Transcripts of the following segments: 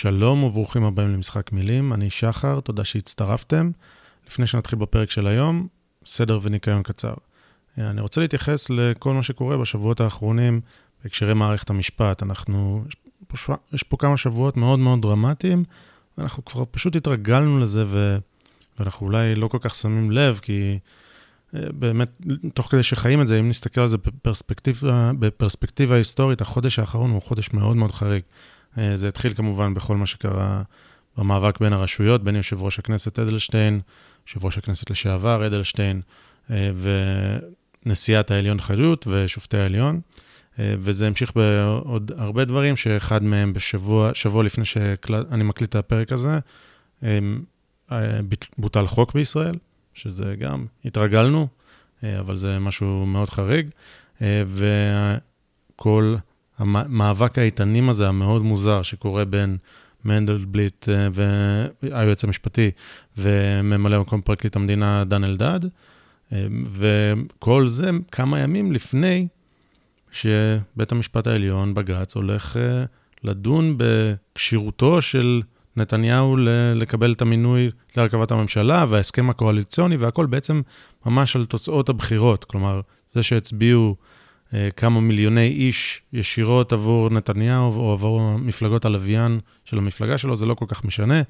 שלום וברוכים הבאים למשחק מילים, אני שחר, תודה שהצטרפתם. לפני שנתחיל בפרק של היום, סדר וניקיון קצר. אני רוצה להתייחס לכל מה שקורה בשבועות האחרונים בהקשרי מערכת המשפט. אנחנו, יש פה, יש פה כמה שבועות מאוד מאוד דרמטיים, ואנחנו כבר פשוט התרגלנו לזה, ו, ואנחנו אולי לא כל כך שמים לב, כי אה, באמת, תוך כדי שחיים את זה, אם נסתכל על זה בפרספקטיבה, בפרספקטיבה היסטורית, החודש האחרון הוא חודש מאוד מאוד חריג. אה, זה התחיל כמובן בכל מה שקרה במאבק בין הרשויות, בין יושב ראש הכנסת אדלשטיין, יושב ראש הכנסת לשעבר אדלשטיין, אה, ונשיאת העליון חיות ושופטי העליון. אה, וזה המשיך בעוד הרבה דברים, שאחד מהם בשבוע, שבוע לפני שאני מקליט את הפרק הזה, בוטל חוק בישראל, שזה גם, התרגלנו, אבל זה משהו מאוד חריג. וכל המאבק האיתנים הזה, המאוד מוזר, שקורה בין מנדלבליט אה, והיועץ המשפטי וממלא מקום פרקליט המדינה דן אלדד, אה, וכל זה כמה ימים לפני שבית המשפט העליון, בג"ץ, הולך אה, לדון בכשירותו של נתניהו לקבל את המינוי להרכבת הממשלה וההסכם הקואליציוני והכל בעצם ממש על תוצאות הבחירות. כלומר, זה שהצביעו כמה מיליוני איש ישירות עבור נתניהו או עבור מפלגות הלוויין של המפלגה שלו, זה לא כל כך משנה.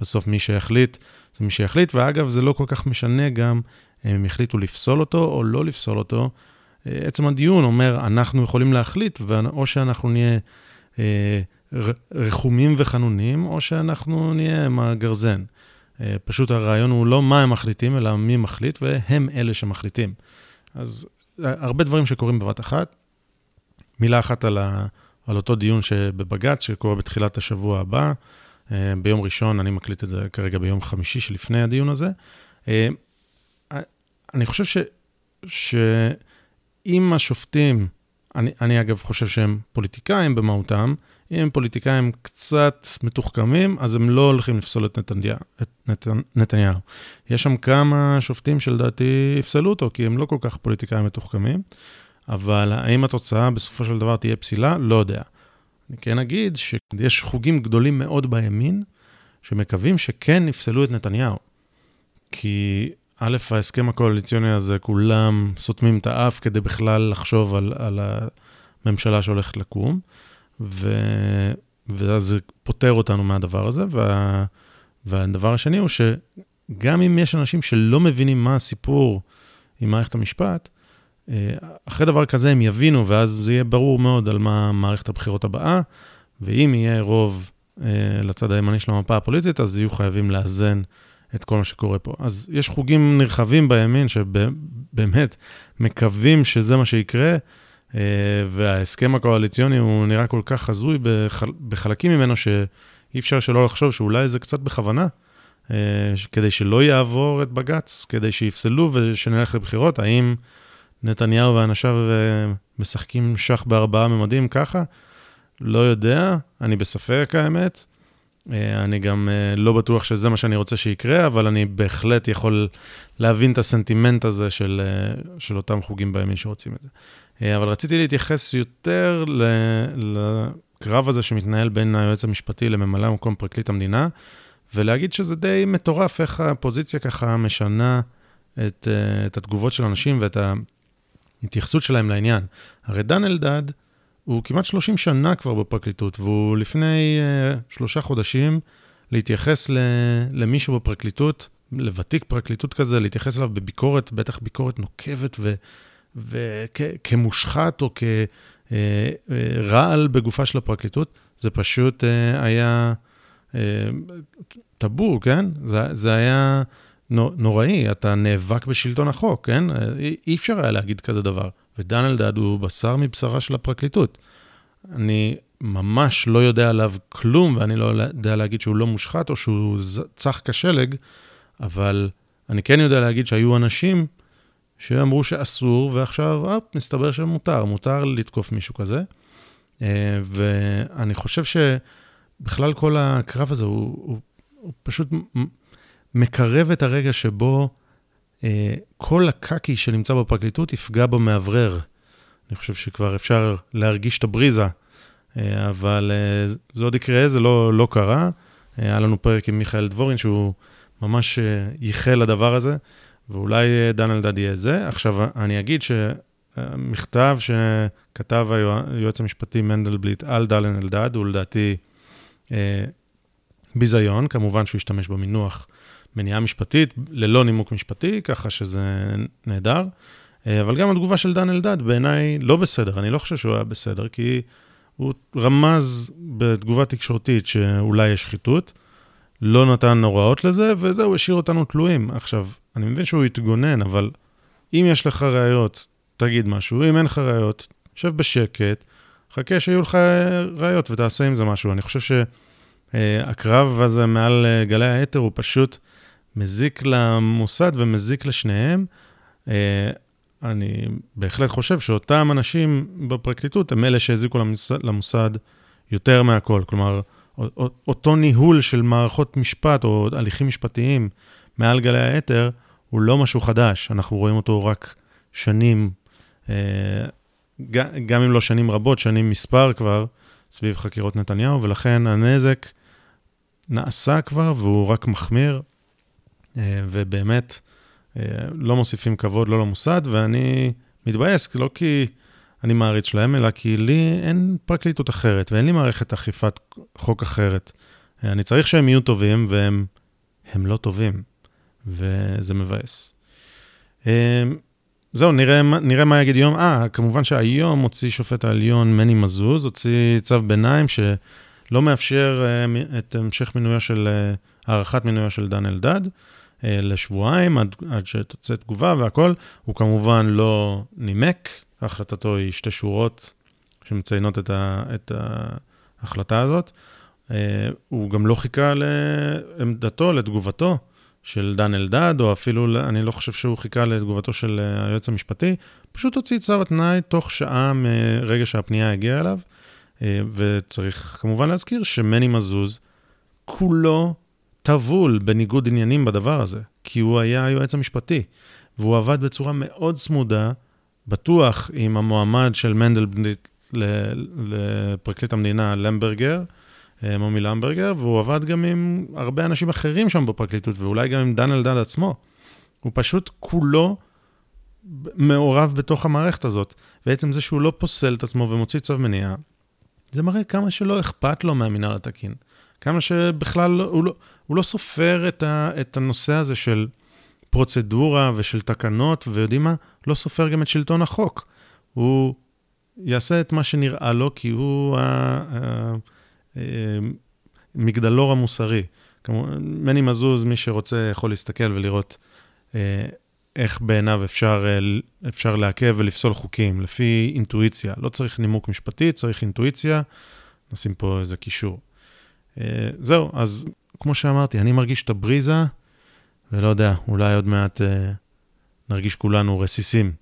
בסוף מי שיחליט זה מי שיחליט, ואגב, זה לא כל כך משנה גם אם הם יחליטו לפסול אותו או לא לפסול אותו. אה, עצם הדיון אומר, אנחנו יכולים להחליט, או שאנחנו נהיה אה, רחומים וחנונים, או שאנחנו נהיה עם הגרזן. פשוט הרעיון הוא לא מה הם מחליטים, אלא מי מחליט, והם אלה שמחליטים. אז הרבה דברים שקורים בבת אחת. מילה אחת על, ה, על אותו דיון שבבג"ץ, שקורה בתחילת השבוע הבא. אה, ביום ראשון, אני מקליט את זה כרגע ביום חמישי שלפני הדיון הזה. אה, אני חושב ש, שאם השופטים, אני, אני אגב חושב שהם פוליטיקאים במהותם, אם פוליטיקאים קצת מתוחכמים, אז הם לא הולכים לפסול את, נתניה, את נת, נתניהו. יש שם כמה שופטים שלדעתי יפסלו אותו, כי הם לא כל כך פוליטיקאים מתוחכמים, אבל האם התוצאה בסופו של דבר תהיה פסילה? לא יודע. אני כן אגיד שיש חוגים גדולים מאוד בימין, שמקווים שכן יפסלו את נתניהו. כי א', ההסכם הקואליציוני הזה, כולם סותמים את האף כדי בכלל לחשוב על, על הממשלה שהולכת לקום. ו... ואז זה פותר אותנו מהדבר הזה. וה... והדבר השני הוא שגם אם יש אנשים שלא מבינים מה הסיפור עם מערכת המשפט, אה, אחרי דבר כזה הם יבינו, ואז זה יהיה ברור מאוד על מה מערכת הבחירות הבאה, ואם יהיה רוב אה, לצד הימני של המפה הפוליטית, אז יהיו חייבים לאזן את כל מה שקורה פה. אז יש חוגים נרחבים בימין שבאמת מקווים שזה מה שיקרה. אה, וההסכם הקואליציוני הוא נראה כל כך הזוי בחל... בחלקים ממנו, שאי אפשר שלא לחשוב שאולי זה קצת בכוונה, אה, כדי שלא יעבור את בג"ץ, כדי שיפסלו ושנלך לבחירות. האם נתניהו ואנשיו אה, משחקים שח בארבעה ממדים ככה? לא יודע, אני בספק האמת. אני גם לא בטוח שזה מה שאני רוצה שיקרה, אבל אני בהחלט יכול להבין את הסנטימנט הזה של, של אותם חוגים בימין שרוצים את זה. אה, אבל רציתי להתייחס יותר לקרב הזה שמתנהל בין היועץ המשפטי לממלא מקום פרקליט המדינה, ולהגיד שזה די מטורף איך הפוזיציה ככה משנה את, אה, את התגובות של אנשים ואת ההתייחסות שלהם לעניין. הרי דן אלדד הוא כמעט 30 שנה כבר בפרקליטות, והוא לפני uh, שלושה חודשים להתייחס למישהו בפרקליטות, לוותיק פרקליטות כזה, להתייחס אליו בביקורת, בטח ביקורת נוקבת ו... וכמושחת או כרעל אה, בגופה של הפרקליטות, זה פשוט אה, היה אה, טאבו, כן? זה, זה היה נוראי, אתה נאבק בשלטון החוק, כן? אי אפשר היה להגיד כזה דבר. ודן אלדד הוא בשר מבשרה של הפרקליטות. אני ממש לא יודע עליו כלום, ואני לא יודע להגיד שהוא לא מושחת או שהוא צח כשלג, אבל אני כן יודע להגיד שהיו אנשים שאמרו שאסור, ועכשיו, אפ, מסתבר שמותר, מותר לתקוף מישהו כזה. אה, ואני חושב שבכלל כל הקרב הזה הוא, הוא, הוא פשוט מקרב את הרגע שבו אה, כל הקקי שנמצא בפרקליטות יפגע במאוורר. אני חושב שכבר אפשר להרגיש את הבריזה אבל זה עוד יקרה, זה לא, לא קרה. היה לנו פרק עם מיכאל דבורין, שהוא ממש ייחל לדבר הזה, ואולי דן אלדד יהיה זה. עכשיו, אני אגיד שמכתב שכתב היועץ המשפטי מנדלבליט על דן אלדד, הוא לדעתי ביזיון, כמובן שהוא השתמש במינוח מניעה משפטית, ללא נימוק משפטי, ככה שזה נהדר. אה, אבל גם התגובה של דן אלדד בעיניי לא בסדר, אני לא חושב שהוא היה בסדר, כי הוא רמז בתגובה תקשורתית שאולי יש שחיתות, לא נתן הוראות לזה, וזהו, השאיר אותנו תלויים. עכשיו, אני מבין שהוא התגונן, אבל אם יש לך ראיות, תגיד משהו, אם אין לך ראיות, שב בשקט, חכה שיהיו לך ראיות ותעשה עם זה משהו. אני חושב שהקרב הזה מעל אה, גלי האתר הוא פשוט מזיק למוסד ומזיק לשניהם. אה, אני בהחלט חושב שאותם אנשים בפרקליטות הם אלה שהזיקו למוסד, למוסד יותר מהכל. כלומר, אותו ניהול של מערכות משפט או הליכים משפטיים מעל גלי האתר, הוא לא משהו חדש, אנחנו רואים אותו רק שנים, אה, גם אם לא שנים רבות, שנים מספר כבר, סביב חקירות נתניהו, ולכן הנזק נעשה כבר והוא רק מחמיר, אה, ובאמת, אה, לא מוסיפים כבוד לא למוסד, ואני מתבאס, לא כי אני מעריץ שלהם, אלא כי לי אין פרקליטות אחרת, ואין לי מערכת אכיפת חוק אחרת. אני צריך שהם יהיו טובים, והם לא טובים, וזה מבאס. זהו, נראה, נראה מה יגיד יום. אה, כמובן שהיום הוציא שופט העליון מני מזוז, הוציא צו ביניים שלא מאפשר את המשך מינויו של, הארכת מינויו של דן אלדד. אה, לשבועיים עד, עד שתוצא תגובה והכל. הוא כמובן לא נימק, החלטתו היא שתי שורות שמציינות את, ה, את ההחלטה הזאת. אה, הוא גם לא חיכה לעמדתו, לתגובתו של דן אלדד, או אפילו, אני לא חושב שהוא חיכה לתגובתו של אה, היועץ המשפטי, פשוט הוציא צו התנאי תוך שעה מרגע שהפנייה הגיעה אליו. וצריך כמובן להזכיר שמני מזוז, כולו טבול בניגוד עניינים בדבר הזה, כי הוא היה היועץ המשפטי, והוא עבד בצורה מאוד צמודה, בטוח עם המועמד של מנדלבליט לפרקליט המדינה, למברגר, אה, מומי למברגר, והוא עבד גם עם הרבה אנשים אחרים שם בפרקליטות, ואולי גם עם דן אלדד עצמו. הוא פשוט כולו מעורב בתוך המערכת הזאת. ועצם זה שהוא לא פוסל את עצמו ומוציא צו מניעה, זה מראה כמה שלא אכפת לו מהמינהל התקין. כמה שבכלל הוא לא, הוא לא סופר את, ה, את הנושא הזה של פרוצדורה ושל תקנות, ויודעים מה? לא סופר גם את שלטון החוק. הוא יעשה את מה שנראה לו, כי הוא המגדלור המוסרי. כמו מני מזוז, מי שרוצה יכול להסתכל ולראות אה, איך בעיניו אפשר, אה, אפשר לעכב ולפסול חוקים, לפי אינטואיציה. לא צריך נימוק משפטי, צריך אינטואיציה. נשים פה איזה קישור. אה, זהו, אז כמו שאמרתי, אני מרגיש את הבריזה, ולא יודע, אולי עוד מעט אה, נרגיש כולנו רסיסים.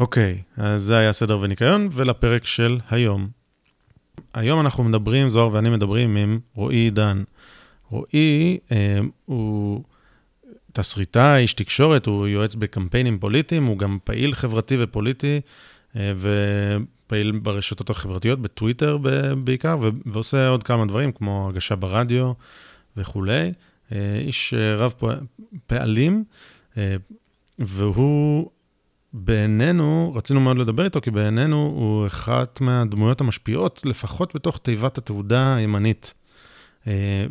אוקיי, אז זה היה סדר וניקיון, ולפרק של היום. היום אנחנו מדברים, זוהר ואני מדברים עם רועי עידן. רועי אה, הוא תסריטאי, איש תקשורת, הוא יועץ בקמפיינים פוליטיים, הוא גם פעיל חברתי ופוליטי, אה, פעיל ברשתות החברתיות, בטוויטר בעיקר, ועושה עוד כמה דברים, כמו הגשה ברדיו וכולי. אה, איש אה, רב פעלים, אה, והוא בעינינו, רצינו מאוד לדבר איתו, כי בעינינו הוא אחת מהדמויות המשפיעות, לפחות בתוך תיבת התעודה הימנית.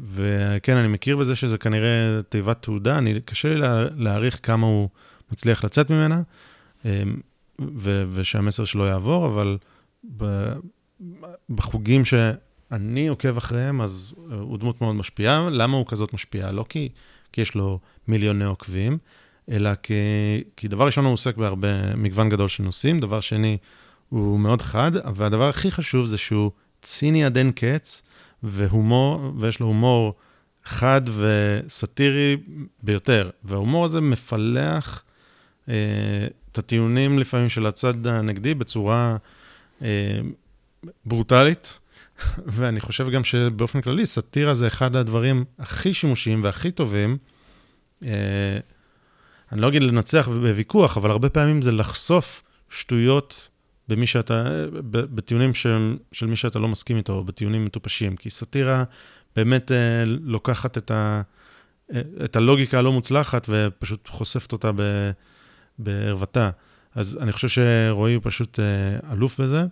וכן, אני מכיר בזה שזה כנראה תיבת תעודה, אני, קשה לי להעריך כמה הוא מצליח לצאת ממנה, ו- ושהמסר שלו יעבור, אבל בחוגים שאני עוקב אחריהם, אז הוא דמות מאוד משפיעה. למה הוא כזאת משפיעה? לא כי, כי יש לו מיליוני עוקבים, אלא כי, כי דבר ראשון הוא עוסק בהרבה, מגוון גדול של נושאים, דבר שני, הוא מאוד חד, והדבר הכי חשוב זה שהוא ציני עד אין קץ, והומור, ויש לו הומור חד וסאטירי ביותר. וההומור הזה מפלח אה, את הטיעונים לפעמים של הצד הנגדי בצורה אה, ברוטלית, ואני חושב גם שבאופן כללי, סאטירה זה אחד הדברים הכי שימושיים והכי טובים. אה, אני לא אגיד לנצח בוויכוח, אבל הרבה פעמים זה לחשוף שטויות במי שאתה, בטיעונים של, של מי שאתה לא מסכים איתו, או בטיעונים מטופשים, כי סאטירה באמת אה, לוקחת את, ה, אה, את הלוגיקה הלא מוצלחת ופשוט חושפת אותה בערוותה. אז אני חושב שרועי הוא פשוט אה, אלוף בזה.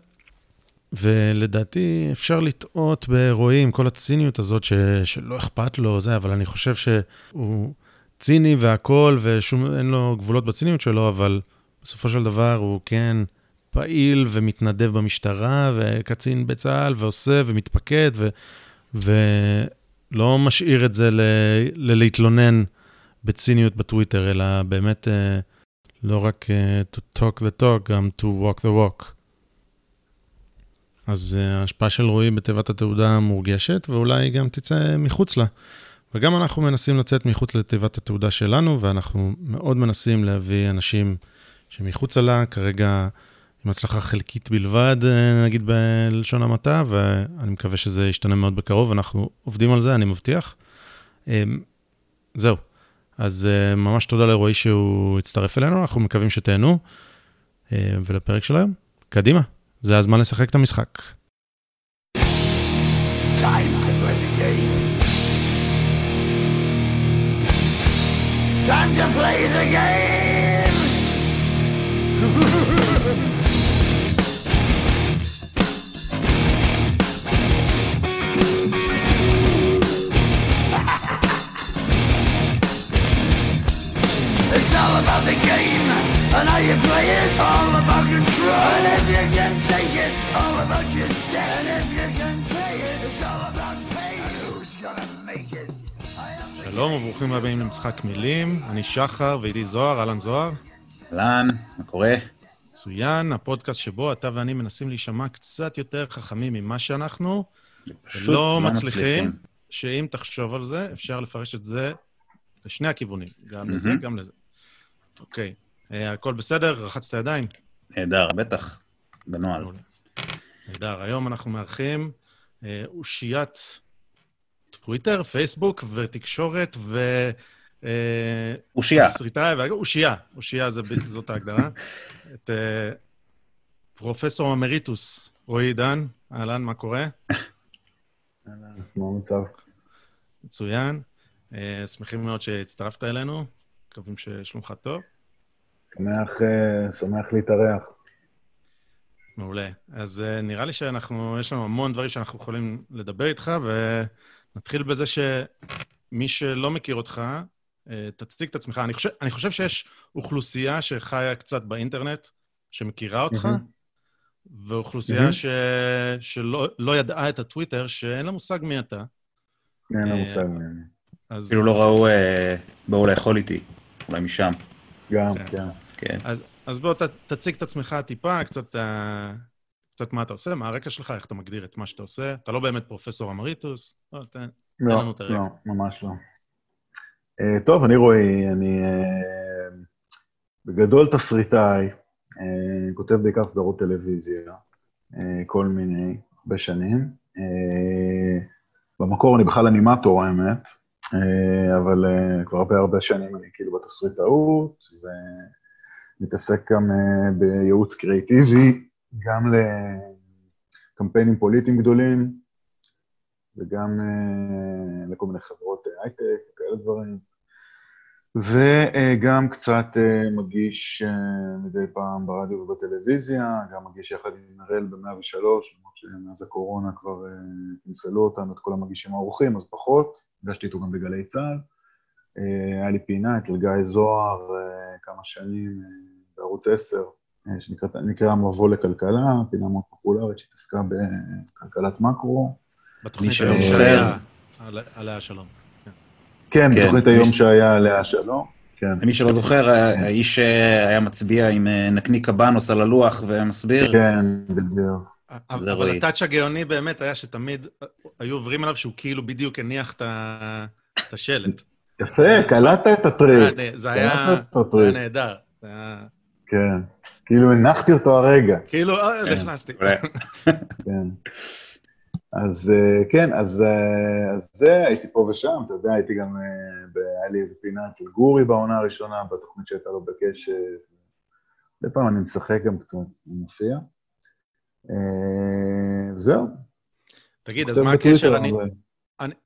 ולדעתי אפשר לטעות ברועי עם כל הציניות הזאת ש, שלא אכפת לו, זה, אבל אני חושב שהוא ציני והכול, ואין לו גבולות בציניות שלו, אבל בסופו של דבר הוא כן פעיל ומתנדב במשטרה, וקצין בצה"ל, ועושה ומתפקד, ו, ולא משאיר את זה ל, ללהתלונן בציניות בטוויטר, אלא באמת uh, לא רק uh, to talk the talk, גם to walk the walk. אז uh, ההשפעה של רועי בתיבת התעודה מורגשת, ואולי גם תצא מחוץ לה. וגם אנחנו מנסים לצאת מחוץ לתיבת התעודה שלנו, ואנחנו מאוד מנסים להביא אנשים שמחוצה לה, כרגע עם הצלחה חלקית בלבד, אה, נגיד בלשון המעטה, ואני מקווה שזה ישתנה מאוד בקרוב, אנחנו עובדים על זה, אני מבטיח. אמ, זהו. אז אה, ממש תודה לרועי שהוא הצטרף אלינו, אנחנו מקווים שתהנו. אה, ולפרק של היום, קדימה, זה הזמן לשחק את המשחק. Time Time to play the game. It's all about the game and how you play it. All about control. And if you can take it, all about your debt. And if you can שלום וברוכים הבאים למשחק מילים, אני שחר ואיתי זוהר, אהלן זוהר. אהלן, מה קורה? מצוין, הפודקאסט שבו אתה ואני מנסים להישמע קצת יותר חכמים ממה שאנחנו, לא, לא מצליחים, מצליחים, שאם תחשוב על זה, אפשר לפרש את זה לשני הכיוונים, גם mm-hmm. לזה, גם לזה. אוקיי, אה, הכל בסדר? רחצת ידיים? נהדר, בטח, בנוהל. נהדר, היום אנחנו מארחים אה, אושיית טוויטר, פייסבוק ותקשורת ו... אה, אושייה. תסריטאי, אושייה, אושייה זאת ההגדרה. את פרופסור אמריטוס רועי עידן, אהלן, מה קורה? אהלן, מה המצב? מצוין. שמחים מאוד שהצטרפת אלינו. מקווים ששלומך טוב. שמח, אה, שמח להתארח. מעולה. אז נראה לי שאנחנו, יש לנו המון דברים שאנחנו יכולים לדבר איתך, ונתחיל בזה שמי שלא מכיר אותך, uh, תציג את עצמך. אני חושב, אני חושב שיש אוכלוסייה שחיה קצת באינטרנט, שמכירה אותך, mm-hmm. ואוכלוסייה mm-hmm. ש... שלא לא ידעה את הטוויטר, שאין לה מושג מי אתה. אין לה מושג מי אני. אז... כאילו לא ראו, באו לאכול איתי. אולי משם. גם, כן. כן. כן. אז, אז בוא ת, תציג את עצמך טיפה, קצת, uh, קצת מה אתה עושה, מה הרקע שלך, איך אתה מגדיר את מה שאתה עושה. אתה לא באמת פרופסור אמריטוס, לא, תן, לא, לנו את הרקע. לא, ממש לא. Uh, טוב, אני רועי, אני uh, בגדול תסריטאי, uh, כותב בעיקר סדרות טלוויזיה, uh, כל מיני, הרבה שנים. Uh, במקור אני בכלל אנימטור, האמת. אה, אבל אה, כבר הרבה הרבה שנים אני כאילו בתסריטאות, ומתעסק גם אה, בייעוץ קריאיטיבי, גם לקמפיינים פוליטיים גדולים, וגם לכל מיני חברות הייטק וכאלה דברים. וגם קצת מגיש מדי פעם ברדיו ובטלוויזיה, גם מגיש יחד עם אראל ב-103, למרות שמאז הקורונה כבר ניצלו אותנו, את כל המגישים האורחים, אז פחות. נפגשתי איתו גם בגלי צה"ל. היה לי פינה אצל גיא זוהר כמה שנים בערוץ 10, שנקרא מבוא לכלכלה, פינה מאוד פופולרית שהתעסקה בכלכלת מקרו. בתוכנית היום שהיה עליה שלום. כן, כן, בתוכנית היום שהיה עליה שלום. כן. למי שלא זוכר, האיש היה מצביע עם נקניק קבנוס על הלוח ומסביר. כן, בדיוק. אבל הטאץ' הגאוני באמת היה שתמיד היו עוברים עליו שהוא כאילו בדיוק הניח את השלט. יפה, קלטת את הטריק. זה היה נהדר. כן, כאילו הנחתי אותו הרגע. כאילו, אה, כן. נכנסתי. כן. אז אה, כן, אז זה, הייתי פה ושם, אתה יודע, הייתי גם, אה, היה לי איזה פינה אצל גורי בעונה הראשונה, בתוכנית שהייתה לו בקשב. לפעמים אני משחק גם קצת, אני מופיע. אה, זהו. תגיד, אז מה הקשר?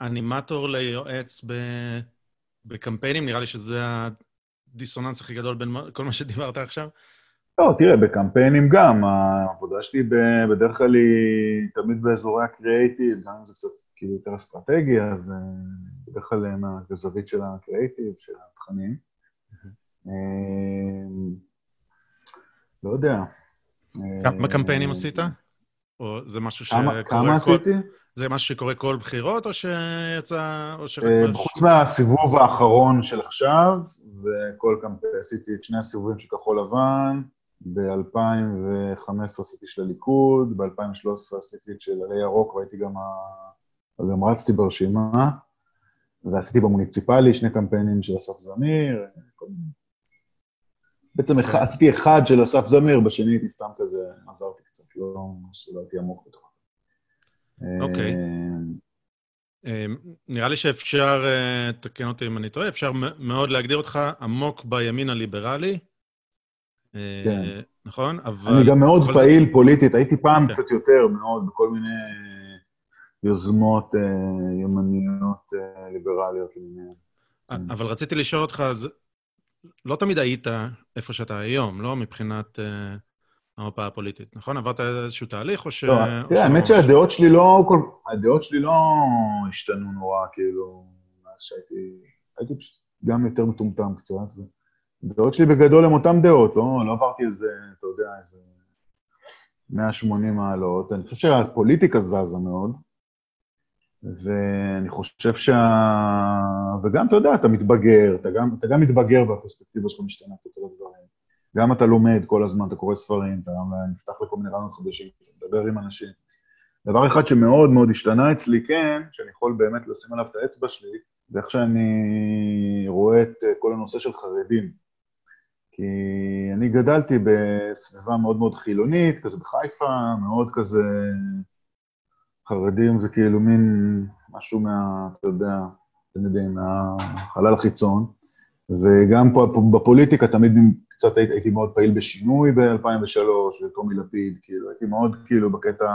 אנימטור ליועץ ב- בקמפיינים? נראה לי שזה הדיסוננס הכי גדול בין מה- כל מה שדיברת עכשיו. לא, תראה, בקמפיינים גם, העבודה שלי בדרך כלל היא תמיד באזורי הקריאייטיב, גם אם זה קצת כאילו יותר אסטרטגי, אז אה, בדרך כלל אה, מהזווית של הקריאייטיב, של התכנים. אה, לא יודע. כמה קמפיינים עשית? או זה משהו שקורה כמה. עשיתי? זה משהו שקורה כל בחירות, או שיצא... או שרק... חוץ מהסיבוב האחרון של עכשיו, וכל קמפיין, עשיתי את שני הסיבובים של כחול לבן, ב-2015 עשיתי של הליכוד, ב-2013 עשיתי את של עלי ירוק, והייתי גם, ה... גם רצתי ברשימה, ועשיתי במוניציפלי שני קמפיינים של אסף זמיר, כל. בעצם אחד, עשיתי אחד של אסף זמיר, בשני הייתי סתם כזה, עזרתי קצת, לא, שלא הייתי עמוק בתוך. אוקיי. אה, נראה לי שאפשר, אה, תקן אותי אם אני טועה, אפשר מאוד להגדיר אותך עמוק בימין הליברלי. אה, כן. נכון? אבל... אני גם מאוד אבל זה- פעיל פוליטית, הייתי פעם כן. קצת יותר מאוד בכל מיני יוזמות אה, ימניות אה, ליברליות למיניהן. אבל רציתי לשאול אותך, אז לא תמיד היית איפה שאתה היום, לא מבחינת אה, המפה הפוליטית, נכון? עברת איזשהו תהליך, או ש... לא, תראה, האמת? שהדעות שלי לא, כל- הדעות שלי לא השתנו נורא, כאילו, מאז שהייתי, הייתי פשוט גם יותר מטומטם קצת. הדעות שלי בגדול הן אותן דעות, לא, לא עברתי איזה, אתה יודע, איזה 180 מעלות. אני חושב שהפוליטיקה זזה מאוד, ואני חושב שה... וגם, אתה יודע, אתה מתבגר, אתה גם, אתה גם מתבגר והפרספקטיבה שלך משתנה קצת על הדברים. גם אתה לומד כל הזמן, אתה קורא ספרים, אתה נפתח לכל מיני רעיונות חדשים, אתה מדבר עם אנשים. דבר אחד שמאוד מאוד השתנה אצלי, כן, שאני יכול באמת לשים עליו את האצבע שלי, זה איך שאני רואה את כל הנושא של חרדים. כי אני גדלתי בסביבה מאוד מאוד חילונית, כזה בחיפה, מאוד כזה... חרדים זה כאילו מין משהו מה, אתה יודע, אתם יודעים, מהחלל החיצון. וגם פה, בפוליטיקה תמיד קצת הייתי, הייתי מאוד פעיל בשינוי ב-2003, וטומי לפיד, כאילו, הייתי מאוד כאילו בקטע,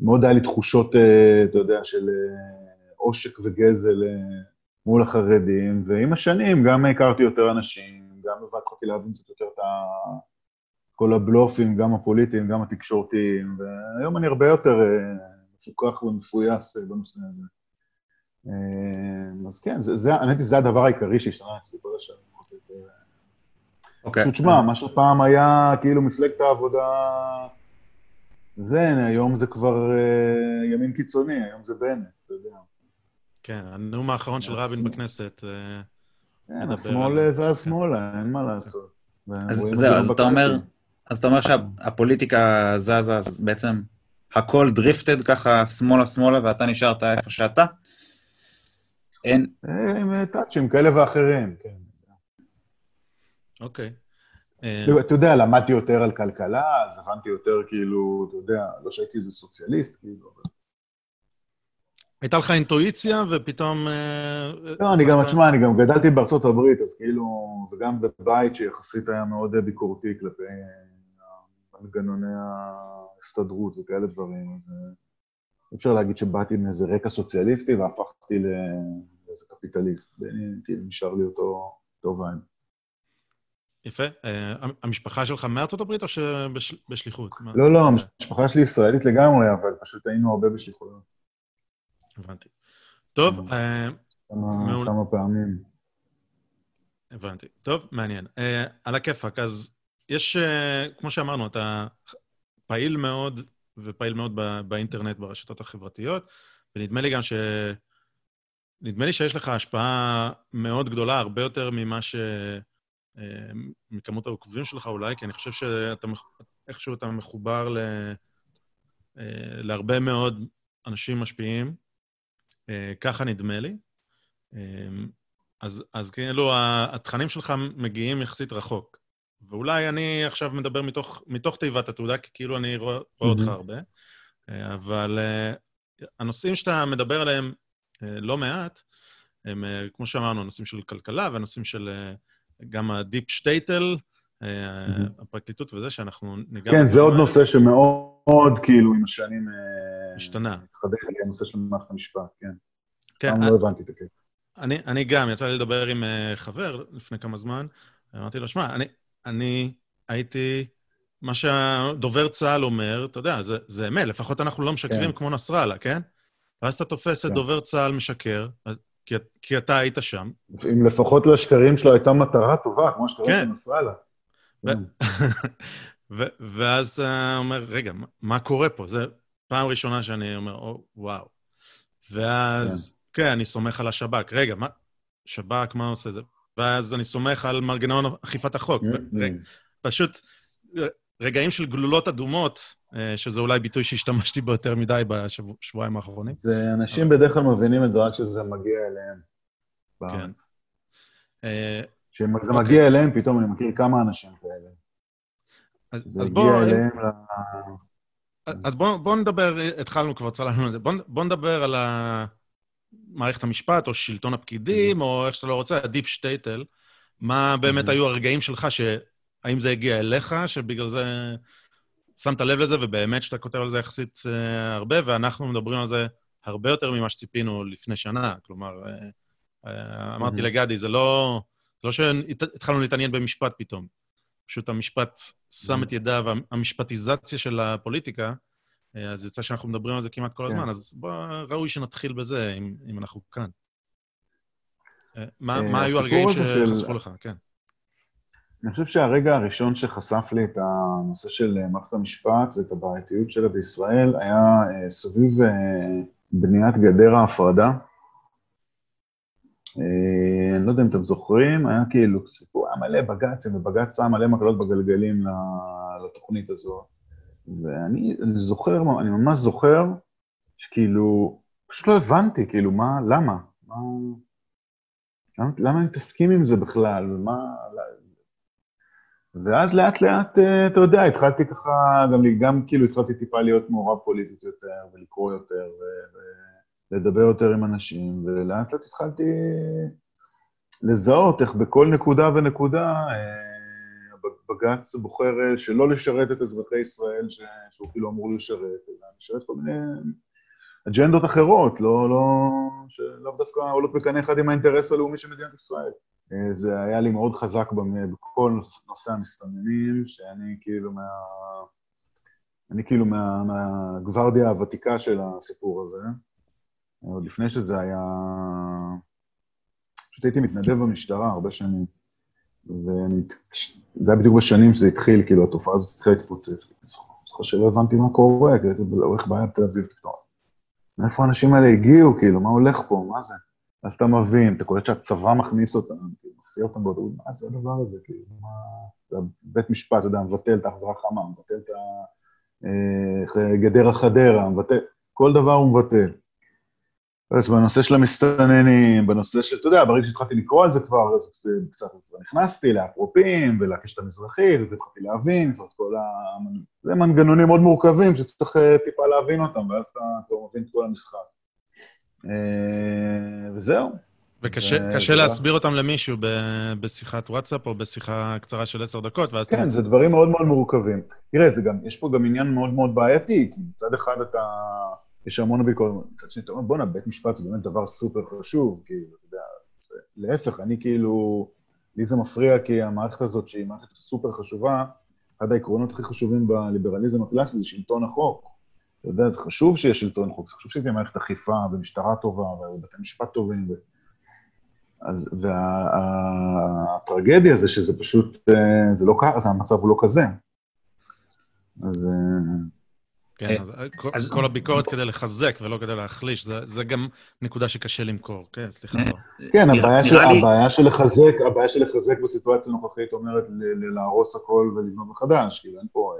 מאוד היה לי תחושות, אה, אתה יודע, של אה, עושק וגזל אה, מול החרדים, ועם השנים גם הכרתי יותר אנשים, גם התחלתי להבין קצת יותר את ה... כל הבלופים, גם הפוליטיים, גם התקשורתיים, והיום אני הרבה יותר אה, מפוקח ומפויס אה, בנושא הזה. אה, אז כן, זה, האמת היא, זה הדבר העיקרי שהשתנה אצלי כל השנים. אוקיי. פשוט שמע, מה שפעם היה כאילו מפלגת העבודה, זה, היום זה כבר ימין קיצוני, היום זה בנט, אתה יודע. כן, הנאום האחרון של רבין בכנסת. אה, כן, השמאל אה, זה השמאלה, אין מה לעשות. אז זהו, זה אז אתה אומר. אז אתה אומר שהפוליטיקה זזה, אז בעצם הכל דריפטד ככה שמאלה-שמאלה ואתה נשארת איפה שאתה? אין, אה, עם אה, טאצ'ים כאלה ואחרים, כן. אוקיי. אה, אתה יודע, למדתי יותר על כלכלה, אז הבנתי יותר, כאילו, אתה יודע, לא שהייתי איזה סוציאליסט, כאילו, אבל... הייתה לך אינטואיציה, ופתאום... אה, לא, אני גם, תשמע, אני גם גדלתי בארצות הברית, אז כאילו, וגם בבית שיחסית היה מאוד ביקורתי כלפי אה, מנגנוני ההסתדרות וכאלה דברים, אז אה, אי אפשר להגיד שבאתי מאיזה רקע סוציאליסטי והפכתי לאיזה קפיטליסט. ואני, כאילו, נשאר לי אותו, אותו vibe. יפה. המשפחה שלך מארצות הברית או שבשליחות? לא, לא, המשפחה שלי ישראלית לגמרי, אבל פשוט היינו הרבה בשליחויות. הבנתי. טוב, אה, כמה, מעול- כמה פעמים. הבנתי. טוב, מעניין. אה, על הכיפאק, אז יש, אה, כמו שאמרנו, אתה פעיל מאוד, ופעיל מאוד באינטרנט, ברשתות החברתיות, ונדמה לי גם ש... נדמה לי שיש לך השפעה מאוד גדולה, הרבה יותר ממה ש... מכמות העוקבים שלך אולי, כי אני חושב שאתה איכשהו אתה מחובר ל... להרבה מאוד אנשים משפיעים. אה, ככה נדמה לי. אה, אז, אז כאילו, התכנים שלך מגיעים יחסית רחוק. ואולי אני עכשיו מדבר מתוך, מתוך תיבת התעודה, כי כאילו אני רואה, רואה אותך. הרבה, אה, אבל הנושאים שאתה מדבר עליהם לא מעט, הם, כמו שאמרנו, הנושאים של כלכלה והנושאים של גם הדיפ שטייטל, הפרקליטות וזה, שאנחנו ניגע... כן, זה עוד נושא שמאוד, כאילו, עם השנים... אה. השתנה. התחדד לי הנושא של מערכת המשפט, כן. כן, פעם לא הבנתי את הקטע. אני, אני גם, יצא לי לדבר עם uh, חבר לפני כמה זמן, אמרתי לו, שמע, אני, אני הייתי, מה שהדובר צה"ל אומר, אתה יודע, זה, זה אמת, לפחות אנחנו לא משקרים כן. כמו נסראללה, כן? ואז אתה תופס את כן. דובר צה"ל משקר, כי, כי אתה היית שם, אם לפחות לשקרים שלו הייתה מטרה טובה, כמו שקרה כן. ו- ואז אתה אומר, רגע, מה, קורה פה? זו פעם ראשונה שאני אומר, או, וואו. ואז, כן. כן, אני סומך על השב"כ. רגע, מה, שב"כ, מה עושה זה? ואז אני סומך על מנגנון אכיפת החוק. ו- רגע, פשוט רגעים של גלולות אדומות, אה, שזה אולי ביטוי שהשתמשתי בו יותר מדי בשבועיים האחרונים. זה, אנשים בדרך כלל מבינים את זה רק כשזה מגיע אליהם. בארץ. אה, כשזה אוקיי. מגיע אליהם, פתאום אני מכיר כמה אנשים כאלה. אז, אז הגיע בוא, אליהם ל... אז בואו בוא נדבר, התחלנו כבר, צללנו על זה, בואו בוא נדבר על מערכת המשפט, או שלטון הפקידים, או איך שאתה לא רוצה, הדיפ שטייטל. מה באמת Mhm. היו הרגעים שלך, ש... האם זה הגיע אליך, שבגלל זה שמת לב לזה, ובאמת שאתה כותב על זה יחסית אה, הרבה, ואנחנו מדברים על זה הרבה יותר ממה שציפינו לפני שנה. כלומר, אה, אה, אמרתי Mhm. לגדי, זה לא, זה לא שהתחלנו להתעניין במשפט פתאום. פשוט המשפט שם. את ידיו, המשפטיזציה של הפוליטיקה, אה, אז יצא שאנחנו מדברים על זה כמעט כל כן. הזמן, אז בוא, ראוי שנתחיל בזה, אם, אם אנחנו כאן. אה, מה, אה, מה היו הרגעים שחשפו לך? כן. אני חושב שהרגע הראשון שחשף לי את הנושא של מערכת המשפט ואת הבעייתיות שלה בישראל היה סביב בניית גדר ההפרדה. אה, אני לא יודע אם אתם זוכרים, היה כאילו סיפור, היה מלא בג"צים, ובג"ץ שם מלא מקלות בגלגלים לתוכנית הזו. ואני אני זוכר, אני ממש זוכר, שכאילו, פשוט לא הבנתי, כאילו, מה, למה? מה... למה, למה הם מתעסקים עם זה בכלל? מה... ואז לאט לאט, אה, אתה יודע, התחלתי ככה, גם, גם כאילו התחלתי טיפה להיות מעורב פוליטית יותר, ולקרוא יותר, ו- ולדבר יותר עם אנשים, ולאט לאט התחלתי לזהות איך בכל נקודה ונקודה אה, בג"ץ בוחר אה, שלא לשרת את אזרחי ישראל, ש- שהוא כאילו אמור לשרת, אלא לשרת כל מיני אג'נדות אחרות, לא, לא, שלאו דווקא עולות בקנה אחד עם האינטרס הלאומי של מדינת ישראל. אה, זה היה לי מאוד חזק בכל נושא המסתננים, שאני כאילו מה... אני כאילו מה, מהגוורדיה הוותיקה של הסיפור הזה. עוד לפני שזה היה... פשוט הייתי מתנדב במשטרה הרבה שנים. ואני... זה היה בדיוק בשנים שזה התחיל, כאילו, התופעה הזאת התחילה להתפוצץ. זוכר שלא הבנתי מה קורה, כי הייתי הולך בעיה בתל אביב פתאום. מאיפה האנשים האלה הגיעו, כאילו, מה הולך פה, מה זה? אז אתה מבין, אתה קולט שהצבא מכניס אותם, כאילו, מסיע אותם באוטובוס, מה זה הדבר הזה, כאילו, מה... בית משפט, אתה יודע, מבטל את ההחזרה חמה, מבטל את גדרה חדרה, מבטל, כל דבר הוא מבטל. אז בנושא של המסתננים, בנושא של, אתה יודע, ברגע שהתחלתי לקרוא על זה כבר, אז קצת כבר נכנסתי לאפרופים ולקשת המזרחית, והתחלתי להבין, ואת כל ה... זה מנגנונים מאוד מורכבים שצריך אה, טיפה להבין אותם, ואז אתה מבין את כל המשחק. אה, וזהו. וקשה קשה זה- להסביר אותם למישהו בשיחת וואטסאפ או בשיחה קצרה של עשר דקות, ואז. כן, זה דברים מאוד מאוד מורכבים. תראה, יש פה גם עניין מאוד מאוד בעייתי, כי מצד אחד אתה, יש המון ביקורת, מצד שני אתה אומר, בואנה, בית משפט זה באמת דבר סופר חשוב, כאילו, אתה יודע, להפך, אני כאילו, לי זה מפריע כי המערכת הזאת, שהיא מערכת סופר חשובה, אחד העקרונות הכי חשובים בליברליזם הקלאסי זה שלטון החוק. אתה יודע, זה חשוב שיש שלטון חוק, זה חשוב שתהיה מערכת אכיפה ומשטרה טובה ובתי משפט טובים. ו... אז, והטרגדיה זה שזה פשוט, אה, זה לא ככה, המצב הוא לא כזה. אז אה, כן, אז כל- אז- כל הביקורת כדי לחזק ולא כדי להחליש, זה- זה גם נקודה שקשה למכור. כן, סליחה. אה. כן, הבעיה של, לי- הבעיה של לחזק, הבעיה של לחזק בסיטואציה הנוכחית אומרת ל- ל- להרוס הכל ולבנות מחדש, כאילו אין פה,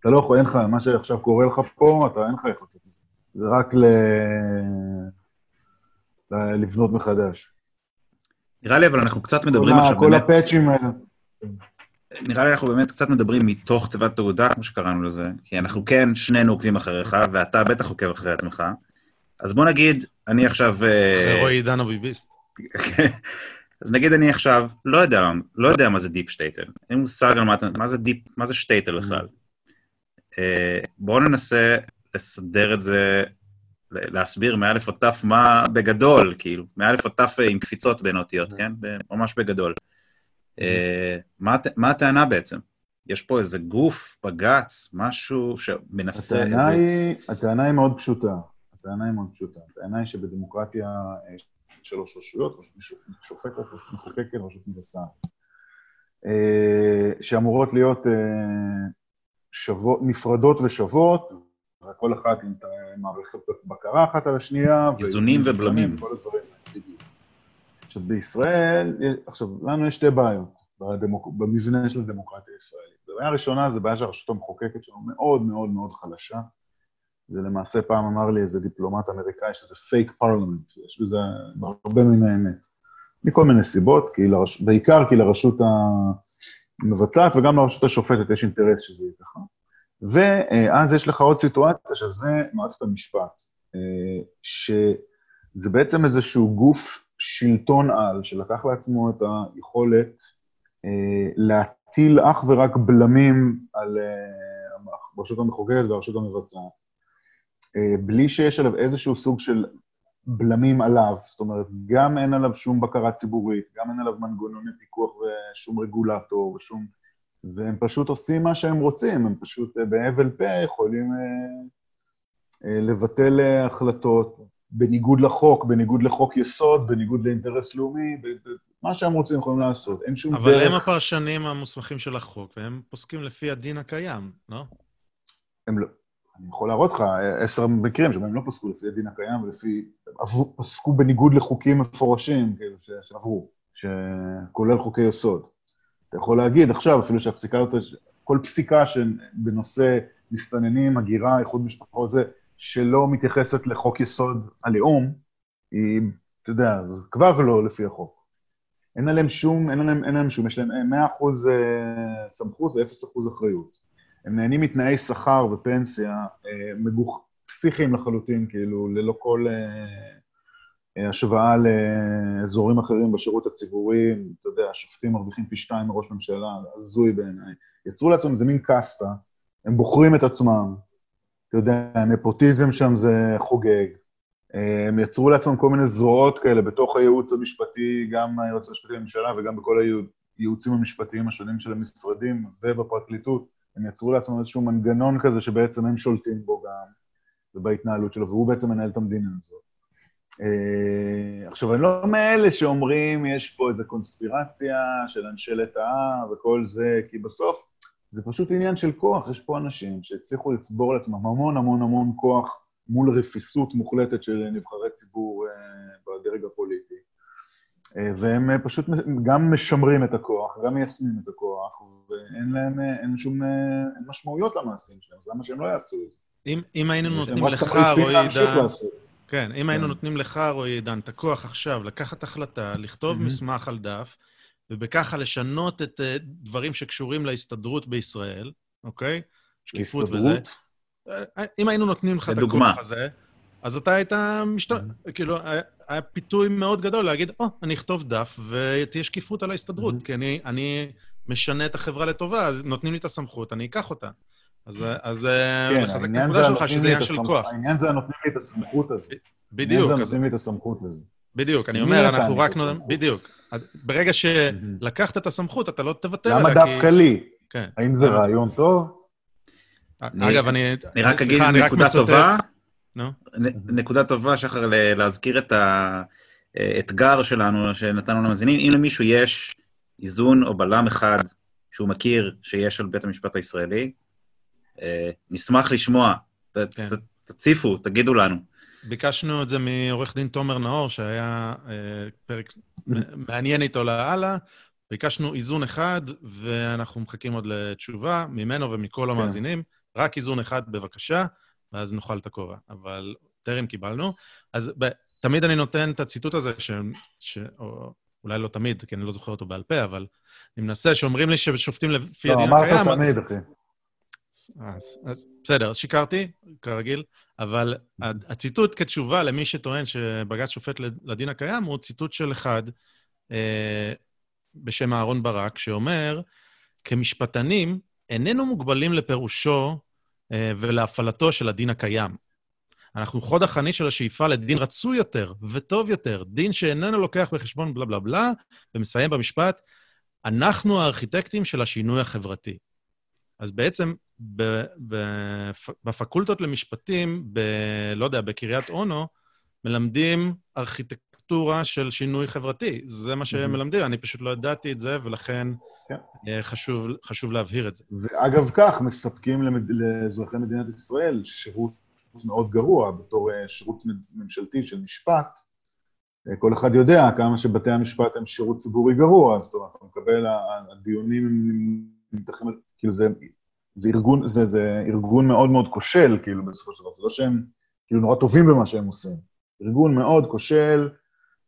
אתה לא יכול, אין לך, מה שעכשיו קורה לך פה, אתה אין לך איך לצאת מזה. זה רק ל... ל- לבנות מחדש. נראה לי, אבל אנחנו קצת כל, מדברים עכשיו כל באמת... הפאצ'ים האלה. נראה לי אנחנו באמת קצת מדברים מתוך תיבת תעודה, כמו שקראנו לזה, כי אנחנו כן שנינו עוקבים אחריך, ואתה בטח עוקב אחרי עצמך. אז בוא נגיד, אני עכשיו... אה, אחרי רועי עידן הביביסט. אז נגיד אני עכשיו לא יודע, לא יודע מה זה deep שטעטל, אין מושג על מה, מה זה deep, מה זה שטעטל בכלל. אה, בואו ננסה לסדר את זה, להסביר מאלף עד תף מה בגדול, כאילו, מאלף עד תף עם קפיצות בין אותיות, כן? ממש בגדול. אה, מה, מה הטענה בעצם? יש פה איזה גוף, בג"ץ, משהו שמנסה... הטענה, איזה... היא, הטענה היא מאוד פשוטה. הטענה היא מאוד פשוטה. הטענה היא שבדמוקרטיה יש שלוש רשויות, רשות שופטת, רשות מחוקקת, רשות מבצעת, אה, שאמורות להיות שוות, נפרדות ושוות, וכל אחת עם מערכת בקרה אחת על השנייה. איזונים ובלמים. כל הדברים. עכשיו, בישראל, עכשיו, לנו יש שתי בעיות בדמוק... במבנה של הדמוקרטיה הישראלית. הבעיה הראשונה זה בעיה של הרשות המחוקקת שלנו מאוד מאוד מאוד חלשה. זה למעשה, פעם אמר לי איזה דיפלומט אמריקאי שזה fake parliament, יש בזה הרבה מן האמת. מכל מיני סיבות, כי לרש... בעיקר כי לרשות ה... מבצעת וגם לרשות השופטת יש אינטרס שזה יהיה ככה. ואז יש לך עוד סיטואציה שזה מערכת המשפט, אה, שזה בעצם איזשהו גוף שלטון על שלקח לעצמו את היכולת אה, להטיל אך ורק בלמים על אה, הרשות המחוקקת והרשות המבצעת, בלי שיש עליו איזשהו סוג של בלמים עליו, זאת אומרת, גם אין עליו שום בקרה ציבורית, גם אין עליו מנגנוני פיקוח ושום רגולטור ושום... והם פשוט עושים מה שהם רוצים, הם פשוט אה, בהבל פה יכולים אה, אה, לבטל אה, החלטות בניגוד לחוק, בניגוד לחוק יסוד, בניגוד לאינטרס לאומי, מה שהם רוצים יכולים לעשות, אין שום אבל דרך... אבל הם הפרשנים המוסמכים של החוק, והם פוסקים לפי הדין הקיים, לא? הם לא... אני יכול להראות לך עשר מקרים שבהם לא פסקו לפי הדין הקיים ולפי... פסקו בניגוד לחוקים מפורשים, כאילו, שעברו, שכולל חוקי יסוד. אתה יכול להגיד עכשיו, אפילו שהפסיקה הזאת, כל פסיקה בנושא מסתננים, הגירה, איחוד משפחות, זה, שלא מתייחסת לחוק יסוד הלאום, היא, אתה יודע, כבר לא לפי החוק. אין עליהם שום, אין עליהם, אין עליהם שום, יש להם 100% אה, סמכות ו-0% אחריות. הם נהנים מתנאי שכר ופנסיה אה, מגוח... פסיכיים לחלוטין, כאילו, ללא כל אה, השוואה לאזורים אחרים בשירות הציבורי, אתה יודע, השופטים מרוויחים פי שתיים מראש ממשלה, הזוי בעיניי. יצרו לעצמם איזה מין קאסטה, הם בוחרים את עצמם, אתה יודע, נפוטיזם שם זה חוגג. הם יצרו לעצמם כל מיני זרועות כאלה בתוך הייעוץ המשפטי, גם הייעוץ המשפטי לממשלה וגם בכל הייעוצים המשפטיים השונים של המשרדים ובפרקליטות. הם יצרו לעצמם איזשהו מנגנון כזה שבעצם הם שולטים בו גם, ובהתנהלות שלו, והוא בעצם מנהל את המדינה הזאת. Uh, עכשיו, אני לא מאלה שאומרים, יש פה איזו קונספירציה של אנשי לטאה וכל זה, כי בסוף זה פשוט עניין של כוח. יש פה אנשים שהצליחו לצבור לעצמם המון המון המון כוח מול רפיסות מוחלטת של נבחרי ציבור uh, בדרג הפוליטי. Uh, והם uh, פשוט גם משמרים את הכוח, גם מיישמים את הכוח, ואין להם, אין שום אין משמעויות למעשים שלהם, אז למה שהם לא יעשו את זה? אם, אם היינו נותנים לך, רועי עידן... כן, אם היינו כן. נותנים לך, רועי עידן, את הכוח עכשיו לקחת החלטה, לכתוב מסמך על דף, ובככה לשנות את uh, דברים שקשורים להסתדרות בישראל, אוקיי? שקיפות וזה. אה, אם היינו נותנים לך את הכוח הזה, אז אתה היית משת... כאילו, היה פיתוי מאוד גדול להגיד, או, oh, אני אכתוב דף ותהיה שקיפות על ההסתדרות, כי אני, אני משנה את החברה לטובה, אז נותנים לי את הסמכות, אני אקח אותה. אז, אז אה, כן, לחזק את הנקודה שלך, שזה עניין של כוח. העניין זה נותנים לי את הסמכות הזאת. בדיוק. העניין זה נותנים לי את הסמכות הזאת. בדיוק, אני אומר, אנחנו רק... בדיוק. ברגע שלקחת את הסמכות, אתה לא תוותר עליה, כי... למה דווקא לי? כן. האם זה רעיון טוב? אגב, אני... אני רק אגיד נקודה טובה. נקודה טובה, שחר, להזכיר את האתגר שלנו, שנתנו למאזינים. אם למישהו יש איזון או בלם אחד שהוא מכיר שיש על בית המשפט הישראלי, אה, נשמח לשמוע. כן. תציפו, תגידו לנו. ביקשנו את זה מעורך דין תומר נאור, שהיה אה, פרק מעניין איתו לאללה. ביקשנו איזון אחד, ואנחנו מחכים עוד לתשובה ממנו ומכל כן. המאזינים. רק איזון אחד, בבקשה, ואז נאכל את הכובע. אבל טרם קיבלנו. אז ב- תמיד אני נותן את הציטוט הזה, ש... ש... או אולי לא תמיד, כי אני לא זוכר אותו בעל פה, אבל אני מנסה, שאומרים לי ששופטים לפי לא, הדין הקיים... לא, אמרת תמיד, אחי. אז, אז בסדר, אז שיקרתי, כרגיל, אבל הציטוט כתשובה למי שטוען שבג"ץ שופט לדין הקיים הוא ציטוט של אחד אה, בשם אהרון ברק, שאומר, כמשפטנים, איננו מוגבלים לפירושו אה, ולהפעלתו של הדין הקיים. אנחנו חוד החנית של השאיפה לדין רצוי יותר וטוב יותר, דין שאיננו לוקח בחשבון בלה בלה בלה, ומסיים במשפט, אנחנו הארכיטקטים של השינוי החברתי. אז בעצם בפקולטות למשפטים, ב, לא יודע, בקריית אונו, מלמדים ארכיטקטורה של שינוי חברתי. זה מה שהם מלמדים, אני פשוט לא ידעתי את זה, ולכן כן. אה, חשוב, חשוב להבהיר את זה. ואגב כך, מספקים למד... לאזרחי מדינת ישראל שירות מאוד גרוע בתור אה, שירות ממשלתי של משפט. אה, כל אחד יודע כמה שבתי המשפט הם שירות ציבורי גרוע, זאת אומרת, אתה מקבל, הדיונים הם... כאילו זה, זה, ארגון, זה, זה ארגון מאוד מאוד כושל, כאילו, בסופו של דבר. זה לא שהם כאילו נורא טובים במה שהם עושים. ארגון מאוד כושל,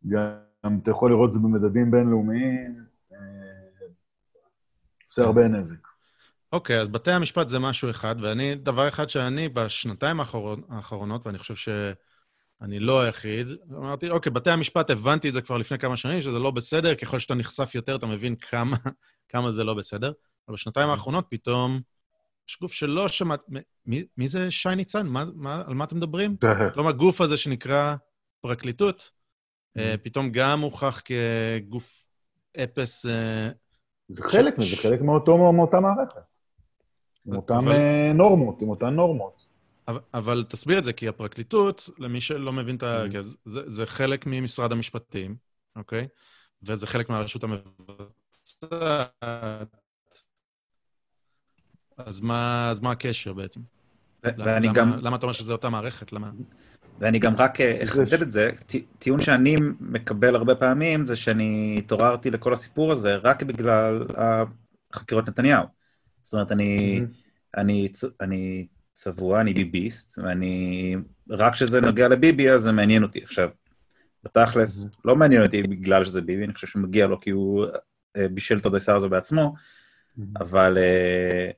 גם אתה יכול לראות את זה במדדים בינלאומיים, אה, עושה הרבה נזק. אוקיי, okay, אז בתי המשפט זה משהו אחד, ואני, דבר אחד שאני בשנתיים האחרון, האחרונות, ואני חושב שאני לא היחיד, אמרתי, אוקיי, בתי המשפט, הבנתי את זה כבר לפני כמה שנים, שזה לא בסדר, ככל שאתה נחשף יותר, אתה מבין כמה, כמה זה לא בסדר. אבל בשנתיים mm-hmm. האחרונות פתאום יש גוף שלא שמעת... מי, מי זה שי ניצן? מה, מה, על מה אתם מדברים? פתאום הגוף הזה שנקרא פרקליטות, mm-hmm. פתאום גם הוכח כגוף אפס... אה, זה חלק מזה, זה חלק מאותו, מאותה מערכת. עם אותן. אה, נורמות, עם אותן נורמות. אבל, אבל תסביר את זה, כי הפרקליטות, למי שלא מבין את ה... Mm-hmm. זה, זה חלק ממשרד המשפטים, אוקיי? וזה חלק מהרשות המבצעת. אז מה, אז מה הקשר בעצם? ואני למה, גם... למה אתה אומר שזה אותה מערכת? למה? ואני גם רק אה, אחדד את זה, טיעון שאני מקבל הרבה פעמים זה שאני התעוררתי לכל הסיפור הזה רק בגלל החקירות נתניהו. זאת אומרת, אני, אני, אני צבוע, אני ביביסט, ואני... רק כשזה נוגע לביבי, אז זה מעניין אותי. עכשיו, בתכלס, לא מעניין אותי בגלל שזה ביבי, אני חושב שמגיע לו כי הוא אה, בישל את הדייסר הזה בעצמו, אבל... אה,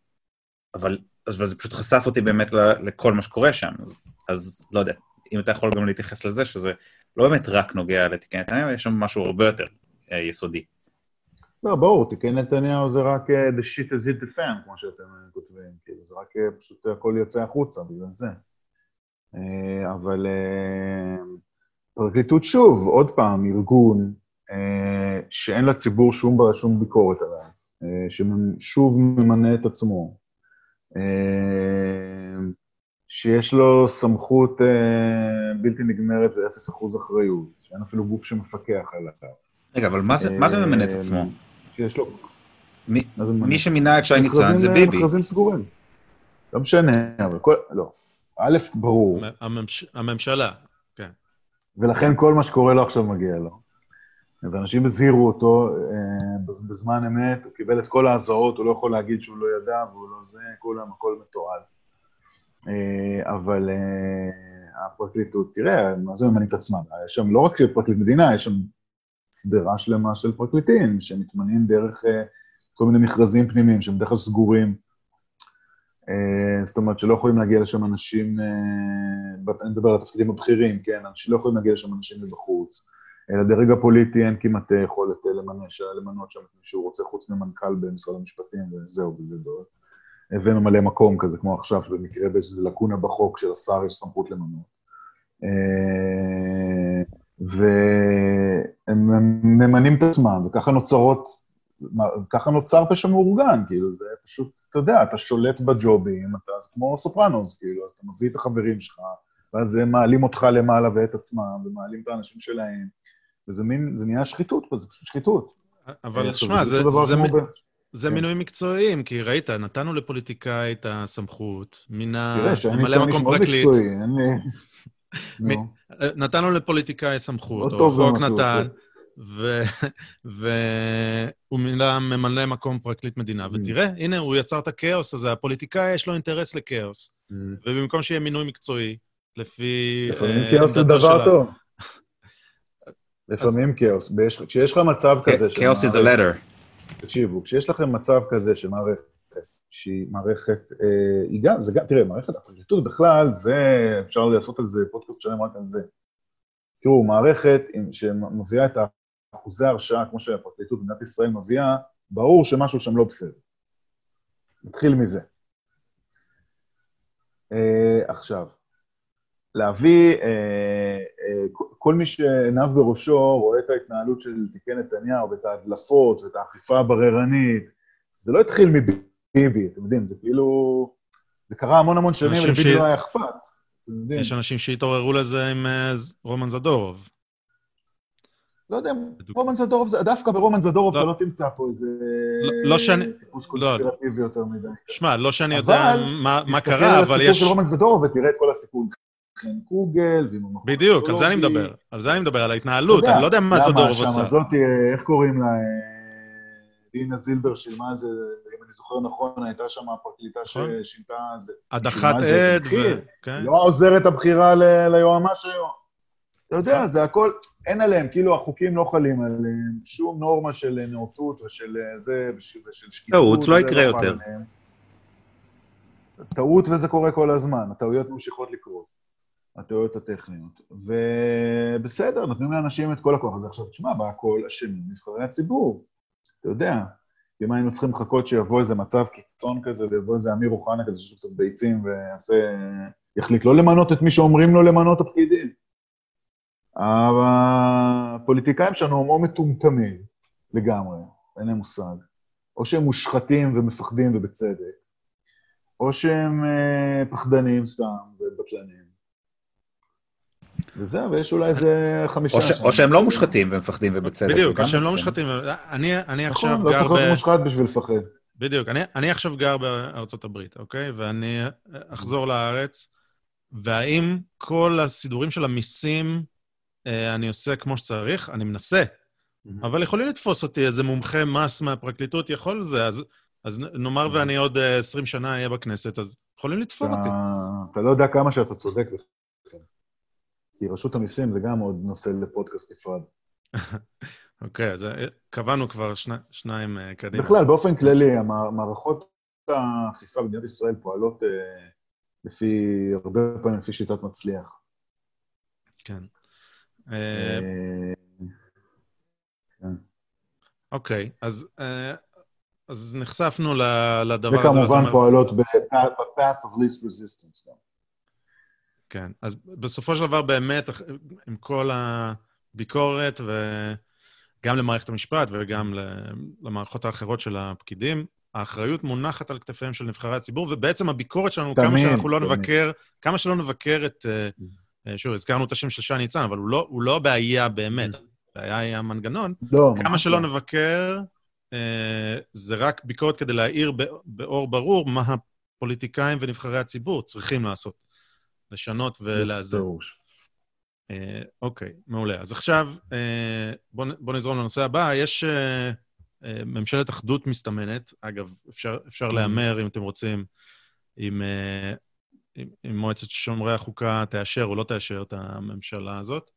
אבל, אבל זה פשוט חשף אותי באמת לכל מה שקורה שם, אז, אז לא יודע, אם אתה יכול גם להתייחס לזה, שזה לא באמת רק נוגע לתיקי נתניהו, יש שם משהו הרבה יותר אה, יסודי. לא, ברור, תיקי נתניהו זה רק uh, the shit has hit the fan, כמו שאתם uh, כותבים, כאילו, זה רק uh, פשוט הכל יוצא החוצה בגלל זה. Uh, אבל uh, פרקליטות שוב, עוד פעם, ארגון uh, שאין לציבור שום, שום ביקורת עליו, uh, ששוב ממנה את עצמו, שיש לו סמכות אה, בלתי נגמרת ואפס אחוז אחריות, שאין אפילו גוף שמפקח עליו. רגע, אבל מה זה, מה זה ממנה את עצמו? שיש לו... מי, מי שמינה את שי ניצן זה ביבי. מכרזים סגורים. לא משנה, אבל כל... לא. א', ברור. הממש, הממשלה, כן. ולכן כל מה שקורה לו עכשיו מגיע לו. ואנשים הזהירו אותו אה, בזמן אמת, הוא קיבל את כל האזהרות, הוא לא יכול להגיד שהוא לא ידע והוא לא זה, כולם, הכל מתועד. אה, אבל אה, הפרקליטות, תראה, מה זה ממנים את עצמם? יש שם לא רק פרקליט מדינה, יש שם סדרה שלמה של פרקליטים שמתמנים דרך כל מיני מכרזים פנימיים שהם בדרך כלל סגורים. זאת אומרת שלא יכולים להגיע לשם אנשים, אני מדבר על התפקידים הבכירים, כן? אנשים לא יכולים להגיע לשם אנשים מבחוץ. לדרג הפוליטי אין כמעט יכולת אה, למנות שם את מי שהוא רוצה, חוץ ממנכ"ל במשרד המשפטים, וזהו בגדול. וממלא מקום כזה, כמו עכשיו, במקרה ויש איזו לקונה בחוק של השר יש סמכות למנות. אה, והם ממנים את עצמם, וככה נוצרות, ככה נוצר פשע מאורגן, כאילו, זה פשוט, אתה יודע, אתה שולט בג'ובים, אתה כמו סופרנוס, כאילו, אז אתה מביא את החברים שלך, ואז הם מעלים אותך למעלה ואת עצמם, ומעלים את האנשים שלהם. וזה מין, זה נהיה שחיתות פה, זה פשוט שחיתות. אבל שמע, זה, זה, זה, זה כן. מינויים מקצועיים, כי ראית, נתנו לפוליטיקאי את הסמכות, מינה ממלא מקום פרקליט. תראה, שאני אין לי... נתנו לפוליטיקאי סמכות, או חוק נתן, והוא מינה ממלא מקום פרקליט מדינה. ותראה, הנה, הוא יצר את הכאוס הזה, הפוליטיקאי יש לו אינטרס לכאוס. ובמקום שיהיה מינוי מקצועי, לפי... לפעמים אה, כאוס זה דבר טוב. לפעמים כאוס. כשיש לך מצב כזה... כאוס is a letter. תקשיבו, כשיש לכם מצב כזה שמערכת, שהיא מערכת, אה, היא גם, זה גם, תראה, מערכת הפרקליטות בכלל, זה, אפשר לעשות על זה פודקאסט שלם רק על זה. תראו, מערכת שמביאה את אחוזי הרשעה, כמו שהפרקליטות במדינת ישראל מביאה, ברור שמשהו שם לא בסדר. נתחיל מזה. אה, עכשיו, להביא, אה, כל מי שעיניו בראשו רואה את ההתנהלות של תיקי נתניהו ואת ההדלפות ואת האכיפה הבררנית, זה לא התחיל מביבי, אתם יודעים, זה כאילו... זה קרה המון המון שנים, ולביבי. לא היה אכפת. יש אנשים שהתעוררו לזה עם רומן זדורוב. לא יודע, רומן זדורוב, דווקא ברומן זדורוב לא. אתה לא תמצא פה איזה... לא, לא שאני... טיפוס קונספירטיבי יותר מדי. שמע, לא שאני יודע מה קרה, אבל יש... תסתכל על הסיפור של רומן זדורוב ותראה את כל הסיפור. חן קוגל, ועם המכון בדיוק, על זה אני מדבר. על זה אני מדבר, על ההתנהלות. אני לא יודע מה זדורוב עשה. למה, שם זאתי, איך קוראים לה? דינה זילבר שילמה על זה, אם אני זוכר נכון, הייתה שם הפרקליטה נכון. ששינתה... הדחת עד, ו... כן. לא העוזרת הבכירה ליועמ"ש היום. אתה יודע, נכון. זה הכל, אין עליהם, כאילו החוקים לא חלים עליהם, שום נורמה של נאותות ושל זה, ושל שקיפות. טעות, לא יקרה לא יותר. טעות וזה קורה כל הזמן, הטעויות ממשיכות לקרות, הטעויות הטכניות. ובסדר, נותנים לאנשים את כל הכוח הזה. עכשיו, תשמע, בהכל אשמים נבחרי הציבור, אתה יודע. אם היינו צריכים לחכות שיבוא איזה מצב קיצון כזה, ויבוא איזה אמיר אוחנה כזה שיש קצת ביצים ויעשה... יחליט לא למנות את מי שאומרים לו למנות הפקידים. הפוליטיקאים שלנו הם או מטומטמים לגמרי, אין להם מושג, או שהם מושחתים ומפחדים ובצדק, או שהם אה, פחדנים סתם ובטלנים. וזהו, ויש אולי איזה חמישה... או, ש... או שהם לא מושחתים ומפחדים ובצדק. בדיוק, או שהם לא מושחתים. אני, אני עכשיו נכון, לא גר ב... נכון, לא צריך להיות מושחת בשביל לפחד. בדיוק, אני, אני עכשיו גר בארצות הברית, אוקיי? ואני אחזור לארץ, והאם כל הסידורים של המיסים אה, אני עושה כמו שצריך, אני מנסה, אבל יכולים לתפוס אותי איזה מומחה מס מהפרקליטות, יכול זה, אז, אז נאמר ואני עוד 20 אה, שנה אהיה בכנסת, אז יכולים לתפור אותי. אתה לא יודע כמה שאתה צודק כי רשות המיסים זה גם עוד נושא לפודקאסט נפרד. אוקיי, אז אה, קבענו כבר שני, שניים קדימה. בכלל, באופן כללי, המערכות האכיפה במדינת ישראל פועלות לפי, הרבה פעמים לפי שיטת מצליח. כן. אה, כן. אוקיי, אז, אה, אז נחשפנו לדבר הזה. וכמובן פועלות ב-path of least resistance גם. כן, אז בסופו של דבר באמת, עם כל הביקורת, וגם למערכת המשפט וגם למערכות האחרות של הפקידים, האחריות מונחת על כתפיהם של נבחרי הציבור, ובעצם הביקורת שלנו, תמיד, כמה שאנחנו לא תמיד. נבקר, כמה שלא נבקר את... Mm. אה, שוב, הזכרנו את השם של שי ניצן, אבל הוא לא, הוא לא הבעיה באמת, הבעיה היא המנגנון. לא, כמה שלא לא. נבקר, אה, זה רק ביקורת כדי להאיר באור ברור מה הפוליטיקאים ונבחרי הציבור צריכים לעשות. לשנות ולאזן. אה, אוקיי, מעולה. אז עכשיו, אה, בואו בוא נזרום לנושא הבא. יש אה, אה, ממשלת אחדות מסתמנת, אגב, אפשר, אפשר mm. להמר, אם אתם רוצים, אה, אם, אם מועצת שומרי החוקה תאשר או לא תאשר את הממשלה הזאת.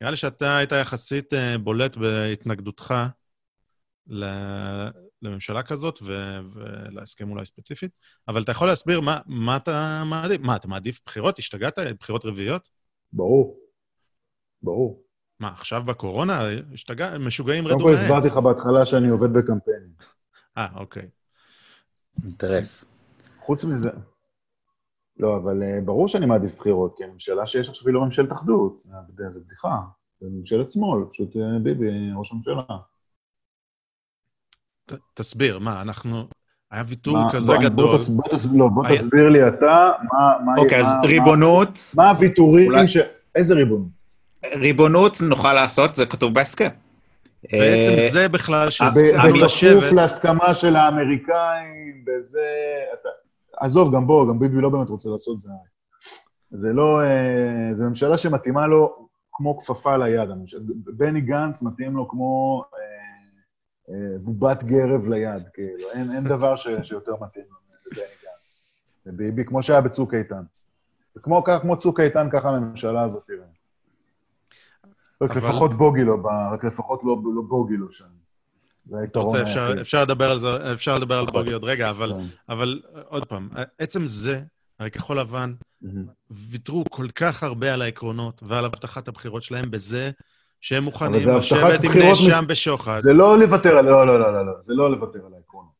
נראה לי שאתה היית יחסית אה, בולט בהתנגדותך לממשלה כזאת ו- ולהסכם אולי ספציפית, אבל אתה יכול להסביר מה, מה אתה מעדיף? מה, אתה מעדיף בחירות? השתגעת? בחירות רביעיות? ברור. ברור. מה, עכשיו בקורונה? השתגע... משוגעים רדו מהעץ. קודם כל הסברתי לך בהתחלה שאני עובד בקמפיינים. אה, אוקיי. אינטרס. חוץ מזה, לא, אבל uh, ברור שאני מעדיף בחירות, כי הממשלה שיש עכשיו היא לא ממשלת אחדות, זה בדיחה, זה ממשלת שמאל, פשוט uh, ביבי, ראש הממשלה. ת, תסביר, מה, אנחנו... היה ויתור מה, כזה בוא, גדול. בוא, תס, בוא, תס, לא, בוא היה... תסביר לי אתה מה... אוקיי, מה, אז מה, ריבונות... מה, מה הוויתורים אולי... ש... איזה ריבונות? ריבונות נוכל לעשות, זה כתוב בהסכם. בעצם אה, זה בכלל לשבת... בכפוף להסכמה של האמריקאים, בזה... אתה... עזוב, גם בוא, גם ביבי לא באמת רוצה לעשות זה. זה לא... אה, זו ממשלה שמתאימה לו כמו כפפה ליד. בני גנץ מתאים לו כמו אה, בובת גרב ליד, כאילו. אין, אין דבר ש, שיותר מתאים לבני גנץ. וביבי, כמו שהיה בצוק איתן. וכמו כמו צוק איתן, ככה הממשלה הזאת תראה. רק אבל... לפחות בוגי לא בא, רק לפחות לא, לא בוגי לא שם. זה היתרון אפשר, אפשר לדבר על זה, אפשר לדבר על בוגי עוד רגע, אבל, כן. אבל עוד פעם, עצם זה, הרי כחול לבן ויתרו כל כך הרבה על העקרונות ועל הבטחת הבחירות שלהם בזה שהם מוכנים לשבת עם בחירות נאשם מ- בשוחד. זה לא לוותר על... לא, לא, לא, לא, לא, זה לא לוותר על העקרונות.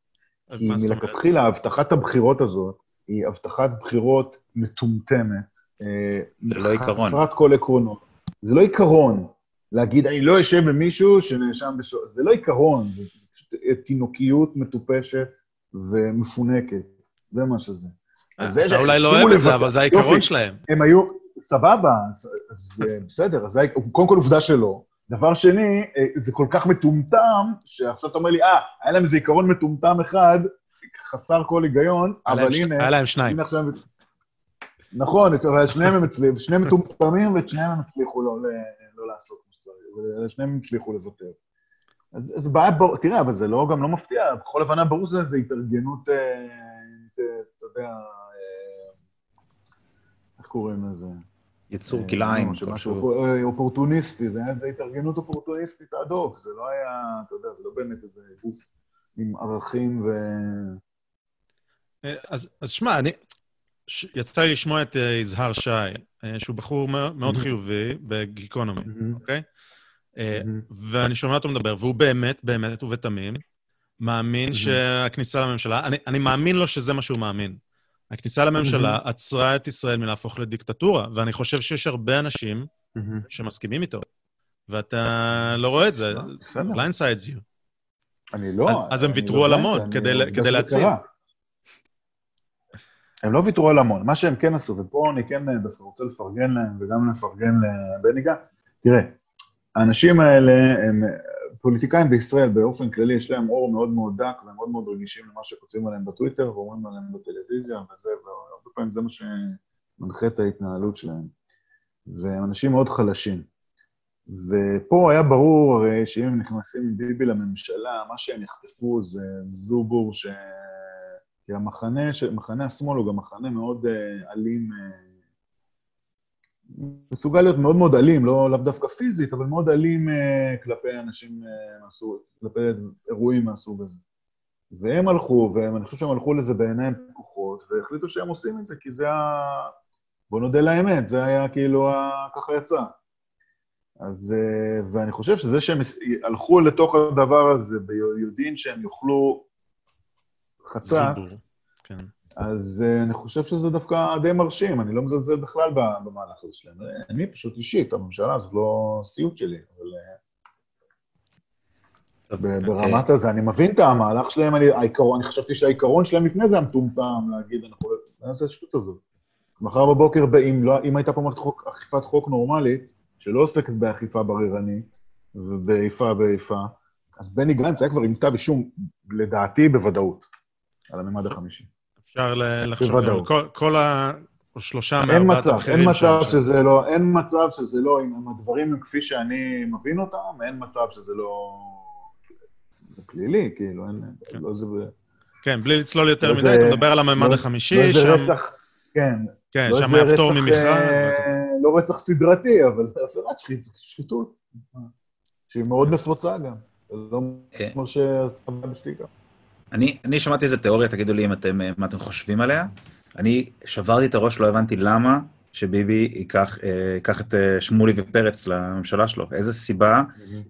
כי? מלכתחילה הבטחת הבחירות הזאת היא הבטחת בחירות מטומטמת. אה, זה לא עיקרון. חסרת כל עקרונות. זה לא עיקרון. להגיד, אני לא אשב עם מישהו שנאשם בשוחד. זה לא עיקרון, זה, זה פשוט תינוקיות מטופשת ומפונקת. זה מה שזה. אז זה אתה אולי לא אוהב את זה, אבל זה העיקרון. שלהם. הם היו, סבבה, אז, אז אה, בסדר, אז זה, קודם כל עובדה שלא. דבר שני, אה, זה כל כך מטומטם, שעכשיו אתה אומר לי, אה, היה להם איזה עיקרון מטומטם אחד, חסר כל היגיון, אבל ש- הנה, היה להם שניים. עכשיו... נכון, אבל שניהם הם הצליחו, שניהם מטומטמים ואת שניהם הם הצליחו לא, לא לעשות כמו שצריך, ושניהם הם הצליחו לוותר. אז, אז בעיה, בור- תראה, אבל זה לא, גם לא מפתיע, בכל הבנה ברור שזה זה התארגנות, אה, אתה יודע, איך קוראים לזה? יצור אה, כלאיים. לא. אופ- אה, אופורטוניסטי, זה היה איזו התארגנות אופורטוניסטית אד הוק, זה לא היה, אתה יודע, זה לא באמת איזה גוף עם ערכים ו... אה, אז, אז שמע, אני... ש... יצא לי לשמוע את אה, יזהר שי, אה, שהוא בחור מאוד מאוד חיובי בגיקונומי, אוקיי? אה, ואני שומע אותו מדבר, והוא באמת, באמת ובתמים, מאמין שהכניסה לממשלה, אני, אני מאמין לו שזה מה שהוא מאמין. הכניסה לממשלה עצרה את ישראל מלהפוך לדיקטטורה, ואני חושב שיש הרבה אנשים שמסכימים איתו, ואתה לא רואה את זה, בסדר. blindsides you. אני לא... אז- הם ויתרו על המון כדי ל- יודע כדי שזה להציל. קרה. הם לא ויתרו על המון. מה שהם כן עשו, ופה אני כן אה, דווקא רוצה לפרגן להם וגם לפרגן לבני גן, תראה, האנשים האלה הם אה, פוליטיקאים בישראל באופן כללי, יש להם אור מאוד מאוד דק והם מאוד מאוד רגישים למה שכותבים עליהם בטוויטר ואומרים עליהם בטלוויזיה וזה, והרבה פעמים זה מה שמנחה את ההתנהלות שלהם. והם אנשים מאוד חלשים. ופה היה ברור הרי שאם הם נכנסים עם ביבי לממשלה, מה שהם יחטפו זה זובור ש... כי המחנה, ש... מחנה השמאל הוא גם מחנה מאוד אה, אלים, אה, מסוגל להיות מאוד מאוד אלים, לא לאו דווקא פיזית, אבל מאוד אלים אה, כלפי אנשים אה, מהסוג, כלפי אירועים מהסוג הזה. והם הלכו, ואני חושב שהם הלכו לזה בעיניים פקוחות, והחליטו שהם עושים את זה, כי זה ה... בוא נודה לאמת, זה היה כאילו, ה... ככה יצא. אז, אה, ואני חושב שזה שהם הלכו לתוך הדבר הזה ביודעין שהם יוכלו חצץ, כן. אז uh, אני חושב שזה דווקא די מרשים, אני לא מזלזל בכלל במהלך הזה שלהם. אני פשוט אישית, הממשלה הזאת לא סיוט שלי, אבל uh, ב- ברמת הזה, אני מבין את המהלך שלהם, אני, העיקרון, אני חשבתי שהעיקרון שלהם לפני זה היה מטומטם, להגיד, אנחנו לא... זה השטות הזאת? מחר בבוקר, אם, לא, אם הייתה פה מערכת חוק, אכיפת חוק נורמלית, שלא עוסקת באכיפה בררנית ובאיפה באיפה, אז בני גנץ היה כבר עם כתב אישום, לדעתי, בוודאות, על הממד החמישי. אפשר ל- לחשוב, בוודאות. כל- כל ה... או שלושה אין מארבעת הבכירים אין מצב שזה לא, אין מצב שזה לא, אם הדברים הם כפי שאני מבין אותם, אין מצב שזה לא... זה פלילי, כאילו, אין... כן. לא זה... כן, בלי לצלול יותר לא מדי, זה- אתה מדבר על הממד לא- החמישי, לא שם... רצח, כן. כן, לא שם היה פטור ממכרז. אה, לא רצח סדרתי, אבל עבירת שחיתות-. שהיא מאוד נפוצה גם. זה לא אה. כמו שהצבא בשתיקה. אני, אני שמעתי איזה תיאוריה, תגידו לי אם אתם, אה, מה אתם חושבים עליה. אני שברתי את הראש, לא הבנתי למה שביבי ייקח, אה, ייקח את אה, שמולי ופרץ לממשלה שלו. איזה סיבה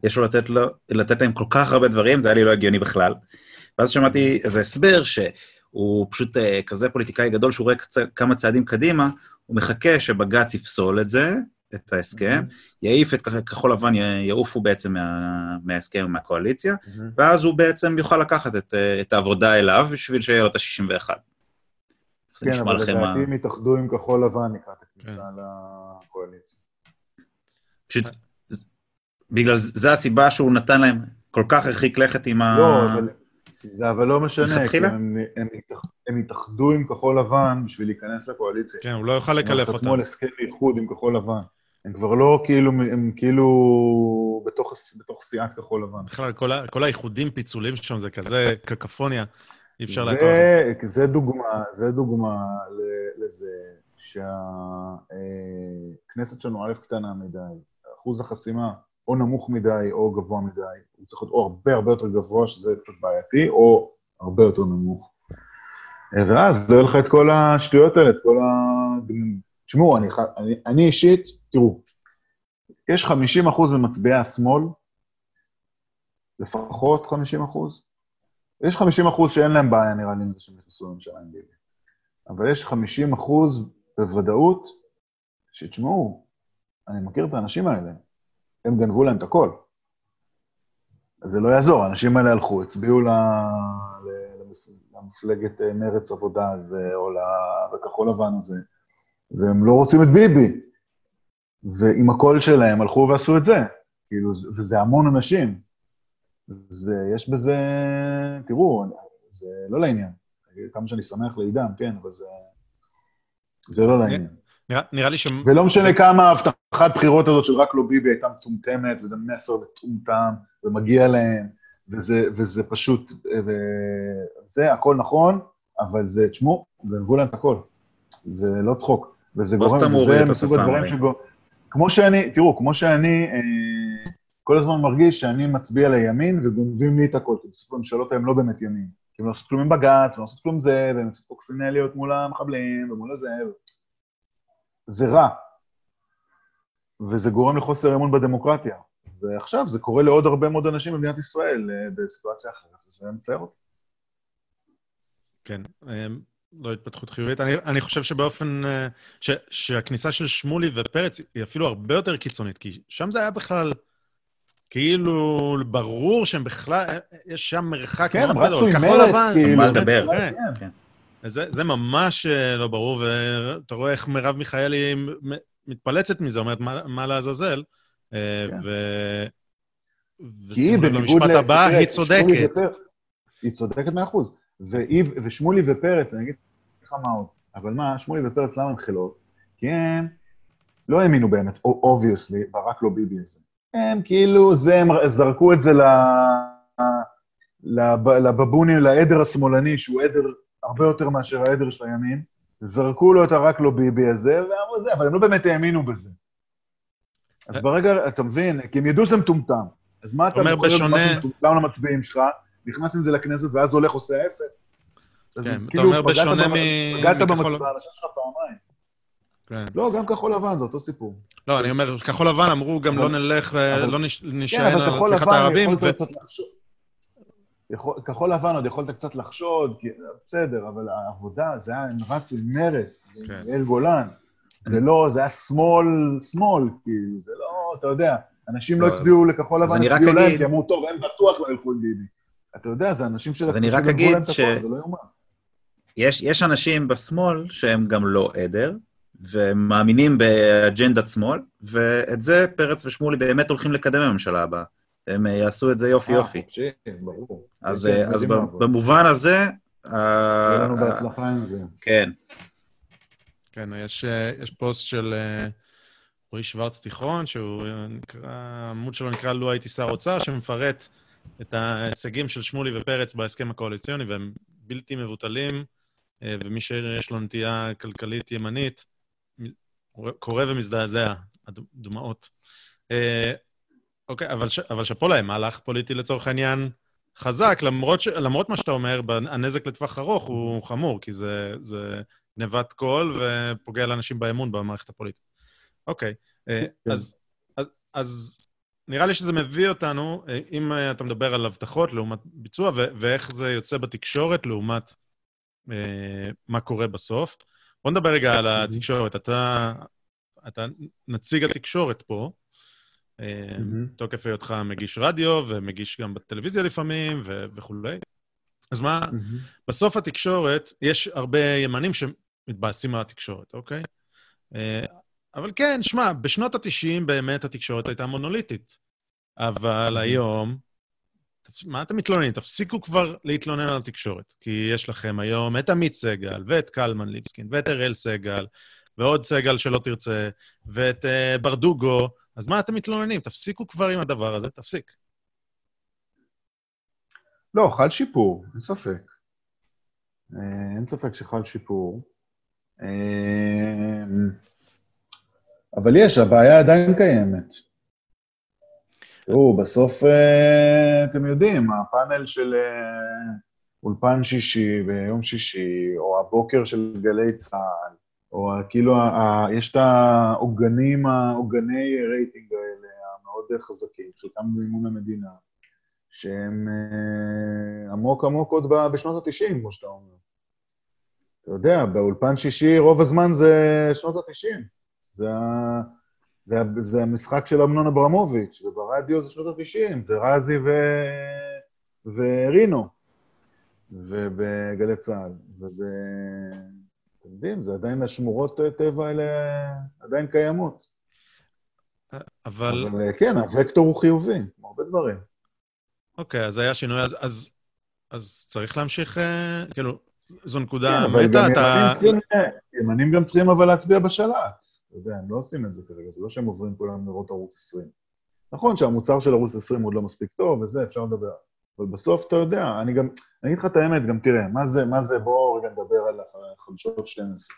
יש לו לתת, לו לתת להם כל כך הרבה דברים, זה היה לי לא הגיוני בכלל. ואז שמעתי איזה הסבר שהוא פשוט כזה פוליטיקאי גדול, שהוא רואה. כמה צעדים קדימה, הוא מחכה שבג"ץ יפסול את זה, את ההסכם, יעיף את כחול לבן, יעופו בעצם מה, מההסכם, מהקואליציה, ואז הוא בעצם יוכל לקחת את, אה, את העבודה אליו בשביל שיהיה לו את ה-61. איך זה כן, אבל לדעתי הם יתאחדו עם כחול לבן לקראת הכניסה כן. לקואליציה. פשוט, בגלל זה זה הסיבה שהוא נתן להם, כל כך הרחיק לכת עם ה... לא, אבל זה אבל לא משנה, כי? הם, הם, הם יתאחדו עם כחול לבן בשביל להיכנס לקואליציה. כן, הוא לא יוכל הם לקלף חתמו אותם. על הסכם איחוד עם כחול לבן. הם כבר לא כאילו, הם כאילו בתוך, בתוך סיעת כחול לבן. בכלל, כל ה- כל האיחודים, פיצולים שם, זה כזה קקפוניה, אי אפשר לעקוב. זה, זה דוגמה, זה דוגמה ל- לזה שהכנסת שלנו א' קטנה מדי, אחוז החסימה או נמוך מדי או גבוה מדי, הוא צריך להיות או הרבה הרבה יותר גבוה, שזה קצת בעייתי, או הרבה יותר נמוך. אה, ואז לא יהיה לך את כל השטויות האלה, את כל. תשמעו, אני, אני, אני אישית, תראו, יש 50 אחוז ממצביעי השמאל, לפחות 50 אחוז. יש 50 אחוז שאין להם בעיה, נראה לי, עם זה שהם נכנסו לממשלה עם ביבי. אבל יש 50 אחוז בוודאות, שתשמעו, אני מכיר את האנשים האלה, הם גנבו להם את הכל. אז זה לא יעזור, האנשים האלה הלכו, הצביעו ל... למפלגת אה, מרץ עבודה הזה, או לכחול לבן הזה, והם לא רוצים את ביבי. ועם הקול שלהם הלכו ועשו את זה. כאילו, וזה המון אנשים. זה, יש בזה, תראו, זה לא לעניין. כמה שאני שמח לעידן, כן, אבל זה, זה לא לעניין. נראה, נראה לי ש... ולא משנה כמה ההבטחת בחירות הזאת של רק לא ביבי הייתה מטומטמת, וזה מסר מטומטם, ומגיע להם, וזה, וזה פשוט, וזה הכל נכון, אבל זה, תשמעו, גנבו להם את הכל. זה לא צחוק. וזה גורם, וזה מסוג הדברים שגורם... כמו שאני, תראו, כמו שאני אה, כל הזמן מרגיש שאני מצביע לימין וגונבים לי את הכל, כי בסוף הממשלות הן לא באמת ימין. כי הם לא עושות כלום עם בג"ץ, והם לא עושות כלום זה, והם עושות קוקסינליות מול המחבלים ומול הזה. זה רע. וזה גורם לחוסר אמון בדמוקרטיה. ועכשיו זה קורה לעוד הרבה מאוד אנשים במדינת ישראל אה, בסיטואציה אחרת, וזה מצער אותי. כן, אה, לא התפתחות חיובית. אני, אני חושב שבאופן... אה, ש, שהכניסה של שמולי ופרץ היא אפילו הרבה יותר קיצונית, כי שם זה היה בכלל... כאילו, ברור שהם בכלל, יש שם מרחק כן, מאוד גדול. כן, הם רצו עם מרץ, כאילו. מה לדבר. כן, כן. זה, זה ממש לא ברור, ואתה רואה איך מרב מיכאלי מתפלצת מזה, אומרת, מה, מה לעזאזל? כן. ו... כי בניגוד ל... הבא, היא צודקת. היא צודקת מאה אחוז. ושמולי ופרץ, אני אגיד לך מה עוד, אבל מה, שמולי ופרץ, למה הם חילות? כי הם לא האמינו באמת, אובייסלי, ברק לא ביבי הזה. הם כאילו, זה, הם זרקו את זה לבבונים, לעדר השמאלני, שהוא עדר הרבה יותר מאשר העדר של הימין, זרקו לו את הרק לא ביבי הזה, ואמרו זה, אבל הם לא באמת האמינו בזה. אז ברגע, אתה מבין, כי הם ידעו שזה מטומטם. אז מה אתה אומר בשונה... מטומטם למצביעים שלך, נכנס עם זה לכנסת, ואז הולך עושה ההפך? כן, אתה כאילו, אומר בשונה מ... פגעת במצביע, האנשים שלך פעמיים. כן. לא, גם כחול לבן, זה אותו סיפור. לא, אני אומר, כחול לבן אמרו גם לא נלך, אה, לא נשען על תמיכת הערבים. כחול לבן עוד יכולת קצת לחשוד, בסדר, אבל העבודה, זה היה, הם רצו עם מרץ, כן. יאיר גולן. זה לא, זה היה שמאל, שמאל, כאילו, זה לא, אתה יודע, אנשים לא, לא הצביעו לכחול לבן, הצביעו להם, כי אמרו, טוב, הם בטוח לא ילכו עם ביבי. אתה יודע, זה אנשים של... אז אני רק אגיד ש... לא. יש, יש אנשים בשמאל שהם גם לא עדר, והם מאמינים באג'נדת שמאל, ואת זה פרץ ושמולי באמת הולכים לקדם בממשלה הבאה. הם יעשו את זה יופי אה, יופי. ברור. אז, אז במובן הזה... יהיה לנו בהצלחה עם זה. כן. כן, יש, יש פוסט של רועי שוורץ תיכון, שהוא נקרא, העמוד שלו נקרא "לו הייתי שר אוצר", שמפרט את ההישגים של שמולי ופרץ בהסכם הקואליציוני, והם בלתי מבוטלים, אה, ומי שיש לו נטייה כלכלית ימנית, קורא ומזדעזע, הדמעות. אה, אוקיי, אבל, ש, אבל שאפו להם, מהלך פוליטי לצורך העניין חזק, למרות, ש, למרות מה שאתה אומר, הנזק לטווח ארוך הוא חמור, כי זה, זה גנבת קול ופוגע לאנשים באמון במערכת הפוליטית. אוקיי, אה, כן. אז, אז, אז נראה לי שזה מביא אותנו, אה, אם אה, אתה מדבר על הבטחות לעומת ביצוע, ואיך זה יוצא בתקשורת לעומת אה, מה קורה בסוף. בוא נדבר רגע על התקשורת. אתה, אתה נציג התקשורת פה, אה, תוקף היותך מגיש רדיו ומגיש גם בטלוויזיה לפעמים ו- וכולי. אז מה, בסוף התקשורת, יש הרבה ימנים שמתבאסים על התקשורת, אוקיי? אה, אבל כן, שמע, בשנות ה-90 באמת התקשורת הייתה מונוליטית. אבל היום, מה אתם מתלוננים? תפסיקו כבר להתלונן על התקשורת, כי יש לכם היום את עמית סגל, ואת קלמן ליבסקין, ואת אראל סגל, ועוד סגל שלא תרצה, ואת uh, ברדוגו, אז מה אתם מתלוננים? תפסיקו כבר עם הדבר הזה, תפסיק. לא, חל שיפור, אין ספק. אה, אין ספק שחל שיפור. אה, אבל יש, הבעיה עדיין קיימת. תראו, בסוף, אה, אתם יודעים, הפאנל של אולפן שישי ויום שישי, או הבוקר של גלי צה"ל, או כאילו, יש את העוגנים, העוגני רייטינג האלה, מאוד חזקים, חלקם במימון המדינה, שהם אה, עמוק עמוק עוד בשנות ה-90, כמו שאתה אומר. אתה יודע, באולפן שישי רוב הזמן זה שנות ה-90. זה, זה, זה המשחק של אמנון אברמוביץ', וברדיו זה שנות ה-90, זה רזי ו... ורינו, ובגלי צה"ל. וב... אתם יודעים, זה עדיין השמורות טבע האלה עדיין קיימות. אבל, אבל אה, כן, הוקטור הוא חיובי, כמו הרבה דברים. אוקיי, אז היה שינוי, אז, אז, אז צריך להמשיך, אה, כאילו, זו נקודה כן, אבל מתה, גם אתה... ימנים צריכים, ימנים גם צריכים אבל להצביע בשלט. אתה יודע, הם לא עושים את זה כרגע, זה לא שהם עוברים כולם לראות ערוץ 20. נכון שהמוצר של ערוץ 20 עוד לא מספיק טוב וזה, אפשר לדבר. אבל בסוף אתה יודע, אני גם, אני אגיד לך את האמת, גם תראה, מה זה, מה זה, בואו רגע נדבר על החדשות 12.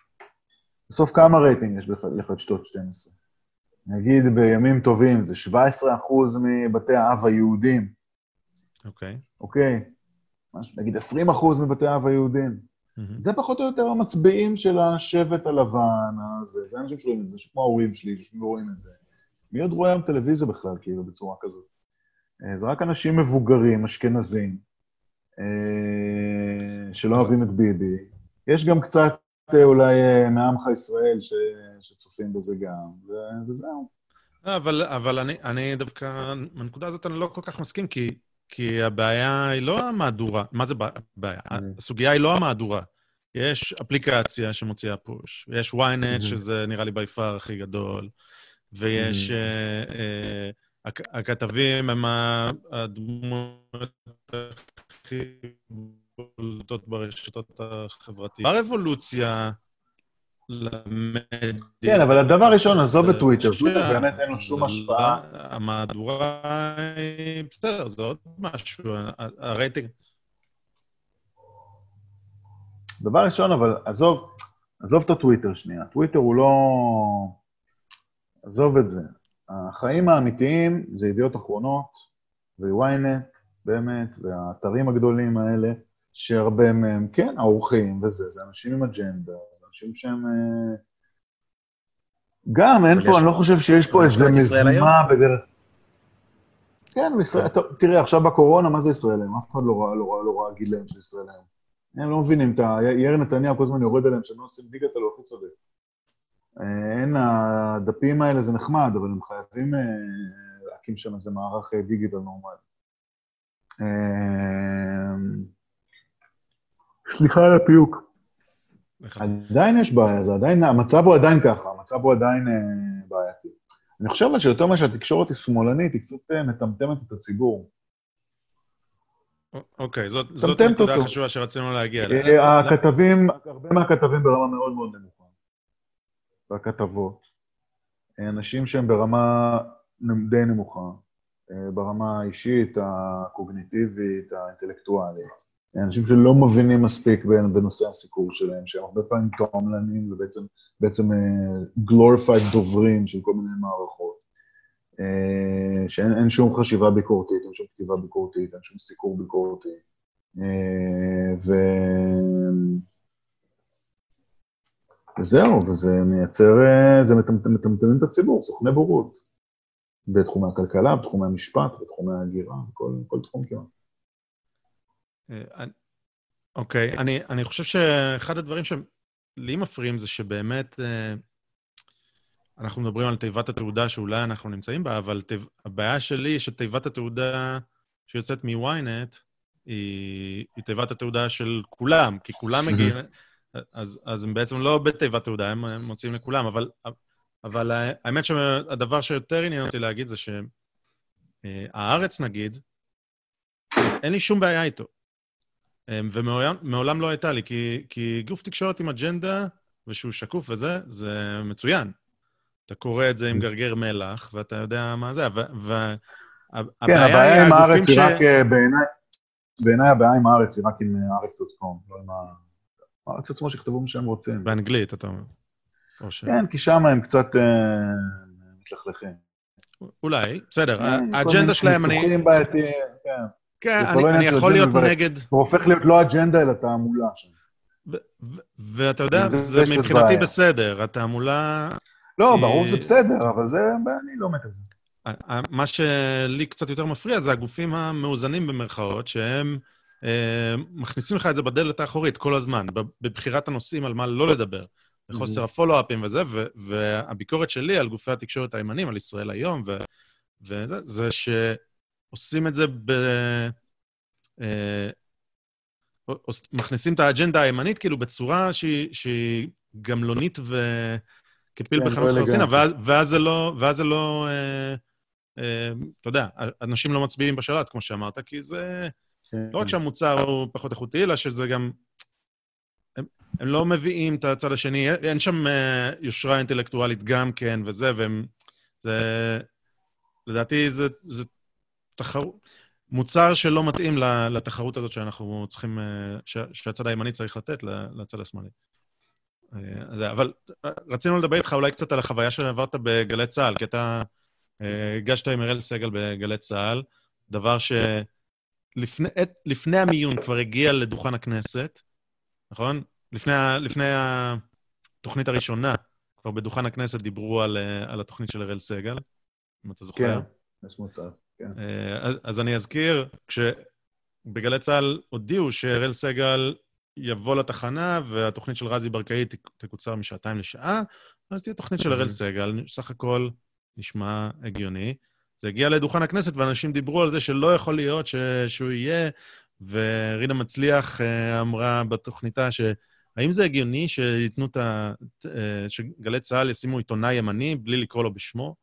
בסוף כמה רייטינג יש לחדשות 12? נגיד בימים טובים, זה 17 אחוז מבתי האב היהודים, אוקיי. אוקיי? משהו, נגיד 20 אחוז מבתי האב היהודים. מהמם. זה פחות או יותר המצביעים של השבט הלבן, הזה, זה אנשים שרואים את זה, כמו ההורים שלי, ורואים את זה. מי עוד רואה היום טלוויזיה בכלל, כאילו, בצורה כזאת? אה, זה רק אנשים מבוגרים, אשכנזים, אה, שלא אוהבים את ביבי. יש גם קצת אה, אולי מעמך ישראל ש... שצופים בזה גם, ו... וזהו. לא, אבל, אבל אני, אני דווקא, בנקודה הזאת אני לא כל כך מסכים, כי, כי הבעיה היא לא המהדורה. מה זה בע- בעיה? Mm. הסוגיה היא לא המהדורה. יש אפליקציה שמוציאה פוש, יש ynet. שזה נראה לי ביפר הכי גדול, ויש... אה, אה, הכ- הכתבים הם ה- הדמויות הכי בולטות ברשתות החברתיות. הרבולוציה למדיה... כן, אבל הדבר הראשון, עזוב את טוויטר. טוויטר באמת אין לו שום השפעה. לא- המהדורה היא בסדר, זה עוד משהו. הרייטינג... דבר ראשון, אבל עזוב, עזוב את הטוויטר שנייה. טוויטר הוא לא... עזוב את זה. החיים האמיתיים זה ידיעות אחרונות ו-ynet, באמת, והאתרים הגדולים האלה, שהרבה מהם, כן, האורחים וזה, זה אנשים עם אג'נדה, אנשים שהם... אה, גם, אין פה, אני לא חושב שיש פה איזה מזימה בדרך... כן, ישראל, טוב, תראה, עכשיו בקורונה, מה זה ישראל היום? אף אחד לא ראה, לא ראה, לא ראה גיליון של ישראל היום. הם לא מבינים את ה... יאיר נתניהו כל הזמן יורד עליהם שהם לא עושים ליגת אלו, הכי צודק. אה, אין, הדפים האלה זה נחמד, אבל הם חייבים אה, להקים שם איזה מערך דיגיטל נורמלי. סליחה על הפיוק. עדיין יש בעיה, זה עדיין, המצב הוא עדיין ככה, המצב הוא עדיין אה, בעייתי. אני חושב אבל שיותר ממה שהתקשורת היא שמאלנית, היא קצת אה, מטמטמת את הציבור. אוקיי, זאת זאת נקודה אותו. חשובה שרצינו להגיע אליה. אה, הכתבים, הרבה מהכתבים ברמה מאוד מאוד נמוכה. והכתבות. אה, אנשים שהם ברמה די נמוכה, ברמה האישית, הקוגניטיבית, האינטלקטואלית. אנשים שלא מבינים מספיק בנ- בנושא הסיקור שלהם, שהם הרבה פעמים תועמלנים ובעצם בעצם, אה, דוברים של כל מיני מערכות. אה, שאין אין שום חשיבה ביקורתית, אין שום כתיבה ביקורתית, אין שום סיקור ביקורתי. אה, ו... וזהו, וזה מייצר, זה מטמטמים את הציבור, סוכני בורות. בתחומי הכלכלה, בתחומי המשפט, בתחומי ההגירה, בכל כל תחום כמעט. אה, אוקיי, אני, אני חושב שאחד הדברים שלי מפריעים זה שבאמת אה, אנחנו מדברים על תיבת התעודה שאולי אנחנו נמצאים בה, אבל תיב, הבעיה שלי היא שתיבת התעודה שיוצאת מ-ynet היא, היא תיבת התעודה של כולם, כי כולם מגיעים, אז, אז הם בעצם לא בתיבת תעודה, הם, הם מוציאים לכולם, אבל, אבל האמת שהדבר שיותר עניין אותי להגיד זה שהארץ, נגיד, אין לי שום בעיה איתו. אמ, ומעולם לא הייתה לי, כי, כי גוף תקשורת עם אג'נדה, ושהוא שקוף וזה, זה מצוין. אתה קורא את זה עם גרגר מלח, ואתה יודע מה זה, והבעיה כן, הבעיה עם הארץ היא רק, אה, בעיניי, בעיניי הבעיה עם הארץ היא רק עם הארץ.קום, לא עם. הארץ עצמו שיכתבו מה שהם רוצים. באנגלית, אתה אומר. או ש... כן, כי שם הם קצת אה, מתלכלכים. אולי, בסדר. אה, כל האג'נדה שלהם, אני... ניסוחים בעייתיים, כן. כן, אני, אני יכול להיות אג'נדה נגד, זה הופך להיות לא אג'נדה, אלא תעמולה שם. ו- ו- ואתה יודע, זה- זה זה מבחינתי בעיה. בסדר. התעמולה... לא, אה, ברור שזה בסדר, אבל זה, אני לא מת על זה. מה שלי קצת יותר מפריע זה הגופים המאוזנים במרכאות, שהם אה, מכניסים לך את זה בדלת האחורית כל הזמן, בבחירת הנושאים על מה לא לדבר, בחוסר הפולו-אפים וזה, והביקורת שלי על גופי התקשורת הימנים, על ישראל היום, וזה, זה שעושים את זה ב... אה, מכניסים את האג'נדה הימנית כאילו בצורה שהיא, שהיא גמלונית וכפיל כן, בחנות לא חרסינה, ואז, ואז זה לא, ואז זה לא, אה, אה, אתה יודע, אנשים לא מצביעים בשלט, כמו שאמרת, כי זה כן. לא רק שהמוצר הוא פחות איכותי, אלא שזה גם... הם, הם לא מביאים את הצד השני, אין שם אה, יושרה אינטלקטואלית גם כן וזה, והם... זה... לדעתי זה, זה תחרות... מוצר שלא מתאים לתחרות הזאת שאנחנו צריכים, אה, שהצד הימני צריך לתת לצד השמאלי. אה, אבל אה, רצינו לדבר איתך אולי קצת על החוויה שעברת בגלי צה"ל, כי אתה הגשת עם אראל סגל בגלי צה"ל, דבר שלפני המיון כבר הגיע לדוכן הכנסת, נכון? לפני, לפני התוכנית הראשונה, כבר בדוכן הכנסת דיברו על, על התוכנית של אראל סגל, אם אתה זוכר. כן, יש מוצר. כן. אז, אז אני אזכיר, כשבגלי צה"ל הודיעו שאראל סגל יבוא לתחנה והתוכנית של רזי ברקאי תקוצר משעתיים לשעה, אז תהיה תוכנית של אראל סגל, סך הכל נשמע הגיוני. זה הגיע לדוכן הכנסת ואנשים דיברו על זה שלא יכול להיות ש... שהוא יהיה, ורינה מצליח אה, אמרה בתוכניתה ש... האם זה הגיוני שייתנו את ה... אה, שגלי צה"ל ישימו עיתונאי ימני בלי לקרוא לו בשמו?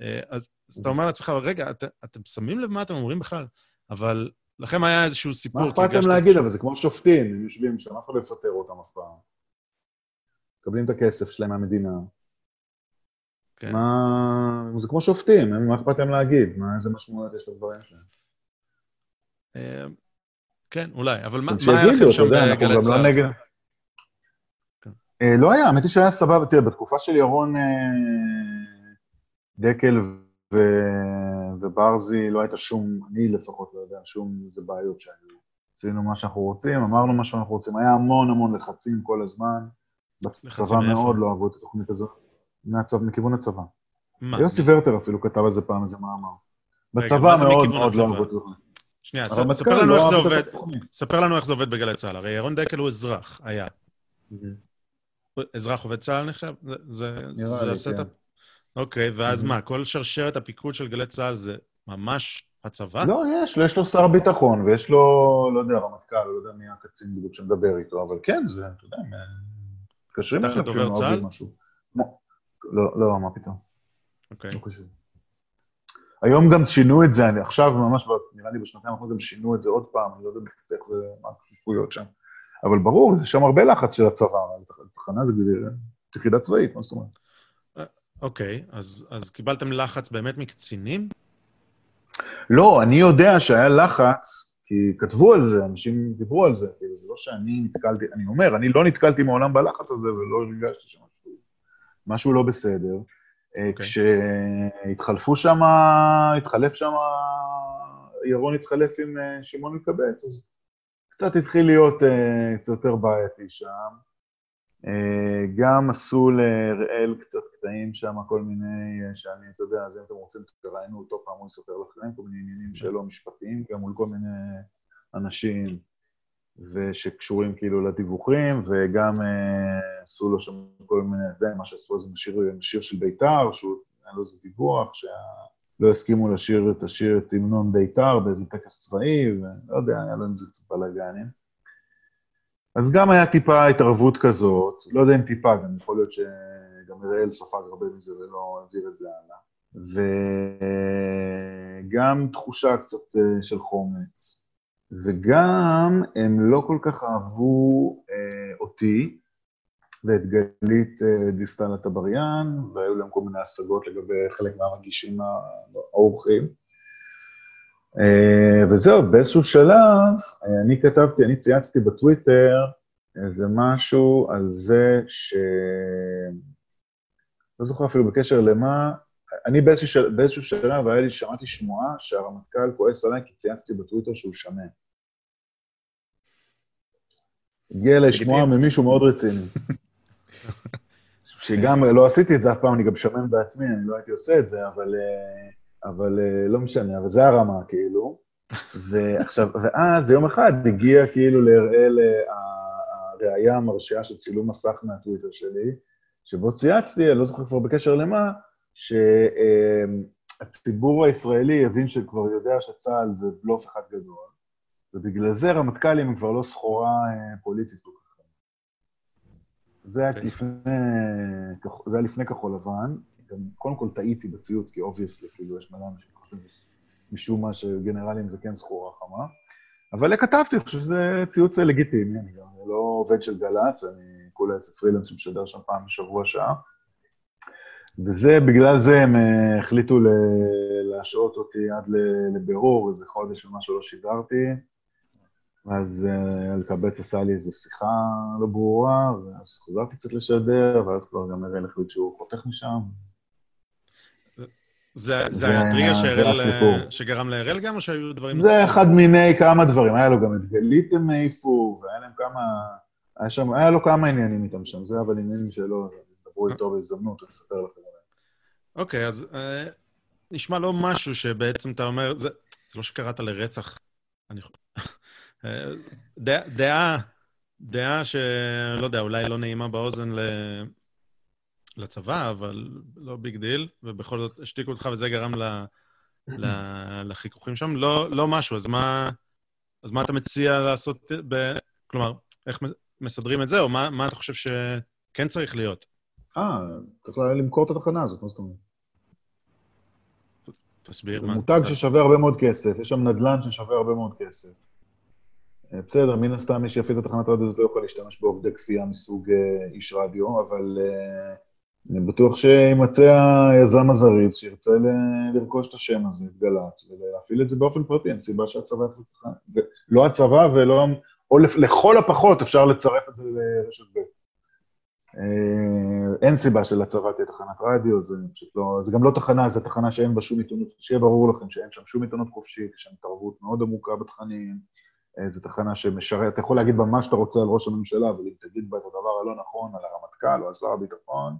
אה, אז, אז אתה אומר לעצמך, רגע, את, אתם שמים לב מה אתם אומרים בכלל? אבל לכם היה איזשהו סיפור. מה אכפת להם להגיד, אבל זה כמו שופטים, הם יושבים שם, אף אחד לא יפטר אותם אף פעם. מקבלים את הכסף שלהם מהמדינה. כן. מה... זה כמו שופטים, מה אכפת להם להגיד? מה, איזה משמעויות יש לדברים שלהם? אה, כן, אולי, אבל מה היה לכם שם בגלי לא צה"ל? כן. אה, לא היה, האמת היא שהיה סבבה. תראה, בתקופה של ירון... דקל ו... וברזי, לא הייתה שום, אני לפחות לא יודע, שום איזה בעיות שהיו. עשינו מה שאנחנו רוצים, אמרנו מה שאנחנו רוצים. היה המון המון לחצים כל הזמן. בצבא מאוד לא אהבו את התוכנית הזאת. מהצבא, מכיוון הצבא. מה? יוסי ורטר אפילו כתב על זה פעם איזה מאמר. בצבא מאוד מאוד לא אהבו את התוכנית. שנייה, ספר לנו לא איך זה עובד. ספר לנו איך זה עובד בגלי צה"ל. הרי ירון דקל הוא אזרח, היה. אזרח עובד צה"ל נחשב? זה ה setup? אוקיי, ואז מה, כל שרשרת הפיקוד של גלי צה"ל זה ממש הצבא? לא, יש, יש לו שר ביטחון, ויש לו, לא יודע, רמטכ"ל, לא יודע מי הקצין בדיוק שמדבר איתו, אבל כן, זה, אתה יודע, מתקשרים אליו דובר צה"ל? לא, לא, מה פתאום. אוקיי. לא קשור. היום גם שינו את זה, אני עכשיו ממש, נראה לי בשנתיים האחרונות גם שינו את זה עוד פעם, אני לא יודע איך זה, מה הכפיפויות שם. אבל ברור, יש שם הרבה לחץ של הצבא, תחנה זה יחידה צבאית, מה זאת אומרת? אוקיי, אז, אז קיבלתם לחץ באמת מקצינים? לא, אני יודע שהיה לחץ, כי כתבו על זה, אנשים דיברו על זה, כאילו, זה לא שאני נתקלתי, אני אומר, אני לא נתקלתי מעולם בלחץ הזה ולא הרגשתי שמשהו משהו לא בסדר. Okay. אה, אוקיי. כשהתחלפו שם, התחלף שם, ירון התחלף עם אה, שמעון מקבץ, אז קצת התחיל להיות uh, קצת יותר בעייתי שם. אה, גם עשו לראל קצת קטעים שם, כל מיני, אה, שאני, אתה יודע, אז אם אתם רוצים, תראיינו אותו פעם, הוא יספר לכם, כל מיני עניינים שלו משפטיים, גם מול כל מיני אנשים, ושקשורים כאילו לדיווחים, וגם אה, עשו לו שם כל מיני, אתה יודע, מה שעשו איזה שיר, שיר של בית"ר, שהוא, היה לו איזה דיווח, שלא הסכימו לשיר את השיר, את המנון בית"ר באיזה טקס צבאי, ולא יודע, היה להם איזה קצת בלאגנים. אז גם היה טיפה התערבות כזאת, לא יודע אם טיפה, גם יכול להיות שגם אראל ספג הרבה מזה ולא העביר את זה הלאה. וגם תחושה קצת אה, של חומץ. וגם הם לא כל כך אהבו אה, אותי ואת גלית אה, דיסטל אטבריאן, והיו להם כל מיני השגות לגבי חלק מהמגישים האורחים. אה, וזהו, באיזשהו שלב, אה, אני כתבתי, אני צייצתי בטוויטר איזה משהו על זה ש... לא זוכר אפילו בקשר למה, אני באיזשהו, של... באיזשהו שלב, היה לי, שמעתי שמועה שהרמטכ"ל כועס עליי כי צייצתי בטוויטר שהוא שמן. הגיע אליי שמועה ממישהו מאוד רציני. שגם לא עשיתי את זה אף פעם, אני גם שמן בעצמי, אני לא הייתי עושה את זה, אבל... Uh, אבל אה, לא משנה, אבל זה הרמה, כאילו. ועכשיו, ואז יום אחד הגיע כאילו להראל אה, הראייה המרשיעה של צילום מסך מהטוויטר שלי, שבו צייצתי, אני לא זוכר כבר בקשר למה, שהציבור הישראלי יבין שכבר יודע שצה"ל זה בלוף אחד גדול, ובגלל זה רמטכ"לים הם כבר לא סחורה אה, פוליטית כל כך. זה היה, זה היה לפני כחול לבן, גם קודם כל טעיתי בציוץ, כי obviously, כאילו, יש מלא אנשים שחושבים משום מה שגנרלים זה כן סחורה חמה. אבל כתבתי, אני חושב שזה ציוץ לגיטימי, אני גם לא עובד של גל"צ, אני כולה איזה פרילנס שמשדר שם פעם בשבוע שעה. וזה, בגלל זה הם uh, החליטו להשעות אותי עד לבירור, איזה חודש ומשהו לא שידרתי. אז uh, אלקבץ עשה לי איזו שיחה לא ברורה, ואז חזרתי קצת לשדר, ואז כבר גם אראל החליט שהוא חותך משם. זה הטריגר שגרם להראל גם, או שהיו דברים... זה אחד מיני כמה דברים. היה לו גם את גלית הם העיפו, והיה להם כמה... היה, שם, היה לו כמה עניינים איתם שם, זה אבל עניינים שלא, דברו איתו בהזדמנות, אני אספר לכם עליהם. אוקיי, אז אה, נשמע לא משהו שבעצם אתה אומר, זה, זה לא שקראת לרצח. אני... אה, דעה, דעה שלא יודע, אולי לא נעימה באוזן ל... לצבא, אבל לא big deal, ובכל זאת השתיקו אותך וזה גרם ל... ל... לחיכוכים שם. לא, לא משהו, אז מה, אז מה אתה מציע לעשות ב... כלומר, איך מסדרים את זה, או מה, מה אתה חושב שכן צריך להיות? אה, צריך למכור את התחנה הזאת, מה זאת אומרת? תסביר מה. מותג ששווה הרבה מאוד כסף, יש שם נדל"ן ששווה הרבה מאוד כסף. אה, בסדר, מן הסתם מי שיפעיל את התחנת רדיו הזאת לא יכול להשתמש בעובדי כפייה מסוג אה, איש רדיו, אבל אה, אני בטוח שימצא היזם הזריז שירצה לרכוש את השם הזה, את גל"צ, ולהפעיל את זה באופן פרטי, אין סיבה שהצבא יחזיק התחנה. לא הצבא ולא... או לכל הפחות אפשר לצרף את זה לרשת ב'. אה, אין סיבה שלצבא תהיה תחנת רדיו, זה פשוט לא... זה גם לא תחנה, זו תחנה שאין בה שום עיתונות, שיהיה ברור לכם שאין שם שום עיתונות חופשית, יש שם התערבות מאוד עמוקה בתכנים, אה, זו תחנה שמשרת, אתה יכול להגיד בה מה שאתה רוצה על ראש הממשלה, אבל אם תגיד בה את הדבר הלא נכון על הרמטכ"ל או על שר הביטחון,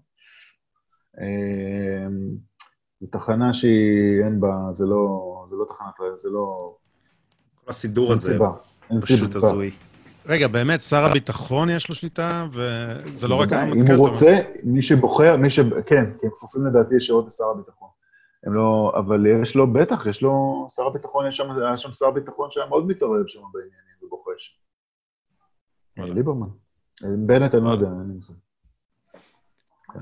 זו תחנה שהיא, אין בה, זה לא, זה לא תחנת, זה לא... כל הסידור הזה. סיבה. פשוט הזוי. רגע, באמת, שר הביטחון יש לו שליטה, וזה לא רק הרמטכ"ל? אם הוא רוצה, מי שבוחר, מי ש... כן, כי הם כפופים לדעתי ישירות לשר הביטחון. הם לא... אבל יש לו, בטח, יש לו... שר הביטחון, יש שם, היה שם שר ביטחון שהיה מאוד מתערב שם בעניינים ובוחש. ליברמן. בנט, אני לא יודע, אין לי מושג.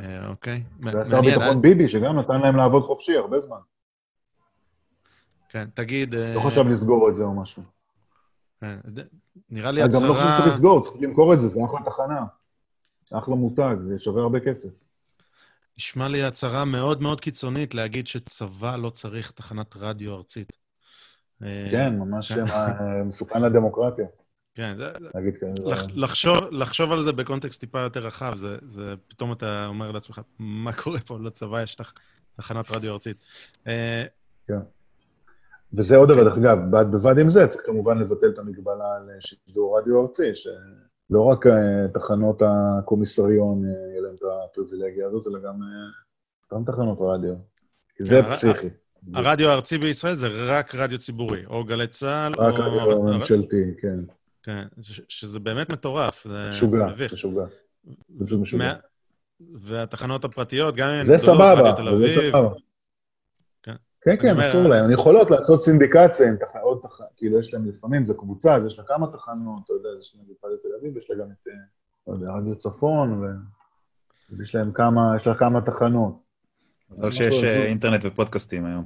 אה, אוקיי. והיה שר ביטחון ביבי, שגם נתן להם לעבוד חופשי הרבה זמן. כן, תגיד... לא אה, חשב לסגור את זה או משהו. כן, נראה לי הצהרה... גם לא חושב שצריך לסגור, צריך למכור את זה, זה אחלה תחנה. אחלה מותג, זה שווה הרבה כסף. נשמע לי הצהרה מאוד מאוד קיצונית להגיד שצבא לא צריך תחנת רדיו ארצית. כן, ממש כן. מסוכן לדמוקרטיה. כן, זה, להגיד כן. לחשוב, לחשוב על זה בקונטקסט טיפה יותר רחב, זה, זה פתאום אתה אומר לעצמך, מה קורה פה? לצבא יש תח, תחנת רדיו ארצית. אה, כן. וזה עוד דבר, דרך אגב, בד בבד עם זה, צריך כמובן לבטל את המגבלה על שידור רדיו ארצי, שלא רק אה, תחנות הקומיסריון אה, יהיה להם את הפריבילגיה הזאת, אלא גם, אה, גם תחנות רדיו. זה פסיכי. הרדיו הארצי בישראל זה רק רדיו ציבורי, או גלי צה"ל, או... רק רדיו ממשלתי, כן. כן, שזה באמת מטורף, זה משוגע, משוגע. זה פשוט משוגע. והתחנות הפרטיות, גם אם... זה סבבה, זה סבבה. כן, כן, אסור להם. הן יכולות לעשות סינדיקציה עם עוד תחנות, כאילו יש להם לפעמים, זה קבוצה, אז יש לה כמה תחנות, אתה יודע, יש להם את תל אביב, יש לה גם את, אה, לא יודע, רדיו צפון, אז יש להם כמה, יש לה כמה תחנות. מזל שיש אה, אינטרנט ופודקאסטים היום.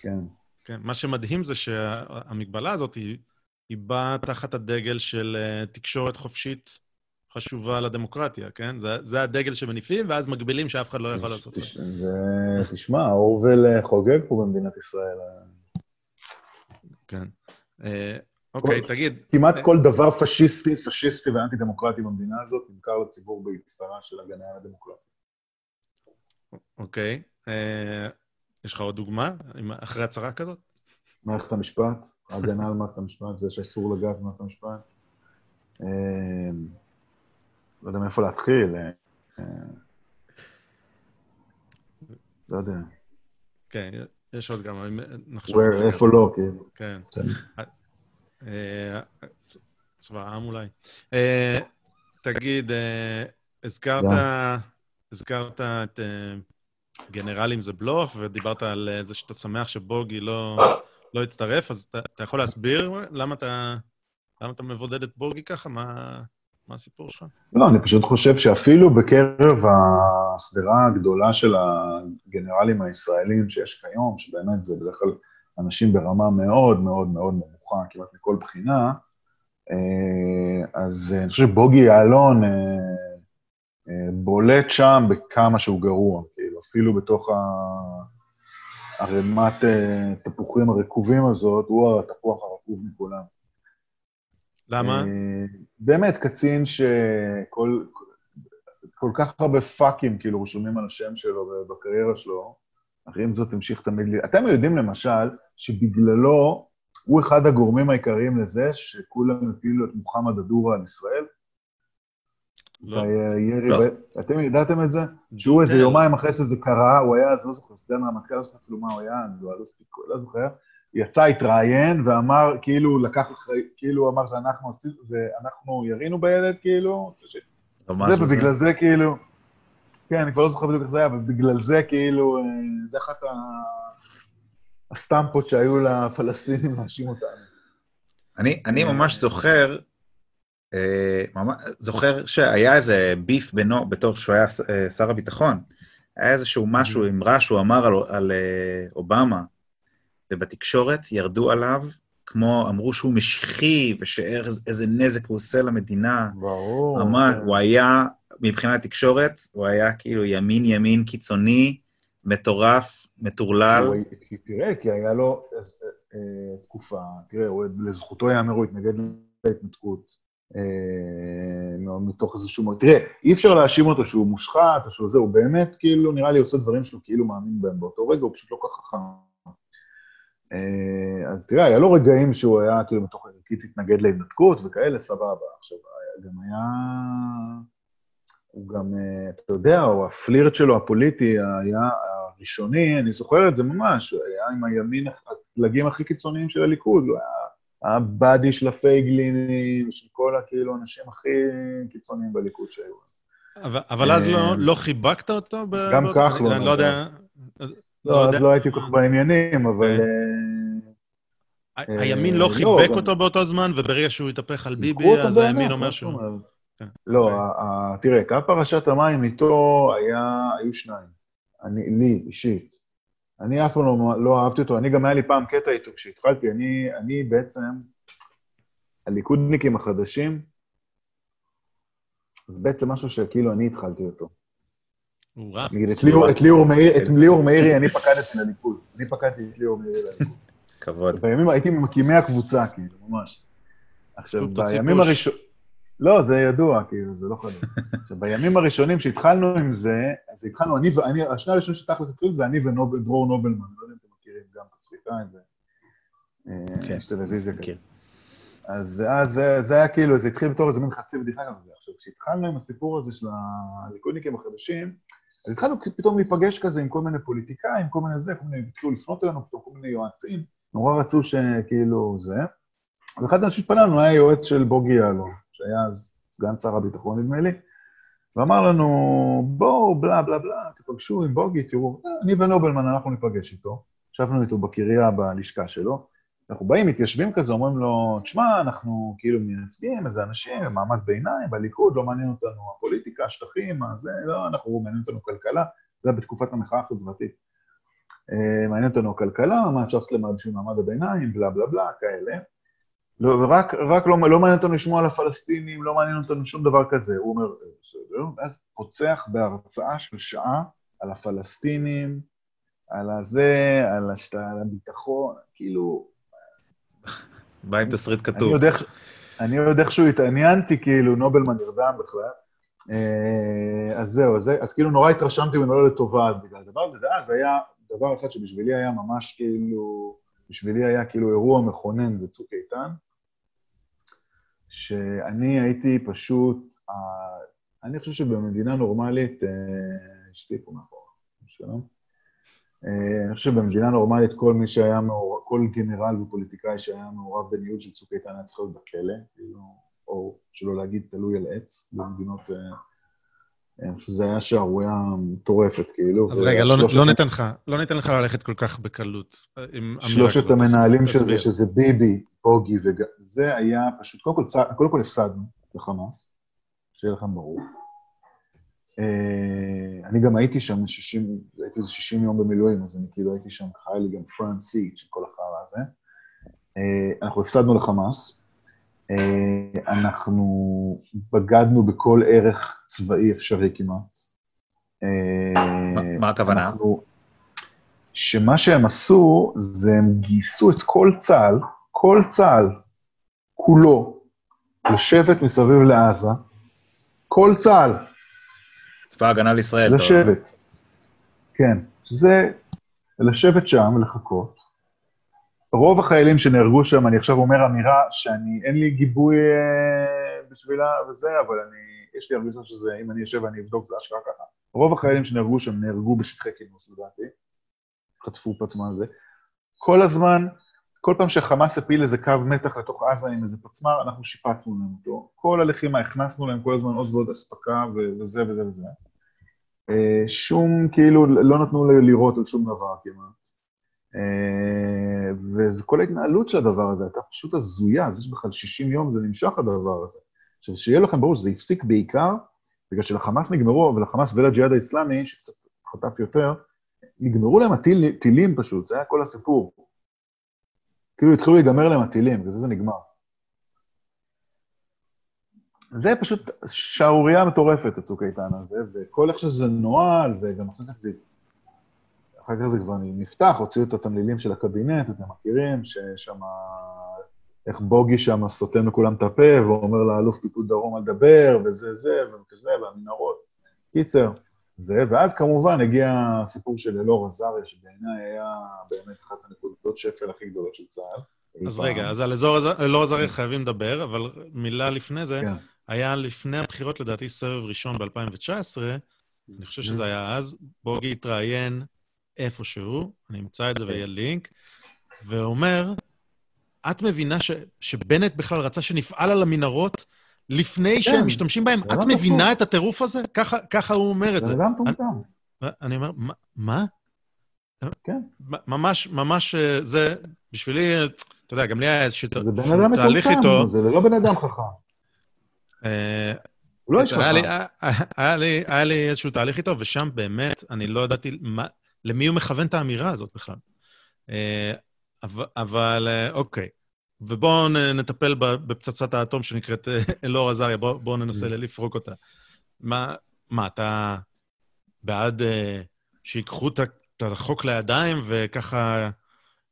כן. כן, מה שמדהים זה שהמגבלה הזאת היא, היא באה תחת הדגל של אה, תקשורת חופשית חשובה לדמוקרטיה, כן? זה, זה הדגל שמניפים, ואז מגבילים שאף אחד לא יכול לעשות את זה. תשמע, אורוול אה, חוגג פה במדינת ישראל. כן. אה, אוקיי, תגיד... כמעט כל דבר פשיסטי, פשיסטי ואנטי-דמוקרטי במדינה הזאת נמכר לציבור באצטרה של הגנה על הדמוקרטיה. אוקיי. יש לך עוד דוגמה אחרי הצהרה כזאת? מערכת המשפט, הגנה על מערכת המשפט, זה שאסור לגעת במערכת המשפט. לא יודע מאיפה להתחיל. אה, אה, לא יודע. כן, יש עוד גם, נחשוב. איפה לא, כאילו. כן. כן. אה, צבא העם אולי. תגיד, הזכרת. הזכרת את גנרלים זה בלוף, ודיברת על זה שאתה שמח שבוגי לא, לא הצטרף, אז אתה, אתה יכול להסביר למה אתה, למה אתה מבודד את בוגי ככה? מה, מה הסיפור שלך? לא, אני פשוט חושב שאפילו בקרב השדרה הגדולה של הגנרלים הישראלים שיש כיום, שבאמת זה בדרך כלל אנשים ברמה מאוד מאוד מאוד נמוכה, כמעט מכל בחינה, אה, אז אני חושב שבוגי יעלון אה, אה, בולט שם בכמה שהוא גרוע, כאילו, אפילו בתוך ה- ערימת אה, תפוחים הרקובים הזאת, הוא התפוח הרקוב מכולם. למה? אה, באמת, קצין שכל כל כך הרבה פאקים כאילו רשומים על השם שלו בקריירה שלו, אך עם זאת המשיך תמיד... ל- אתם יודעים למשל שבגללו הוא אחד הגורמים העיקריים לזה שכולם הפילו את מוחמד א-דורה על ישראל? לא. הירי לא. ב- אתם ידעתם את זה? שהוא איזה ג'ודל. יומיים אחרי שזה קרה, הוא היה אז, לא זוכר, סגן רמטכ"ל, לא זוכר אפילו מה הוא היה, אז הוא אלוף פיקוד, לא זוכר, יצא, התראיין ואמר, כאילו, לקח אחרי, כאילו, אמר שאנחנו עשינו, ואנחנו ירינו בילד, כאילו, לא זה, ובגלל זה, כאילו, כן, אני כבר לא זוכר בדיוק איך זה היה, אבל בגלל זה, כאילו, אה, זה אחת הסטמפות שהיו לפלסטינים להאשים אותנו. אני, אני ממש זוכר, זוכר שהיה איזה ביף בינו, בתור שהוא היה אה, שר הביטחון. היה איזשהו משהו, אמרה שהוא אמר על, על אה, אובמה, ובתקשורת ירדו עליו, כמו, אמרו שהוא משיחי, ושאיזה נזק הוא עושה למדינה. ברור. אמר, כן. הוא היה, מבחינת תקשורת, הוא היה כאילו ימין-ימין קיצוני, מטורף, מטורלל. כי תראה, כי היה לו אה, אה, תקופה, תראה, הוא, לזכותו ייאמר, הוא התנגד להתנתקות. אה, מתוך איזשהו... תראה, אי אפשר להאשים אותו שהוא מושחת או שהוא זה, הוא באמת, כאילו, נראה לי עושה דברים שהוא כאילו מאמין בהם באותו רגע, הוא פשוט לא כל כך חכם. אה, אז תראה, היה לו רגעים שהוא היה, כאילו, מתוך ערכית התנגד להתנתקות וכאלה, סבבה. עכשיו, היה- גם היה... הוא גם, אה, אתה יודע, או הפלירט שלו הפוליטי היה הראשוני, אני זוכר את זה ממש, הוא היה עם הימין, הפלגים הכי קיצוניים של הליכוד, הוא היה הבאדי של הפייגלינים, של כל הכאילו האנשים הכי קיצוניים בליכוד שהיו אז. אבל, אז לא, אה, לא חיבקת אותו? גם כחלון, אני לא יודע... לא, יודע. אז לא הייתי כל כך בעניינים, אבל... אה, ה- הימין לא לא, חיבק אותו באותו זמן, וברגע שהוא התהפך על ביבי, אז הימין אומר שהוא... כן. לא, תראה, קו פרשת המים איתו היו שניים. אני, לי, אישית. אני אף פעם לא, לא אהבתי אותו, אני גם היה לי פעם קטע איתו כשהתחלתי, אני, אני בעצם, הליכודניקים החדשים, זה בעצם משהו שכאילו אני התחלתי אותו. נגיד, את ליאור, את ליאור, מאירי אני פקדתי לליכוד. אני פקדתי את ליאור מאירי לליכוד. כבוד. בימים, הייתי ממקימי הקבוצה, כאילו, ממש. עכשיו, בימים. הראשונים... לא, זה ידוע, כאילו, זה לא חדש. עכשיו, בימים הראשונים שהתחלנו עם זה, אז התחלנו, אני, ואני, השני הראשונים שתכלס התחילו זה אני ודרור נובלמן, לא יודע אם אתם מכירים גם את הסריטה, זה... כן. טלוויזיה כזאת. מכיר. אז זה, זה היה כאילו, זה התחיל בתור איזה מין חצי בדיחה גם זה. עכשיו, כשהתחלנו עם הסיפור הזה של הליכודניקים החדשים, אז התחלנו פתאום להיפגש כזה עם כל מיני פוליטיקאים, כל מיני זה, כל מיני, התחילו לפנות אלינו פתאום כל מיני יועצים, נורא רצו שכאילו זה. ואחד האנשים שפנה לנו היה יועץ של בוגי יעלון, שהיה אז סגן שר הביטחון נדמה לי, ואמר לנו, בואו, בלה בלה בלה, תיפגשו עם בוגי, תראו, "אה, אני ונובלמן, אנחנו ניפגש איתו. ישבנו איתו בקריה בלשכה שלו, אנחנו באים, מתיישבים כזה, אומרים לו, תשמע, אנחנו כאילו מייצגים איזה אנשים, מעמד ביניים, בליכוד, לא מעניין אותנו הפוליטיקה, השטחים, מה זה, לא, אנחנו, מעניין אותנו כלכלה, זה היה בתקופת המחאה החברתית. אה, מעניין אותנו הכלכלה, מה אפשר לעשות למעמד הביניים, בלה בלה בלה, כאלה. לא, ורק רק לא, לא מעניין אותנו לשמוע על הפלסטינים, לא מעניין אותנו שום דבר כזה. הוא אומר, "אה, בסדר, ואז פוצח בהרצאה של שעה על הפלסטינים, על הזה, על, השת... על הביטחון, כאילו, בא עם תסריט כתוב. אני עוד איכשהו התעניינתי, כאילו, נובלמן נרדם בכלל. אה, אז זהו, אז, אז כאילו נורא התרשמתי ממנו לטובה אז בגלל הדבר הזה, ואז היה דבר אחד שבשבילי היה ממש כאילו, בשבילי היה כאילו אירוע מכונן, זה צוק איתן, שאני הייתי פשוט, אה, אני חושב שבמדינה נורמלית, אה, אשתי פה מאחורה, שלום. אני חושב שבמדינה נורמלית כל מי שהיה מעורב, כל גנרל ופוליטיקאי שהיה מעורב בניהול של צוק איתן היה צריך להיות בכלא, כאילו, או שלא להגיד תלוי על עץ במדינות... אני חושב שזה היה שערורייה מטורפת, כאילו. אז רגע, לא, לא, ניתן לך, לא ניתן לך ללכת כל כך בקלות שלושת המנהלים של זה, שזה ביבי, בוגי וג... זה היה פשוט, קודם כל, צ... קודם כל הפסדנו לחמאס, שיהיה לכם ברור. אני גם הייתי שם 60, הייתי איזה 60 יום במילואים, אז אני כאילו הייתי שם, היה לי גם פרנט סיט של כל החרא הזה. אנחנו הפסדנו לחמאס, אנחנו בגדנו בכל ערך צבאי אפשרי כמעט. מה הכוונה? שמה שהם עשו, זה הם גייסו את כל צה"ל, כל צה"ל, כולו, לשבת מסביב לעזה, כל צה"ל. צבא ההגנה לישראל. לשבת. כן, זה לשבת שם ולחכות. רוב החיילים שנהרגו שם, אני עכשיו אומר אמירה שאני, אין לי גיבוי אה, בשבילה וזה, אבל אני, יש לי הרגישה שזה, אם אני אשב ואני אבדוק, זה אשכרה ככה. רוב החיילים שנהרגו שם נהרגו בשטחי כינוס, לדעתי. חטפו פצמ"ר זה. כל הזמן, כל פעם שחמאס הפיל איזה קו מתח לתוך עזה עם איזה פצמ"ר, אנחנו שיפצנו להם אותו. כל הלחימה, הכנסנו להם כל הזמן עוד ועוד אספקה וזה וזה וזה. אה, שום, כאילו, לא נתנו לראות על שום דבר כמעט. וכל ההתנהלות של הדבר הזה הייתה פשוט הזויה, זה שבכלל 60 יום זה נמשך הדבר הזה. עכשיו, שיהיה לכם ברור שזה הפסיק בעיקר בגלל שלחמאס נגמרו, ולחמאס ולג'יהאד האיסלאמי, שקצת חטף יותר, נגמרו להם הטילים פשוט, זה היה כל הסיפור. כאילו התחילו להיגמר להם הטילים, וזה זה נגמר. זה פשוט שערורייה מטורפת, הצוק איתן הזה, וכל איך שזה נוהל, וגם אחר כך זה אחר כך זה כבר נפתח, הוציאו את התמלילים של הקבינט, אתם מכירים, ששם... איך בוגי שם סותם לכולם את הפה, ואומר לאלוף פיקוד דרום לדבר, וזה זה, וכזה, והמנהרות. קיצר, זה, ואז כמובן הגיע הסיפור של אלאור עזריה, שבעיניי היה באמת אחת הנקודות שפל הכי גדולות של צה"ל. אז רגע, אז על אלאור עזריה חייבים לדבר, אבל מילה לפני זה, כן. היה לפני הבחירות, לדעתי, סבב ראשון ב-2019, אני חושב שזה היה אז, בוגי התראיין איפשהו, אני אמצא את זה ויהיה לינק, ואומר, את מבינה ש, שבנט בכלל רצה שנפעל על המנהרות לפני כן. שהם משתמשים בהם? את מבינה נכון. את הטירוף הזה? ככה, ככה הוא אומר את זה. זה גם טומטם. אני, אומר, מה? כן. ממש, ממש, אה, זה, בשבילי, אתה יודע, גם לי היה איזשהו תהליך איתו. זה בן אדם מטומטם, זה לא בן אדם חכם. אה, הוא לא איש חכם. היה לי איזשהו תהליך איתו, ושם באמת, אני לא ידעתי. למי הוא מכוון את האמירה הזאת בכלל. אה, אבל אה, אוקיי, ובואו נטפל בפצצת האטום שנקראת אה, אלאור עזריה, בואו בוא ננסה mm. לפרוק אותה. מה, מה, אתה בעד שיקחו את החוק לידיים וככה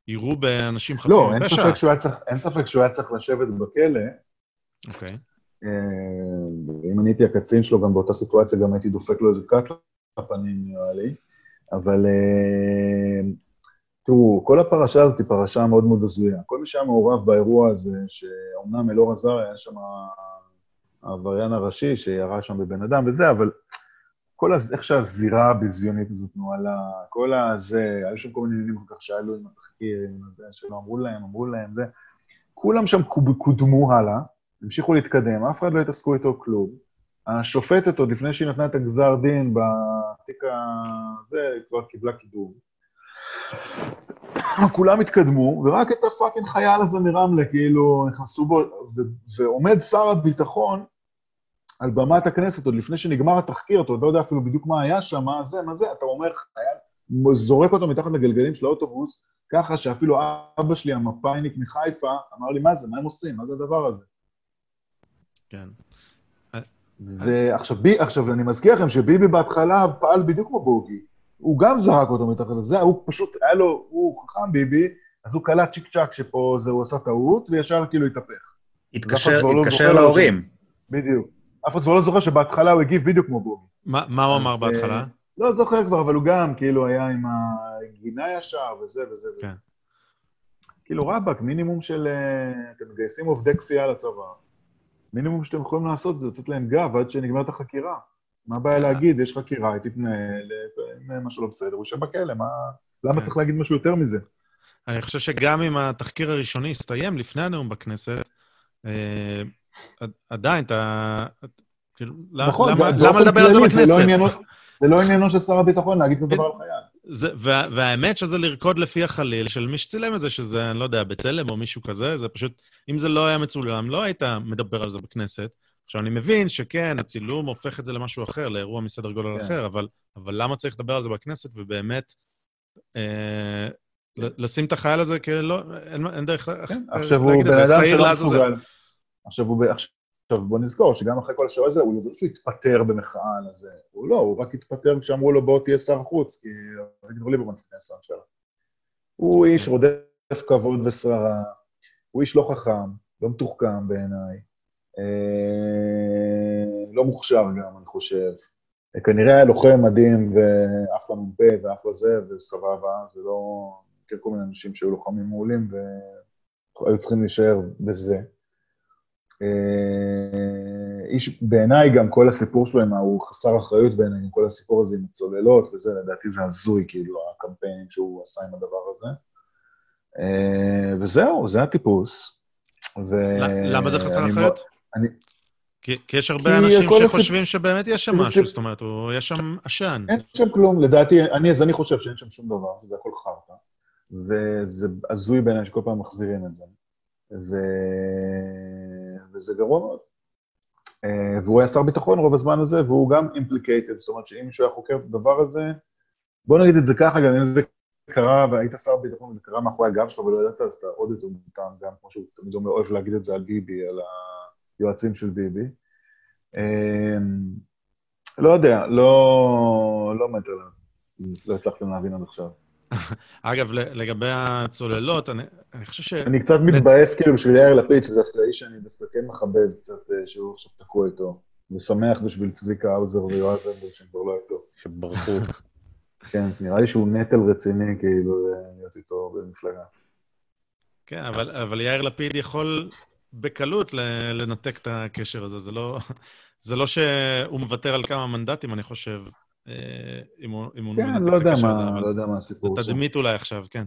יירו באנשים חפים לא, היה צריך, אין ספק שהוא היה צריך לשבת בכלא. אוקיי. אם אני הייתי הקצין שלו, גם באותה סיטואציה, גם הייתי דופק לו איזה קאט לפנים, נראה לי. אבל אה, תראו, כל הפרשה הזאת היא פרשה מאוד מאוד הזויה. כל מי שהיה מעורב באירוע הזה, שאומנם אלאור עזר היה שם העבריין הראשי שירה שם בבן אדם וזה, אבל כל הז... איך שהזירה הביזיונית הזאת נוהלה, כל הזה, היו שם כל מיני עניינים כל כך שאלו עם התחקיר, עם זה, שלא אמרו להם, אמרו להם, זה. כולם שם קודמו הלאה, המשיכו להתקדם, אף אחד לא התעסקו איתו כלום. השופטת, עוד לפני שהיא נתנה את הגזר דין בתיק הזה, כבר קיבלה קידום. כולם התקדמו, ורק את הפאקינג חייל הזה מרמלה, כאילו, נכנסו בו, ו- ועומד שר הביטחון על במת הכנסת, עוד לפני שנגמר התחקיר, אתה עוד לא יודע אפילו בדיוק מה היה שם, מה זה, מה זה, אתה אומר, חייל, זורק אותו מתחת לגלגלים של האוטובוס, ככה שאפילו אבא שלי, המפאיניק מחיפה, אמר לי, מה זה, מה הם עושים, מה זה הדבר הזה? כן. ועכשיו, בי, עכשיו, אני מזכיר לכם שביבי בהתחלה פעל בדיוק כמו בוגי. הוא גם זרק אותו מתחת לזה, הוא פשוט, היה לו, הוא חכם ביבי, אז הוא קלט צ'יק צ'אק שפה זה, הוא עשה טעות, וישר כאילו התהפך. התקשר, התקשר לא להורים. בדיוק. אף אחד כבר לא זוכר שבהתחלה הוא הגיב בדיוק כמו בוגי. ما, מה הוא אמר בהתחלה? אה, לא זוכר כבר, אבל הוא גם, כאילו, היה עם הגינה ישר, וזה וזה. כן. כאילו, רבאק, מינימום של... אה, אתם מגייסים עובדי כפייה לצבא. מינימום שאתם יכולים לעשות זה לתת להם גב עד שנגמרת החקירה. מה הבעיה להגיד, יש חקירה, היא תתנהל, אם משהו לא בסדר, הוא יושב בכלא, מה... למה כן. צריך להגיד משהו יותר מזה? אני חושב שגם אם התחקיר הראשוני יסתיים לפני הנאום בכנסת, אה, עד- עדיין אתה... כאילו, נכון, למה- לדבר על זה לא בכנסת? זה לא עניינו של שר הביטחון להגיד כזה דבר על חייל. זה, וה, והאמת שזה לרקוד לפי החליל של מי שצילם את זה, שזה, אני לא יודע, בצלם או מישהו כזה, זה פשוט, אם זה לא היה מצולם, לא היית מדבר על זה בכנסת. עכשיו, אני מבין שכן, הצילום הופך את זה למשהו אחר, לאירוע מסדר גודל כן. אחר, אבל, אבל למה צריך לדבר על זה בכנסת, ובאמת, אה, ל- לשים את החייל הזה כאילו, אין, אין דרך כן, אה, עכשיו הוא להגיד את בן זה, אדם שעיר שלא. מסוגל. עכשיו הוא... עכשיו בוא נזכור שגם אחרי כל השאלה הזה, הוא לא שהוא התפטר במחאה על הזה. הוא לא, הוא רק התפטר כשאמרו לו בוא תהיה שר חוץ, כי אביגדור ליברמן צריך להיות שר שלו. הוא איש רודף כבוד ושררה, הוא איש לא חכם, לא מתוחכם בעיניי, לא מוכשר גם, אני חושב. כנראה היה לוחם מדהים ואחלה מ"פ ואחלה זה, וסבבה, זה לא... מכיר כל מיני אנשים שהיו לוחמים מעולים והיו צריכים להישאר בזה. אה, איש, בעיניי גם כל הסיפור שלו, הוא חסר אחריות בעיניי, עם כל הסיפור הזה עם הצוללות וזה, לדעתי זה הזוי, כאילו, הקמפיינים שהוא עשה עם הדבר הזה. אה, וזהו, זה הטיפוס. ו... למה זה חסר אחריות? אני- כי, כי יש הרבה כי אנשים שחושבים שבאמת יש שם זה משהו, סיפ- זאת אומרת, הוא- יש שם עשן. אין שם כלום, לדעתי, אני, אז אני חושב שאין שם שום דבר, שזה הכל חרטא. וזה הזוי בעיניי שכל פעם מחזירים את זה. ו... וזה גרוע מאוד. אה, והוא היה שר ביטחון רוב הזמן הזה, והוא גם implicated, זאת אומרת שאם מישהו היה חוקר את הדבר הזה, בוא נגיד את זה ככה, גם אם זה קרה והיית שר ביטחון וזה קרה מאחורי הגב שלך ולא ידעת, אז אתה עוד יותר מטומטם, גם כמו שהוא תמיד אומר, אוהב להגיד את זה על ביבי, על היועצים של ביבי. אה, לא יודע, לא, לא מת עליו. לא הצלחתם להבין עד עכשיו. אגב, ל- לגבי הצוללות, אני, אני חושב ש... אני קצת מתבאס כאילו בשביל יאיר לפיד, שזה דווקא איש שאני דווקא כן מחבב קצת, אה, שהוא עכשיו תקוע איתו. ושמח בשביל צביקה האוזר ויועז הנדל שהם כבר לא איתו. שברחו. כן, נראה לי שהוא נטל רציני כאילו להיות איתו במפלגה. כן, אבל, אבל יאיר לפיד יכול בקלות לנתק את הקשר הזה. זה לא, זה לא שהוא מוותר על כמה מנדטים, אני חושב, אה, אם הוא, אם הוא כן, מנתק לא את הקשר מה, הזה, אבל לא יודע מה הסיפור שם. תדמית אולי עכשיו, כן.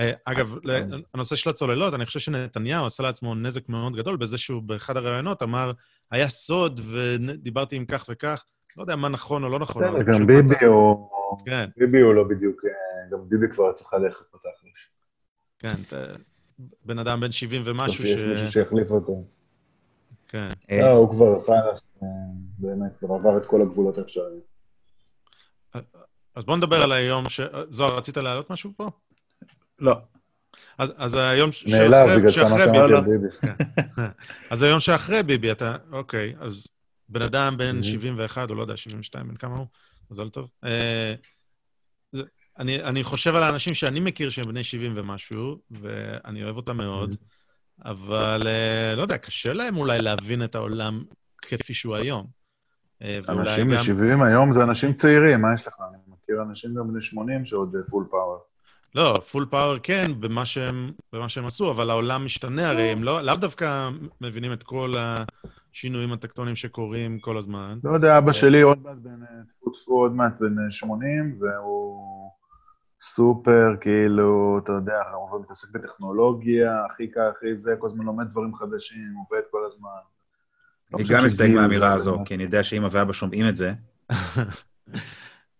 אה, אגב, כן. ל- הנושא של הצוללות, אני חושב שנתניהו עשה לעצמו נזק מאוד גדול בזה שהוא באחד הראיונות אמר, היה סוד ודיברתי עם כך וכך. לא יודע מה נכון או לא נכון. בסדר, גם ביבי הוא... כן, ביבי הוא לא בדיוק... אה, גם ביבי כבר צריך ללכת בתכלס. כן. בן אדם בן 70 טוב ומשהו שיש מישהו שיחליף אותו. כן. אה, לא, הוא כבר חלאס, אה, באמת, כבר עבר את כל הגבולות האפשריים. אז בוא נדבר על היום ש... זוהר, רצית להעלות משהו פה? לא. אז, אז היום ש- נעלב שאחרי, בגלל שאחרי כמה ביבי, שאמרתי לא. על ביבי. אז היום שאחרי ביבי, אתה, אוקיי, אז בן אדם בן Mhm. 71, או לא יודע, 72, בן כמה הוא? מזל טוב. אה, אני, אני חושב על האנשים שאני מכיר שהם בני 70 ומשהו, ואני אוהב אותם מאוד, אבל אה, לא יודע, קשה להם אולי להבין את העולם כפי שהוא היום. אה, אנשים גם- ל-70 היום זה אנשים צעירים, מה יש לך? אני מכיר אנשים גם בני 80 שעוד פול פאוור. לא, full power כן, במה שהם, במה שהם עשו, אבל העולם משתנה, הרי הם לא, לאו דווקא מבינים את כל השינויים הטקטוניים שקורים כל הזמן. לא יודע, אבא שלי עוד מעט בן, עוד מעט בן אה, 80, והוא סופר, כאילו, אתה יודע, הוא מתעסק בטכנולוגיה, הכי כך, הכי זה, כל הזמן לומד דברים חדשים, עובד כל הזמן. לא אני גם מסתייג מהאמירה זה הזו. כי אני יודע שאמא ואבא שומעים את זה.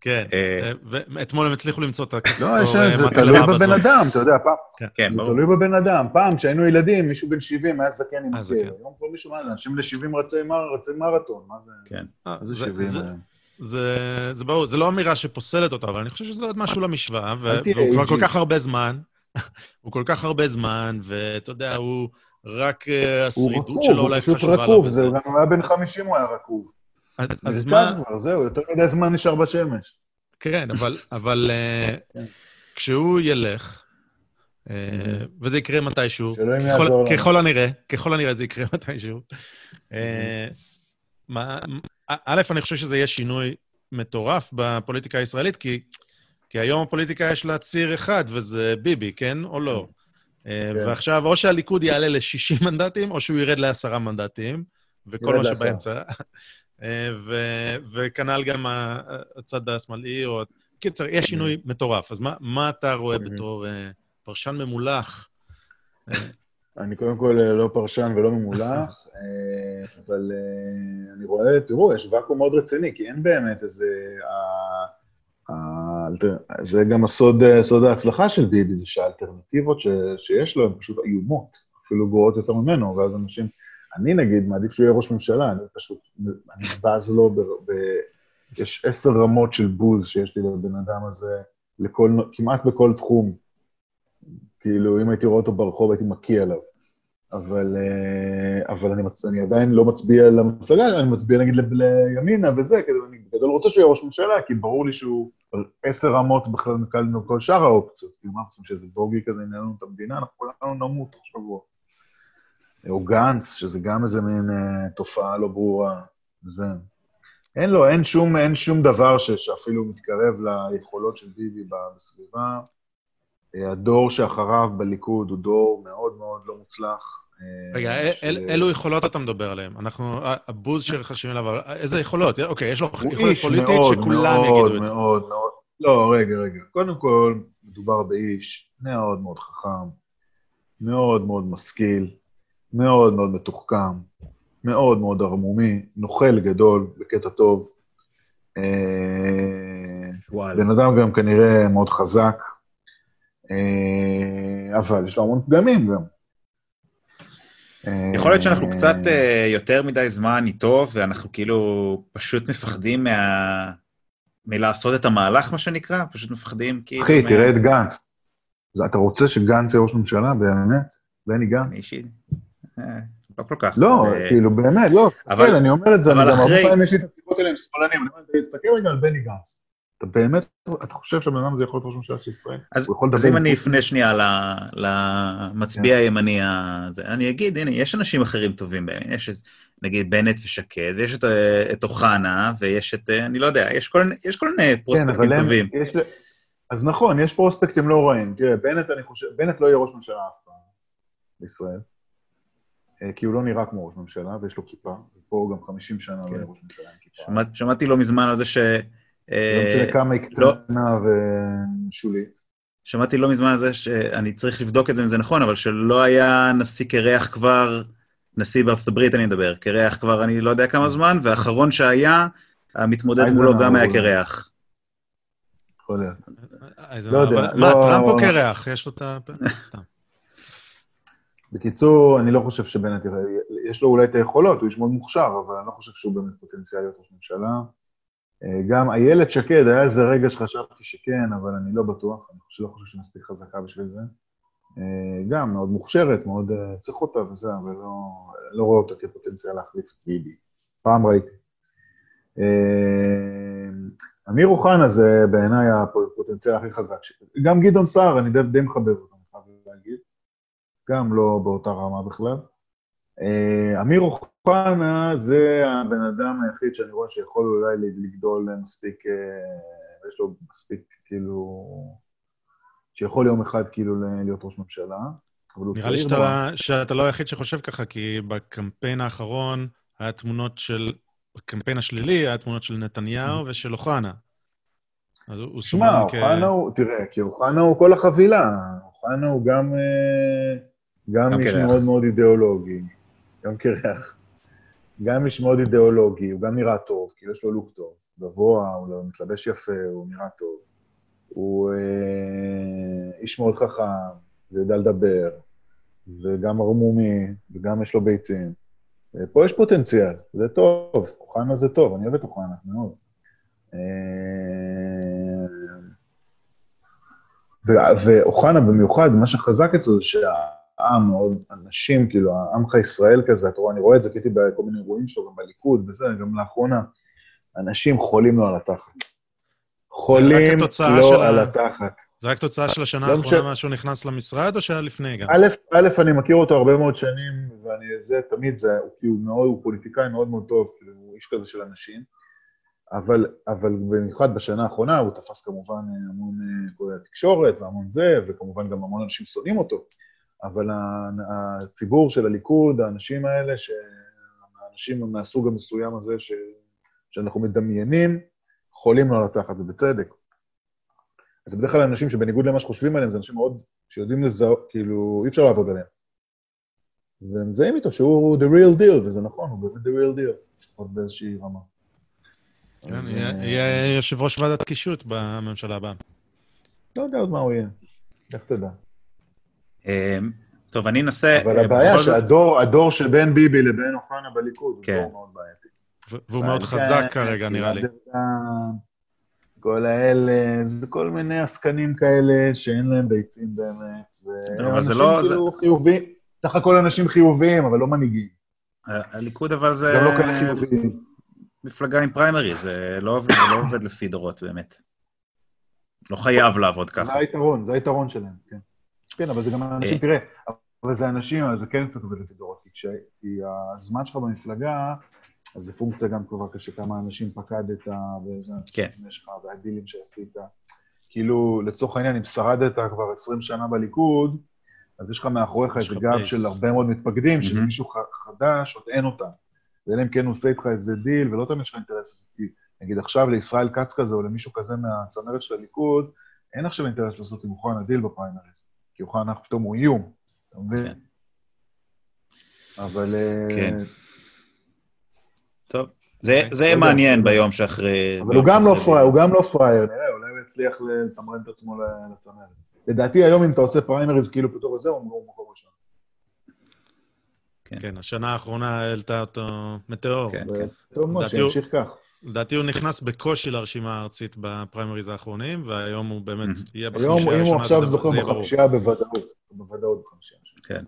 כן, אה, אה, ואתמול הם הצליחו למצוא את הכפתור לא, אה, זה מצלמה תלוי בבן. אדם, אתה יודע, פעם, כן, זה ברור. תלוי בבן אדם. פעם, כשהיינו ילדים, מישהו בן 70 היה זקן עם אה. זקן. היום כבר מישהו, מה זה, אנשים ל-70 רצי מר- רצי מרתון, מה זה? כן. זה זה- 70 זה- היום? זה, זה ברור, זה לא אמירה שפוסלת אותו, אבל אני חושב שזה עוד משהו למשוואה, ו- והוא כבר כל. כך הרבה זמן, הוא כל כך הרבה זמן, ואתה יודע, הוא רק אה, הוא השרידות רקוב, שלו הוא אולי חשובה לו. רקוב, וזה. זה גם הוא היה בן 50, הוא היה רקוב. אז, אז מה... כבר, זהו, יותר מדי זמן נשאר בשמש. כן, אבל, אבל כן. כשהוא ילך, אה, וזה יקרה מתישהו, ככל- הנראה, ככל הנראה זה יקרה מתישהו. מה- א', אני חושב שזה יהיה שינוי מטורף בפוליטיקה הישראלית, כי, כי היום הפוליטיקה יש לה ציר אחד, וזה ביבי, כן או לא? אה, כן. ועכשיו, או שהליכוד יעלה ל-60 מנדטים, או שהוא ירד לעשרה מנדטים, וכל מה. שבאמצע. אה, ו- וכנ"ל גם הצד השמאלי, או קיצר, יש שינוי מטורף. אז מה, מה אתה רואה Mhm. בתור אה, פרשן ממולח? אני קודם כל אה, לא פרשן ולא ממולח, אה, אבל אה, אני רואה, תראו, יש ואקום מאוד רציני, כי אין באמת איזה... זה גם הסוד סוד ההצלחה של ביבי, זה שהאלטרנטיבות ש- שיש לו הן פשוט איומות, אפילו גרועות יותר ממנו, ואז אנשים... אני נגיד, מעדיף שהוא יהיה ראש ממשלה, אני פשוט, אני בז לו, ב, ב, יש עשר רמות של בוז שיש לי לבן אדם הזה, לכל, כמעט בכל תחום. כאילו, אם הייתי רואה אותו ברחוב, הייתי מקיא עליו. אבל, אה, אבל אני, מצ... אני עדיין לא מצביע למפלגה, אני מצביע נגיד לימינה וזה, כי אני בגדול רוצה שהוא יהיה ראש ממשלה, כי ברור לי שהוא עשר רמות בכלל מקל מכל שאר האופציות. כאילו, מה רוצים שאיזה בוגי כזה ינהל לנו את המדינה, אנחנו כולנו נמות תוך שבוע. או גנץ, שזה גם איזה מין אה, תופעה לא ברורה. זה. אין לו, אין שום, אין שום דבר ש, שאפילו מתקרב ליכולות של ביבי בסביבה. אה, הדור שאחריו בליכוד הוא דור מאוד מאוד לא מוצלח. אה, רגע, של- אל- אילו יכולות אתה מדבר עליהם? אנחנו, הבוז שחשים אליו, אבל איזה יכולות? אוקיי, יש לו יכולת פוליטית מאוד, שכולם מאוד, יגידו את זה. מאוד, מאוד. לא, רגע, רגע. קודם כל, מדובר באיש מאוד מאוד חכם, מאוד מאוד משכיל, מאוד מאוד מתוחכם, מאוד מאוד ערמומי, נוכל גדול, בקטע טוב. אה, וואלה. בן אדם גם כנראה מאוד חזק, אה, אבל יש לו המון פגמים גם. אה, יכול להיות שאנחנו קצת אה, יותר מדי זמן איתו, ואנחנו כאילו פשוט מפחדים מה... מלעשות את המהלך, מה שנקרא? פשוט מפחדים כאילו... אחי, מה- תראה את גנץ. אתה רוצה שגנץ יהיה ראש ממשלה, באמת? בני אני גנץ? אישית... אה, לא כל כך. לא, אה, כאילו, באמת, לא. אבל- כן, אני אומר את זה, אני אבל גם הרבה אחרי- פעמים יש לי את השיחות האלה עם שמאלנים, אני אומר, תסתכל רגע על בני גנץ. אתה באמת, אתה חושב שהבן אדם הזה יכול להיות ראש ממשלה של ישראל? אז, הוא אז אם אני. אפנה שנייה למצביע כן. הימני הזה, אני אגיד, הנה, יש אנשים אחרים טובים בהם, יש את, נגיד, בנט ושקד, ויש את, אה, את אוחנה, ויש את, אה, אני לא יודע, יש כל, יש כל מיני כן, פרוספקטים הם- טובים. יש אז נכון, יש פרוספקטים לא רעים. תראה, בנט, אני חושב, בנט לא יהיה ראש ממשלה אף פעם בישראל, אה, כי הוא לא נראה כמו ראש ממשלה, ויש לו כיפה, ופה גם 50 שנה לא כן. יהיה ראש ממשלה עם כיפה. שמע, שמעתי לא מזמן על זה ש... אה, לא משנה כמה היא לא. קטנה ושולית. שמעתי לא מזמן על זה שאני צריך לבדוק את זה אם זה נכון, אבל שלא היה נשיא קרח כבר, נשיא בארצות הברית אני מדבר, קרח כבר אני לא יודע כמה זמן, והאחרון שהיה, המתמודד מולו גם היה. קרח. יכול להיות. לא יודע, מה, לא- טראמפ או קרח? יש לו את ה... סתם. בקיצור, אני לא חושב שבנט יראה, יש לו אולי את היכולות, הוא איש מאוד מוכשר, אבל אני לא חושב שהוא באמת פוטנציאל להיות ראש ממשלה. אה, גם איילת שקד, היה איזה רגע שחשבתי שכן, אבל אני לא בטוח, אני חושב, לא חושב שהיא מספיק חזקה בשביל זה. אה, גם מאוד מוכשרת, מאוד אה, צריך אותה וזה, אבל לא, לא רואה אותה כפוטנציאל להחליף את ביבי. פעם ראיתי. אמיר אוחנה זה בעיניי הפוטנציאל הכי חזק. גם גדעון סער, אני די, די מחבב אותו, אני חייב להגיד. גם לא באותה רמה בכלל. אה, אמיר אוחנה זה הבן אדם היחיד שאני רואה שיכול אולי לגדול מספיק, אה, יש לו מספיק, כאילו, שיכול יום אחד כאילו להיות ראש ממשלה, נראה לי שאתה, מאוד. שאתה לא היחיד שחושב ככה, כי בקמפיין האחרון היה תמונות של, בקמפיין השלילי היה תמונות של נתניהו ושל אוחנה. אז הוא הוא שמע, סומן אוחנה הוא, תראה, כי אוחנה הוא כל החבילה. אוחנה הוא גם, אה, גם איש. מאוד מאוד אידיאולוגי, גם קרח. גם איש מאוד אידיאולוגי, הוא גם נראה טוב, כאילו יש לו לוק טוב. גבוה, הוא לא מתלבש יפה, הוא נראה טוב. הוא אה, איש מאוד חכם, ויודע לדבר, וגם ערמומי, וגם יש לו ביצים. אה, פה יש פוטנציאל, זה טוב, אוחנה זה טוב, אני אוהב את אוחנה מאוד. אה, ואוחנה במיוחד, מה שחזק אצלו זה שהעם מאוד, אנשים, כאילו, העמך ישראל כזה, אתה רואה, אני רואה את זה, כי הייתי בכל מיני אירועים שלו, גם בליכוד וזה, גם לאחרונה, אנשים חולים לו על התחת. חולים לו על התחת. זה רק תוצאה של השנה האחרונה משנה. מאז שהוא נכנס למשרד, או שהיה לפני גם? א', א', אני מכיר אותו הרבה מאוד שנים, ואני, זה תמיד זה, הוא כאילו מאוד, הוא פוליטיקאי מאוד מאוד טוב, כאילו, הוא איש כזה של אנשים, אבל, אבל במיוחד בשנה האחרונה הוא תפס כמובן אה, המון אה, כל התקשורת והמון זה, וכמובן גם המון אנשים שונאים אותו, אבל הציבור של הליכוד, האנשים האלה, ש- האנשים מהסוג המסוים הזה ש, שאנחנו מדמיינים, חולים לו על התחת, ובצדק. אז בדרך כלל אנשים שבניגוד למה שחושבים עליהם, זה אנשים מאוד, שיודעים לזהות, כאילו, אי אפשר לעבוד עליהם. והם מזהים איתו שהוא the real deal, וזה נכון, הוא באמת the real deal, לפחות באיזושהי רמה. כן, אה, יהיה יושב ראש ועדת קישוט בממשלה הבאה. לא יודע עוד מה הוא יהיה, איך תדע. אה, טוב, אני אנסה... אבל אה, הבעיה בכל שהדור הדור שבין ביבי לבין אוחנה בליכוד, הוא כן. דור מאוד בעייתי. והוא מאוד כן, חזק כן, כרגע, נראה לי. כל האלה, זה כל מיני עסקנים כאלה שאין להם ביצים באמת. אבל זה לא- כאילו חיוביים, סך הכל אנשים חיוביים, אבל לא מנהיגים. הליכוד אבל זה גם לא כאלה חיוביים. מפלגה עם פריימריז, זה לא עובד- זה לא עובד לפי דורות באמת. לא חייב לעבוד זה ככה. היתרון, זה היתרון שלהם, כן. כן, אבל זה גם אנשים, אה. תראה, אבל זה אנשים, אבל זה כן קצת עובד לפי דורות, כי הזמן שלך במפלגה, אז זה פונקציה גם כבר כשכמה אנשים פקדת, ואיזה כן. אנשים יש לך, והדילים שעשית. כאילו, לצורך העניין, אם שרדת כבר 20 שנה בליכוד, אז יש לך מאחוריך איזה גב. של הרבה מאוד מתפקדים. שלמישהו ח- חדש עוד אין אותם. ואלא אם כן הוא עושה איתך איזה דיל, ולא תמיד יש לך אינטרס. כי נגיד עכשיו לישראל כץ כזה, או למישהו כזה מהצמרת של הליכוד, אין עכשיו אינטרס לעשות עם אוחנה דיל בפריימריז. כי אוחנה פתאום הוא איום, אתה מבין? כן. אבל... אה, כן. טוב, זה- זה לא מעניין. ביום שאחרי... אבל הוא גם לא פראייר, הוא. גם לא פראייר, נראה, אולי הוא יצליח לתמרן את עצמו ל- לצמרת. לדעתי היום אם אתה עושה פריימריז כאילו פתאום וזהו, הוא מקום ראשון. כן, השנה האחרונה העלתה אותו מטאור. כן. טוב מאוד, הוא- שימשיך כך. לדעתי הוא נכנס בקושי לרשימה הארצית בפריימריז האחרונים, והיום הוא באמת. יהיה היום, בחמישייה אם הוא הראשונה, עכשיו זוכר. בחמישייה בוודאות, בוודאות בחמישייה. כן.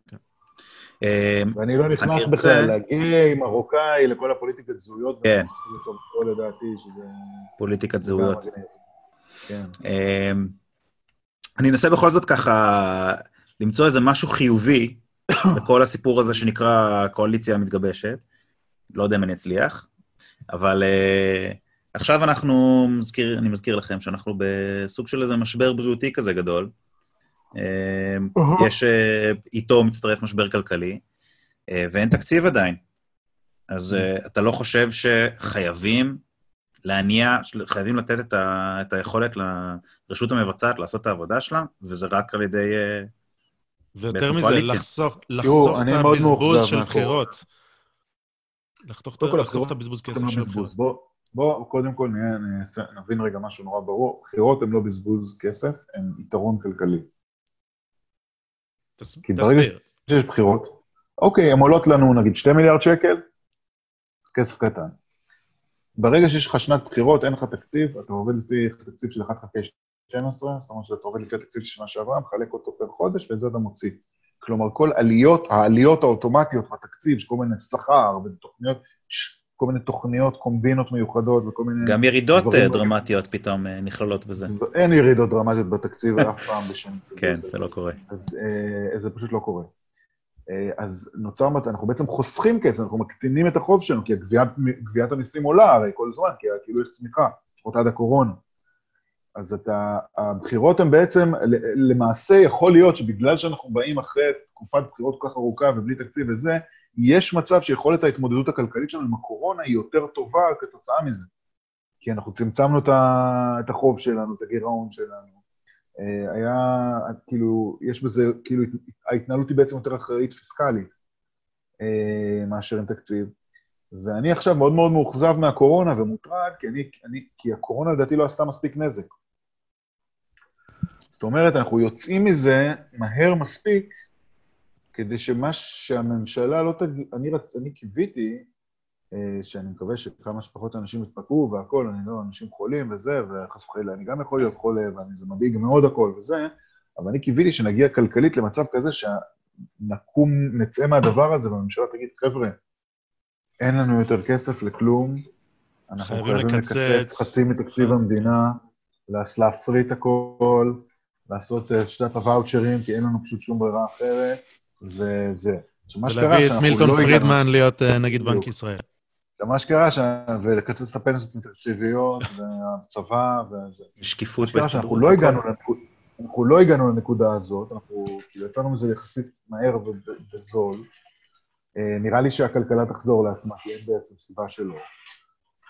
אה, ואני לא נכנס בכלל לגיי, מרוקאי, לכל הפוליטיקת זהויות. כן. לדעתי שזה... פוליטיקת זה זהויות. כן. אמ, אני אנסה בכל זאת ככה למצוא איזה משהו חיובי בכל הסיפור הזה שנקרא קואליציה המתגבשת. לא יודע אם אני אצליח, אבל uh, עכשיו אנחנו, מזכיר, אני מזכיר לכם שאנחנו בסוג של איזה משבר בריאותי כזה גדול. Um, יש, uh, איתו מצטרף משבר כלכלי, uh, ואין תקציב עדיין. אז uh, אתה לא חושב שחייבים להניע, חייבים לתת את, ה, את היכולת לרשות המבצעת לעשות את העבודה שלה, וזה רק על ידי... אה, ויותר מזה. לחסוך לחסוך את אני מאוד הבזבוז של. בחירות. לחתוך- לחסוך הבחירות את הבזבוז כסף של. הבחירות. בוא, בוא, קודם כל נהיה, נבין רגע משהו נורא ברור. בחירות הן לא בזבוז כסף, הן יתרון כלכלי. תס- כי ברגע תסביר. שיש בחירות, אוקיי, הן עולות לנו נגיד 2 מיליארד שקל, כסף קטן. ברגע שיש לך שנת בחירות, אין לך תקציב, אתה עובד לפי תקציב של 1 חלקי 12, זאת אומרת שאתה עובד לפי התקציב של שנה שעברה, מחלק אותו פר חודש, ואת זה אתה מוציא. כלומר, כל עליות, העליות האוטומטיות בתקציב, של כל מיני שכר ותוכניות, כל מיני תוכניות, קומבינות מיוחדות וכל מיני... גם ירידות אה, לא- דרמטיות פתאום אה, נכללות בזה. אין ירידות דרמטיות בתקציב אף פעם בשם. כן, זה לא קורה. אז אה, זה פשוט לא קורה. אה, אז נוצר, אנחנו בעצם חוסכים כסף, אנחנו מקטינים את החוב שלנו, כי גביית המיסים עולה הרי כל זמן, כי כאילו יש צמיחה, לפחות עד הקורונה. אז אתה, הבחירות הן בעצם, למעשה יכול להיות שבגלל שאנחנו באים אחרי תקופת בחירות כל כך ארוכה ובלי תקציב וזה, יש מצב שיכולת ההתמודדות הכלכלית שלנו עם הקורונה היא יותר טובה כתוצאה מזה. כי אנחנו צמצמנו את החוב שלנו, את הגירעון שלנו. אה, היה, כאילו, יש בזה, כאילו, ההתנהלות היא בעצם יותר אחראית פיסקלית אה, מאשר עם תקציב. ואני עכשיו מאוד מאוד מאוכזב מהקורונה ומוטרד, כי, אני, אני, כי הקורונה לדעתי לא עשתה מספיק נזק. זאת אומרת, אנחנו יוצאים מזה מהר מספיק, כדי שמה שהממשלה לא תגיד, אני, רצ, אני קיוויתי, אה, שאני מקווה שכמה שפחות אנשים יתפקעו והכול, אני לא, אנשים חולים וזה, וחס וחלילה, אני גם יכול להיות חולה, וזה מדאיג מאוד הכל וזה, אבל אני קיוויתי שנגיע כלכלית למצב כזה שנקום, נצא מהדבר הזה, והממשלה תגיד, חבר'ה, אין לנו יותר כסף לכלום, אנחנו חייבים חייבים לקצץ. לקצץ חצי מתקציב המדינה, להפריט הכל, לעשות את שיטת הוואוצ'רים, כי אין לנו פשוט שום ברירה אחרת, וזה. שקרה ולהביא את מילטון לא הגענו- פרידמן להיות אה, נגיד. בנק ישראל. מה שקרה, ש... ולקצץ את הפנסיות התקציביות, והצבא, וזה. שקיפות מה שקרה שאנחנו בהסתדרות. לא. הגענו לנקוד- אנחנו לא הגענו לנקודה הזאת, אנחנו כאילו יצאנו מזה יחסית מהר ובזול. אה, נראה לי שהכלכלה תחזור לעצמה, כי אין בעצם סיבה שלא.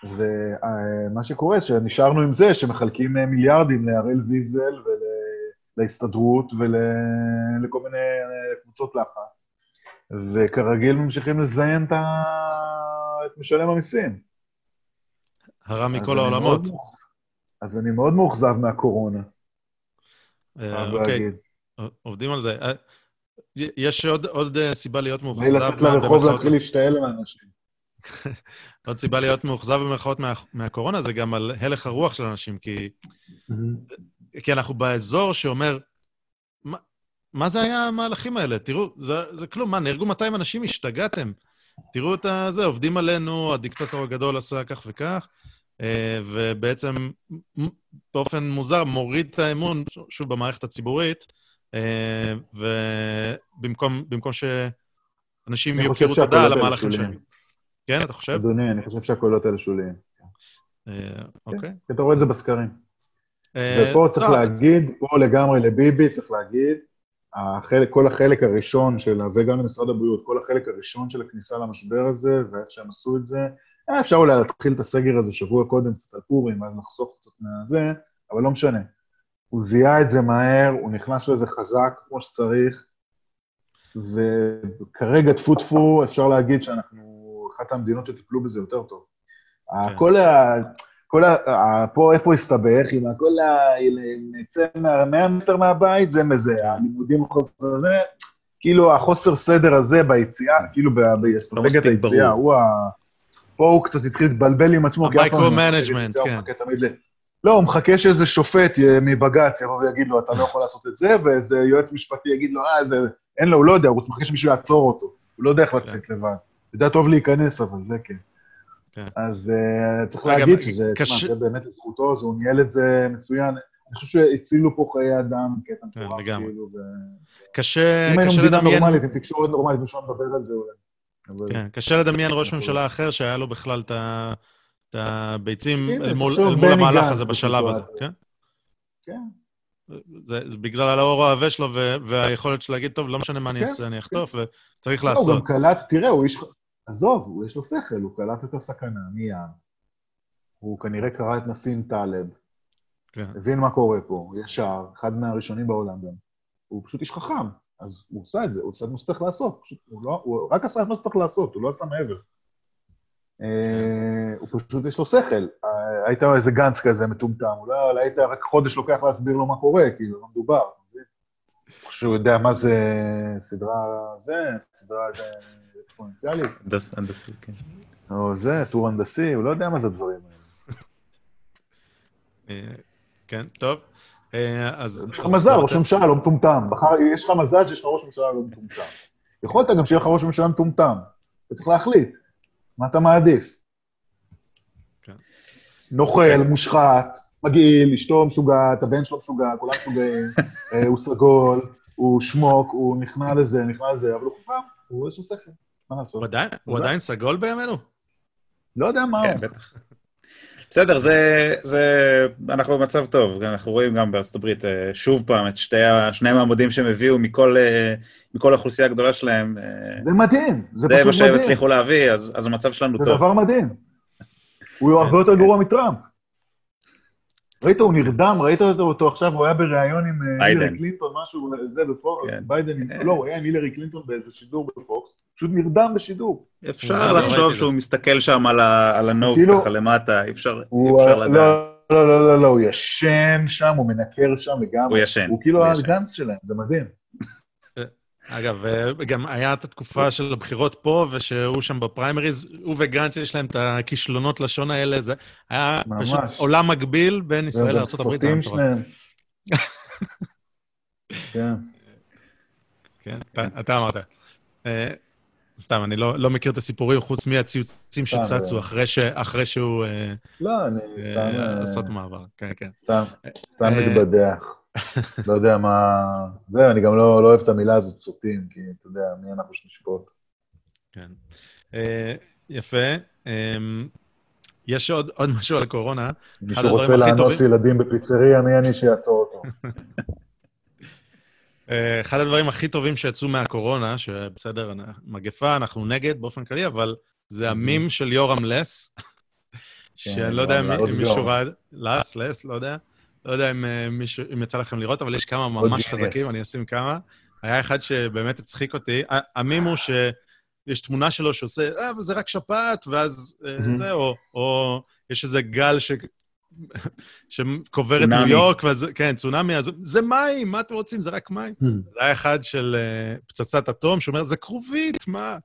ומה שקורה, שנשארנו עם זה שמחלקים אה, מיליארדים להראל ויזל ולהסתדרות ולכל מיני אה, קבוצות לחץ, וכרגיל ממשיכים לזיין את, ה... את משלם המיסים. הרע מכל העולמות. אז אני מאוד מאוכזב מהקורונה. אה, אוקיי, עובדים על זה. יש עוד, עוד סיבה להיות מאוכזב. לצאת לרחוב להתחיל להשתעל על אנשים. עוד סיבה להיות מאוכזב במרכאות מה, מהקורונה זה גם על הלך הרוח של אנשים, כי, mm-hmm. כי אנחנו באזור שאומר, מה, מה זה היה המהלכים האלה? תראו, זה, זה כלום, מה, נהרגו 200 אנשים? השתגעתם. תראו את זה, עובדים עלינו, הדיקטטור הגדול עשה כך וכך, אה, ובעצם באופן מוזר מוריד את האמון, שוב, במערכת הציבורית, אה, ובמקום שאנשים יכירו תודה על המהלכים שלהם. כן, אתה חושב? אדוני, אני חושב שהקולות האלה שוליים. אה, אוקיי. כן, אתה רואה את זה בסקרים. אה, ופה צריך לא, להגיד, פה לגמרי לביבי צריך להגיד, החלק, כל החלק הראשון של, וגם למשרד הבריאות, כל החלק הראשון של הכניסה למשבר הזה, ואיך שהם עשו את זה, היה אפשר אולי להתחיל את הסגר הזה שבוע קודם, קצת על פורים, אז לחסוך קצת מהזה, אבל לא משנה. הוא זיהה את זה מהר, הוא נכנס לזה חזק כמו שצריך, וכרגע, טפו טפו, אפשר להגיד שאנחנו אחת המדינות שטיפלו בזה יותר טוב. כן. כל ה... כל ה... פה איפה הסתבך, עם הכל ה... נצא מה... מטר מהבית, זה מזה, הלימודים החוסר הזה, כאילו החוסר סדר הזה ביציאה, כאילו באסטרטגיית לא היציאה, הוא ה... פה הוא קצת התחיל להתבלבל עם עצמו, כי אף פעם... ה micro-management, כן. לא, הוא מחכה שאיזה שופט מבג"ץ יבוא ויגיד לו, אתה לא יכול לעשות את זה, ואיזה יועץ משפטי יגיד לו, אה, זה... אין לו, הוא לא יודע, הוא מחכה שמישהו יעצור אותו. הוא לא יודע איך לצאת כן. לבד. יודע טוב להיכנס, אבל זה כן. כן. אז uh, צריך להגיד שזה, קש... תשמע, זה באמת לזכותו, הוא ניהל את זה מצוין. אני חושב שהצילו פה חיי אדם, קטע כן, מטורף, כאילו, זה... קשה, לדמיין... אם היינו מדינה נורמלית, עם תקשורת נורמלית, מישהו מדבר על זה אולי. כן, קשה לדמיין ראש ממשלה אחר שהיה לו בכלל את הביצים אל מול המהלך הזה בשלב הזה, כן? כן. זה, זה בגלל האור העבה שלו והיכולת שלו להגיד, טוב, לא משנה מה אני כן, אעשה, אני אחטוף, וצריך לעשות. לא, הוא גם קלט, תראה, הוא איש... עזוב, הוא יש לו שכל, הוא קלט את הסכנה מיד. הוא כנראה קרא את נסים טלב, כן. הבין מה קורה פה, ישר, אחד מהראשונים בעולם גם. הוא פשוט איש חכם, אז הוא עושה את זה, הוא עושה את מה שצריך לעשות. פשוט, הוא, לא, הוא רק עשה את מה שצריך לעשות, הוא לא עשה מעבר. אה, הוא פשוט, יש לו שכל. אה, היית איזה גנץ כזה מטומטם, אולי היית רק חודש לוקח להסביר לו מה קורה, כאילו, לא מדובר. שהוא יודע מה זה סדרה זה, סדרה אקספוננציאלית. הנדסי, כן. או זה, טור הנדסי, הוא לא יודע מה זה הדברים האלה. אה, כן, טוב. אז... יש לך מזל, ראש ממשלה לא מטומטם. יש לך מזל שיש לך ראש ממשלה לא מטומטם. יכולת גם שיהיה לך ראש ממשלה מטומטם. אתה צריך להחליט. מה אתה מעדיף? כן. נוכל, מושחת, מגעיל, אשתו משוגעת, הבן שלו משוגע, כולם משוגעים, אה, הוא סגול, הוא שמוק, הוא נכנע לזה, נכנע לזה, אבל הוא חכם, הוא יש לו שכל, מה לעשות? הוא עדיין סגול בימינו? לא יודע מה כן, הוא. בטח. בסדר, זה, זה, אנחנו במצב טוב, אנחנו רואים גם בארצות הברית אה, שוב פעם את שתי, שני המועמדים שהם הביאו מכל, אה, מכל האוכלוסייה הגדולה שלהם. אה, זה מדהים, זה פשוט מדהים. זה מה שהם הצליחו להביא, אז, אז המצב שלנו זה טוב. זה דבר מדהים. הוא הרבה יותר גרוע מטראמפ. ראית, הוא נרדם, ראית אותו עכשיו, הוא היה בריאיון עם הילרי קלינטון, משהו, זה בפוקס, כן. ביידן, לא, הוא היה עם הילרי קלינטון באיזה שידור בפוקס, פשוט נרדם בשידור. אפשר לחשוב שהוא מסתכל שם על ה notes כאילו- ככה למטה, אי אפשר לדעת. לא, לא, לא, לא, לא, הוא ישן שם, הוא מנקר שם לגמרי. הוא ישן. הוא כאילו הגנץ שלהם, זה מדהים. אגב, גם היה את התקופה של הבחירות פה, ושהוא שם בפריימריז, הוא וגנץ יש להם את הכישלונות לשון האלה, זה היה ממש. פשוט עולם מקביל בין ישראל לארה"ב. זה שלהם. כן. כן, אתה אמרת. אה, סתם, אני לא, לא מכיר את הסיפורים חוץ מהציוצים שצצו אחרי שהוא... אה, לא, אני אה, סתם... עשה את המעבר, כן, כן. סתם, סתם מתבדח. לא יודע מה... זה, אני גם לא, לא אוהב את המילה הזאת, סוטים, כי אתה יודע, מי אנחנו שנשפוט. כן. Uh, יפה. Um, יש עוד, עוד משהו על הקורונה. מישהו רוצה לאנוס ילדים בפיצריה, מי אני שיעצור אותו? uh, אחד הדברים הכי טובים שיצאו מהקורונה, שבסדר, מגפה, אנחנו נגד באופן כללי, אבל זה המים של יורם לס. שאני לא יודע אם מישהו. ראה... לס, לס, לא יודע. לא יודע אם אה, מישהו- אם יצא לכם לראות, אבל יש כמה ממש. חזקים, אני אשים כמה. היה אחד שבאמת הצחיק אותי. המים הוא שיש תמונה שלו שעושה, אה, אבל זה רק שפעת, ואז אה. זה, או- או יש איזה גל ש... שקובר את. ניו יורק, ואז, כן, צונאמי, אז זה מים, מה אתם רוצים? זה רק מים. זה היה אחד של אה, פצצת אטום, שאומר, זה כרובית, מה?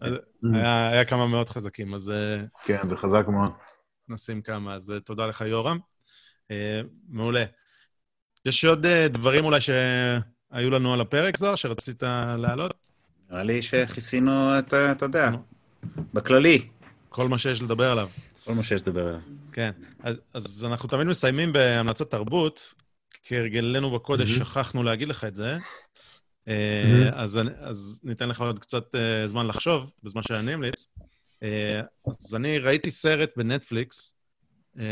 אז היה, היה כמה מאוד חזקים, אז כן, זה חזק מאוד. נשים כמה. אז תודה לך, יורם. אה, מעולה. יש עוד אה, דברים אולי שהיו לנו על הפרק, זוהר, שרצית להעלות? נראה לי שכיסינו את, אתה יודע, בכללי, כל מה שיש לדבר עליו. כל מה שיש לדבר עליו. כן. אז, אז אנחנו תמיד מסיימים בהמלצות תרבות. כהרגלנו בקודש, מהמם. שכחנו להגיד לך את זה. מהמם. אז, אני- אז ניתן לך עוד קצת זמן לחשוב, בזמן שאני אמליץ. אז אני ראיתי סרט בנטפליקס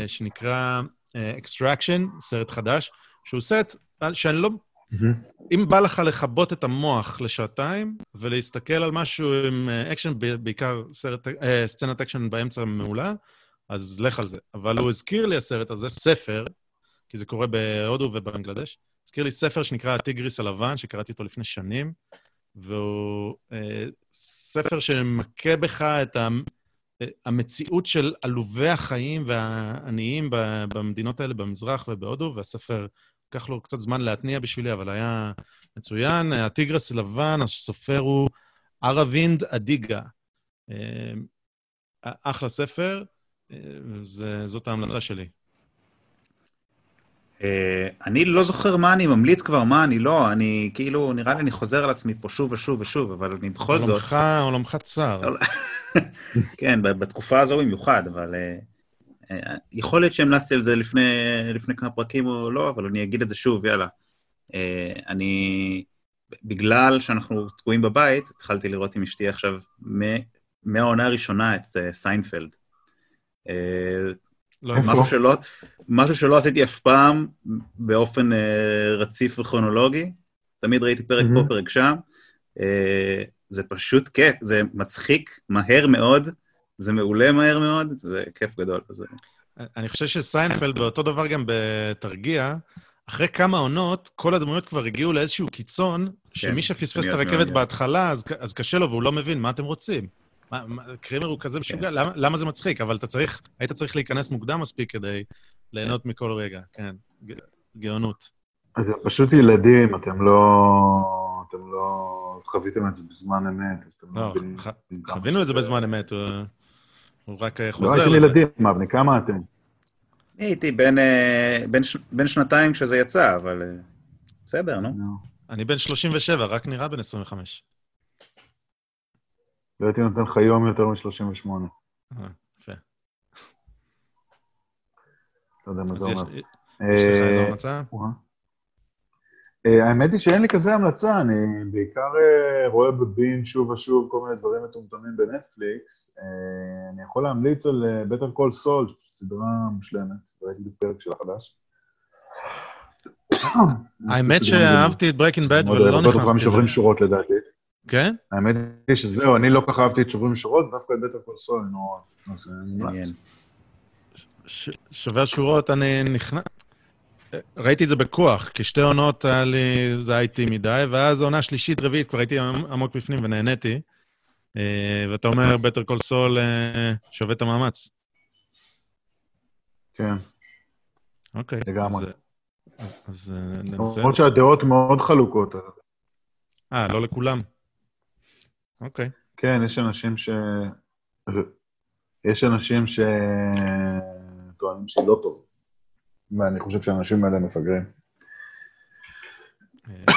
שנקרא אה, Extraction, סרט חדש, שהוא סרט שאני לא... אם בא לך לכבות את המוח לשעתיים ולהסתכל על משהו עם אה, אקשן, ב- בעיקר סרט, אה, סצנת אקשן באמצע מעולה, אז לך על זה. אבל הוא הזכיר לי, הסרט הזה, ספר, כי זה קורה בהודו ובבנגלדש, הזכיר לי ספר שנקרא הטיגריס הלבן, שקראתי אותו לפני שנים, והוא אה, ספר שמכה בך את ה... אה, המציאות של עלובי החיים והעניים במדינות האלה, במזרח ובהודו, והספר, לקח לו קצת זמן להתניע בשבילי, אבל היה מצוין. הטיגרס הלבן, הסופר הוא ארווינד אדיגה. אה, אחלה ספר, אה, זה- זאת ההמלצה שלי. אה, אני לא זוכר מה אני ממליץ כבר, מה אני לא, אני כאילו, נראה לי אני חוזר על עצמי פה שוב ושוב ושוב, אבל אני בכל זאת... עולמך, עולמך צר. כן, בתקופה הזו במיוחד, אבל אה, אה, יכול להיות שהמלצתי על זה לפני, לפני כמה פרקים או לא, אבל אני אגיד את זה שוב, יאללה. אני, בגלל שאנחנו תקועים בבית, התחלתי לראות עם אשתי עכשיו מהעונה הראשונה את סיינפלד. לא? משהו שלא, משהו שלא עשיתי אף פעם באופן אה, רציף וכרונולוגי. תמיד ראיתי פרק מהמם. פה, פרק שם. אה, זה פשוט כיף, זה מצחיק מהר מאוד, זה מעולה מהר מאוד, זה כיף גדול. אז, אה, אני חושב שסיינפלד, ואותו דבר גם בתרגיע, אחרי כמה עונות, כל הדמויות כבר הגיעו לאיזשהו קיצון, שמי שפספס את מאוד, הרכבת כן. בהתחלה, אז, אז קשה לו והוא לא מבין מה אתם רוצים. מה, מה, קרימר הוא כזה משוגע, למה, למה זה מצחיק? אבל אתה צריך, היית צריך להיכנס מוקדם מספיק כדי ליהנות מכל רגע, כן. גאונות. אז הם פשוט ילדים, אתם לא... אתם לא חוויתם את זה בזמן אמת, אז אתם לא לא, מבינים... חווינו את זה בזמן אמת, הוא, רק אה, לא חוזר הייתם לזה. ילדים, מה, בני כמה אתם? אני הייתי בין, אה, שנתיים כשזה יצא, אבל אה, בסדר, נו. נו. אני בן 37, רק נראה בן 25. לא הייתי נותן לך יום יותר מ-38. אה, יפה. לא יודע מה זה יש אומר. יש לך איזו אה, המלצה? וואה. אה, האמת היא שאין לי כזה המלצה, אני בעיקר אה, רואה בבין שוב ושוב כל מיני דברים מטומטמים בנטפליקס. אני יכול להמליץ על Better Call Saul, סדרה מושלמת, ראיתי בפרק של החדש. האמת שאהבתי את Breaking Bad ולא נכנסתי פעם שוברים. שורות לדעתי. כן? האמת היא שזהו, אני לא כל כך אהבתי את שוברים שורות, דווקא את Better Call Saul אני נורא מומלץ. מעניין. ש- שובר שורות, אני נכנס... ראיתי את זה בכוח, כי שתי עונות היה לי, זה היה איטי מדי, ואז העונה שלישית, רביעית, כבר הייתי עמ- עמוק בפנים ונהניתי. אה, ואתה אומר, בטר קול סול אה, שווה את המאמץ. כן, אוקיי. לגמרי. אז, אז, אז אה, ננסה. למרות שהדעות מאוד חלוקות. אז- אה, לא לכולם. אוקיי. כן, יש אנשים ש... יש אנשים שטוענים שהיא לא טובה. ואני חושב שהאנשים האלה מפגרים. אה,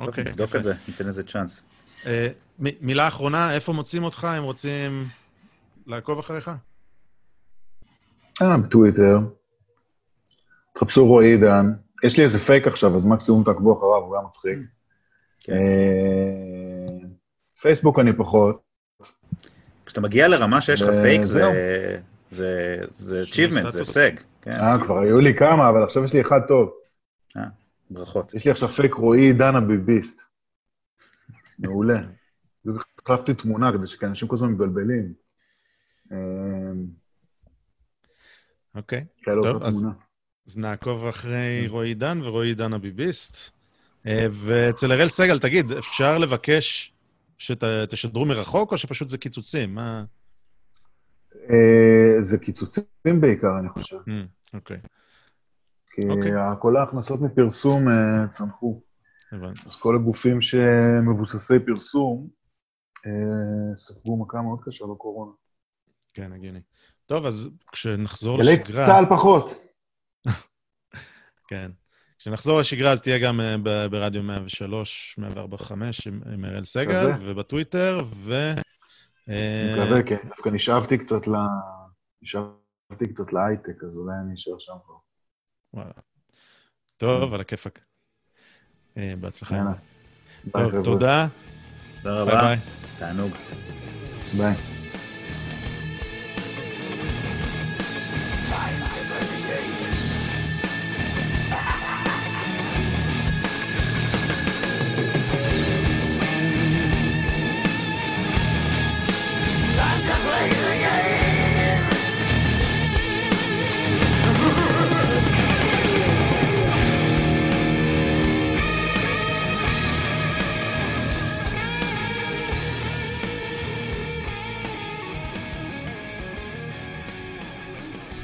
אוקיי. נבדוק יפה. את זה, ניתן לזה צ'אנס. אה, מילה אחרונה, איפה מוצאים אותך אם רוצים לעקוב אחריך? אה, בטוויטר. תחפשו רועי עידן. יש לי איזה פייק עכשיו, אז מקסימום תעקבו אחריו, הוא גם מצחיק. כן. אה, פייסבוק אני פחות. כשאתה מגיע לרמה שיש לך פייק. זה- זה זה achievement, זה. הישג. כן, אה, כבר היו לי כמה, אבל עכשיו יש לי אחד טוב. ברכות. יש לי עכשיו פייק רועי עידן הביביסט. מעולה. החלפתי תמונה כדי שאנשים כל הזמן מתבלבלים. אה, אוקיי. טוב, אז- תמונה. אז נעקוב אחרי רועי דן ורועי דן הביביסט. אה, ואצל אראל סגל, תגיד, אפשר לבקש שתשדרו מרחוק, או שפשוט זה קיצוצים? מה... אה, זה קיצוצים בעיקר, אני חושב. אמ, אוקיי, כי אוקיי. כל ההכנסות מפרסום אה, צנחו. הבנתי. אז כל הגופים שמבוססי פרסום אה, ספגו מכה מאוד קשה בקורונה. כן, הגיוני. טוב, אז כשנחזור גלי לשגרה... צה"ל פחות. כן. כשנחזור לשגרה, אז תהיה גם ברדיו 103, 145 עם עם אראל סגל. ובטוויטר, ו... אה, אני מקווה, כן. דווקא נשאבתי קצת ל... נשאבתי קצת להייטק, אז אולי אני אשאר שם כבר. וואלה. טוב, על הכיפאק. אה, בהצלחה. יאללה. טוב. תודה. תודה ביי רבה, ביי. תענוג. ביי.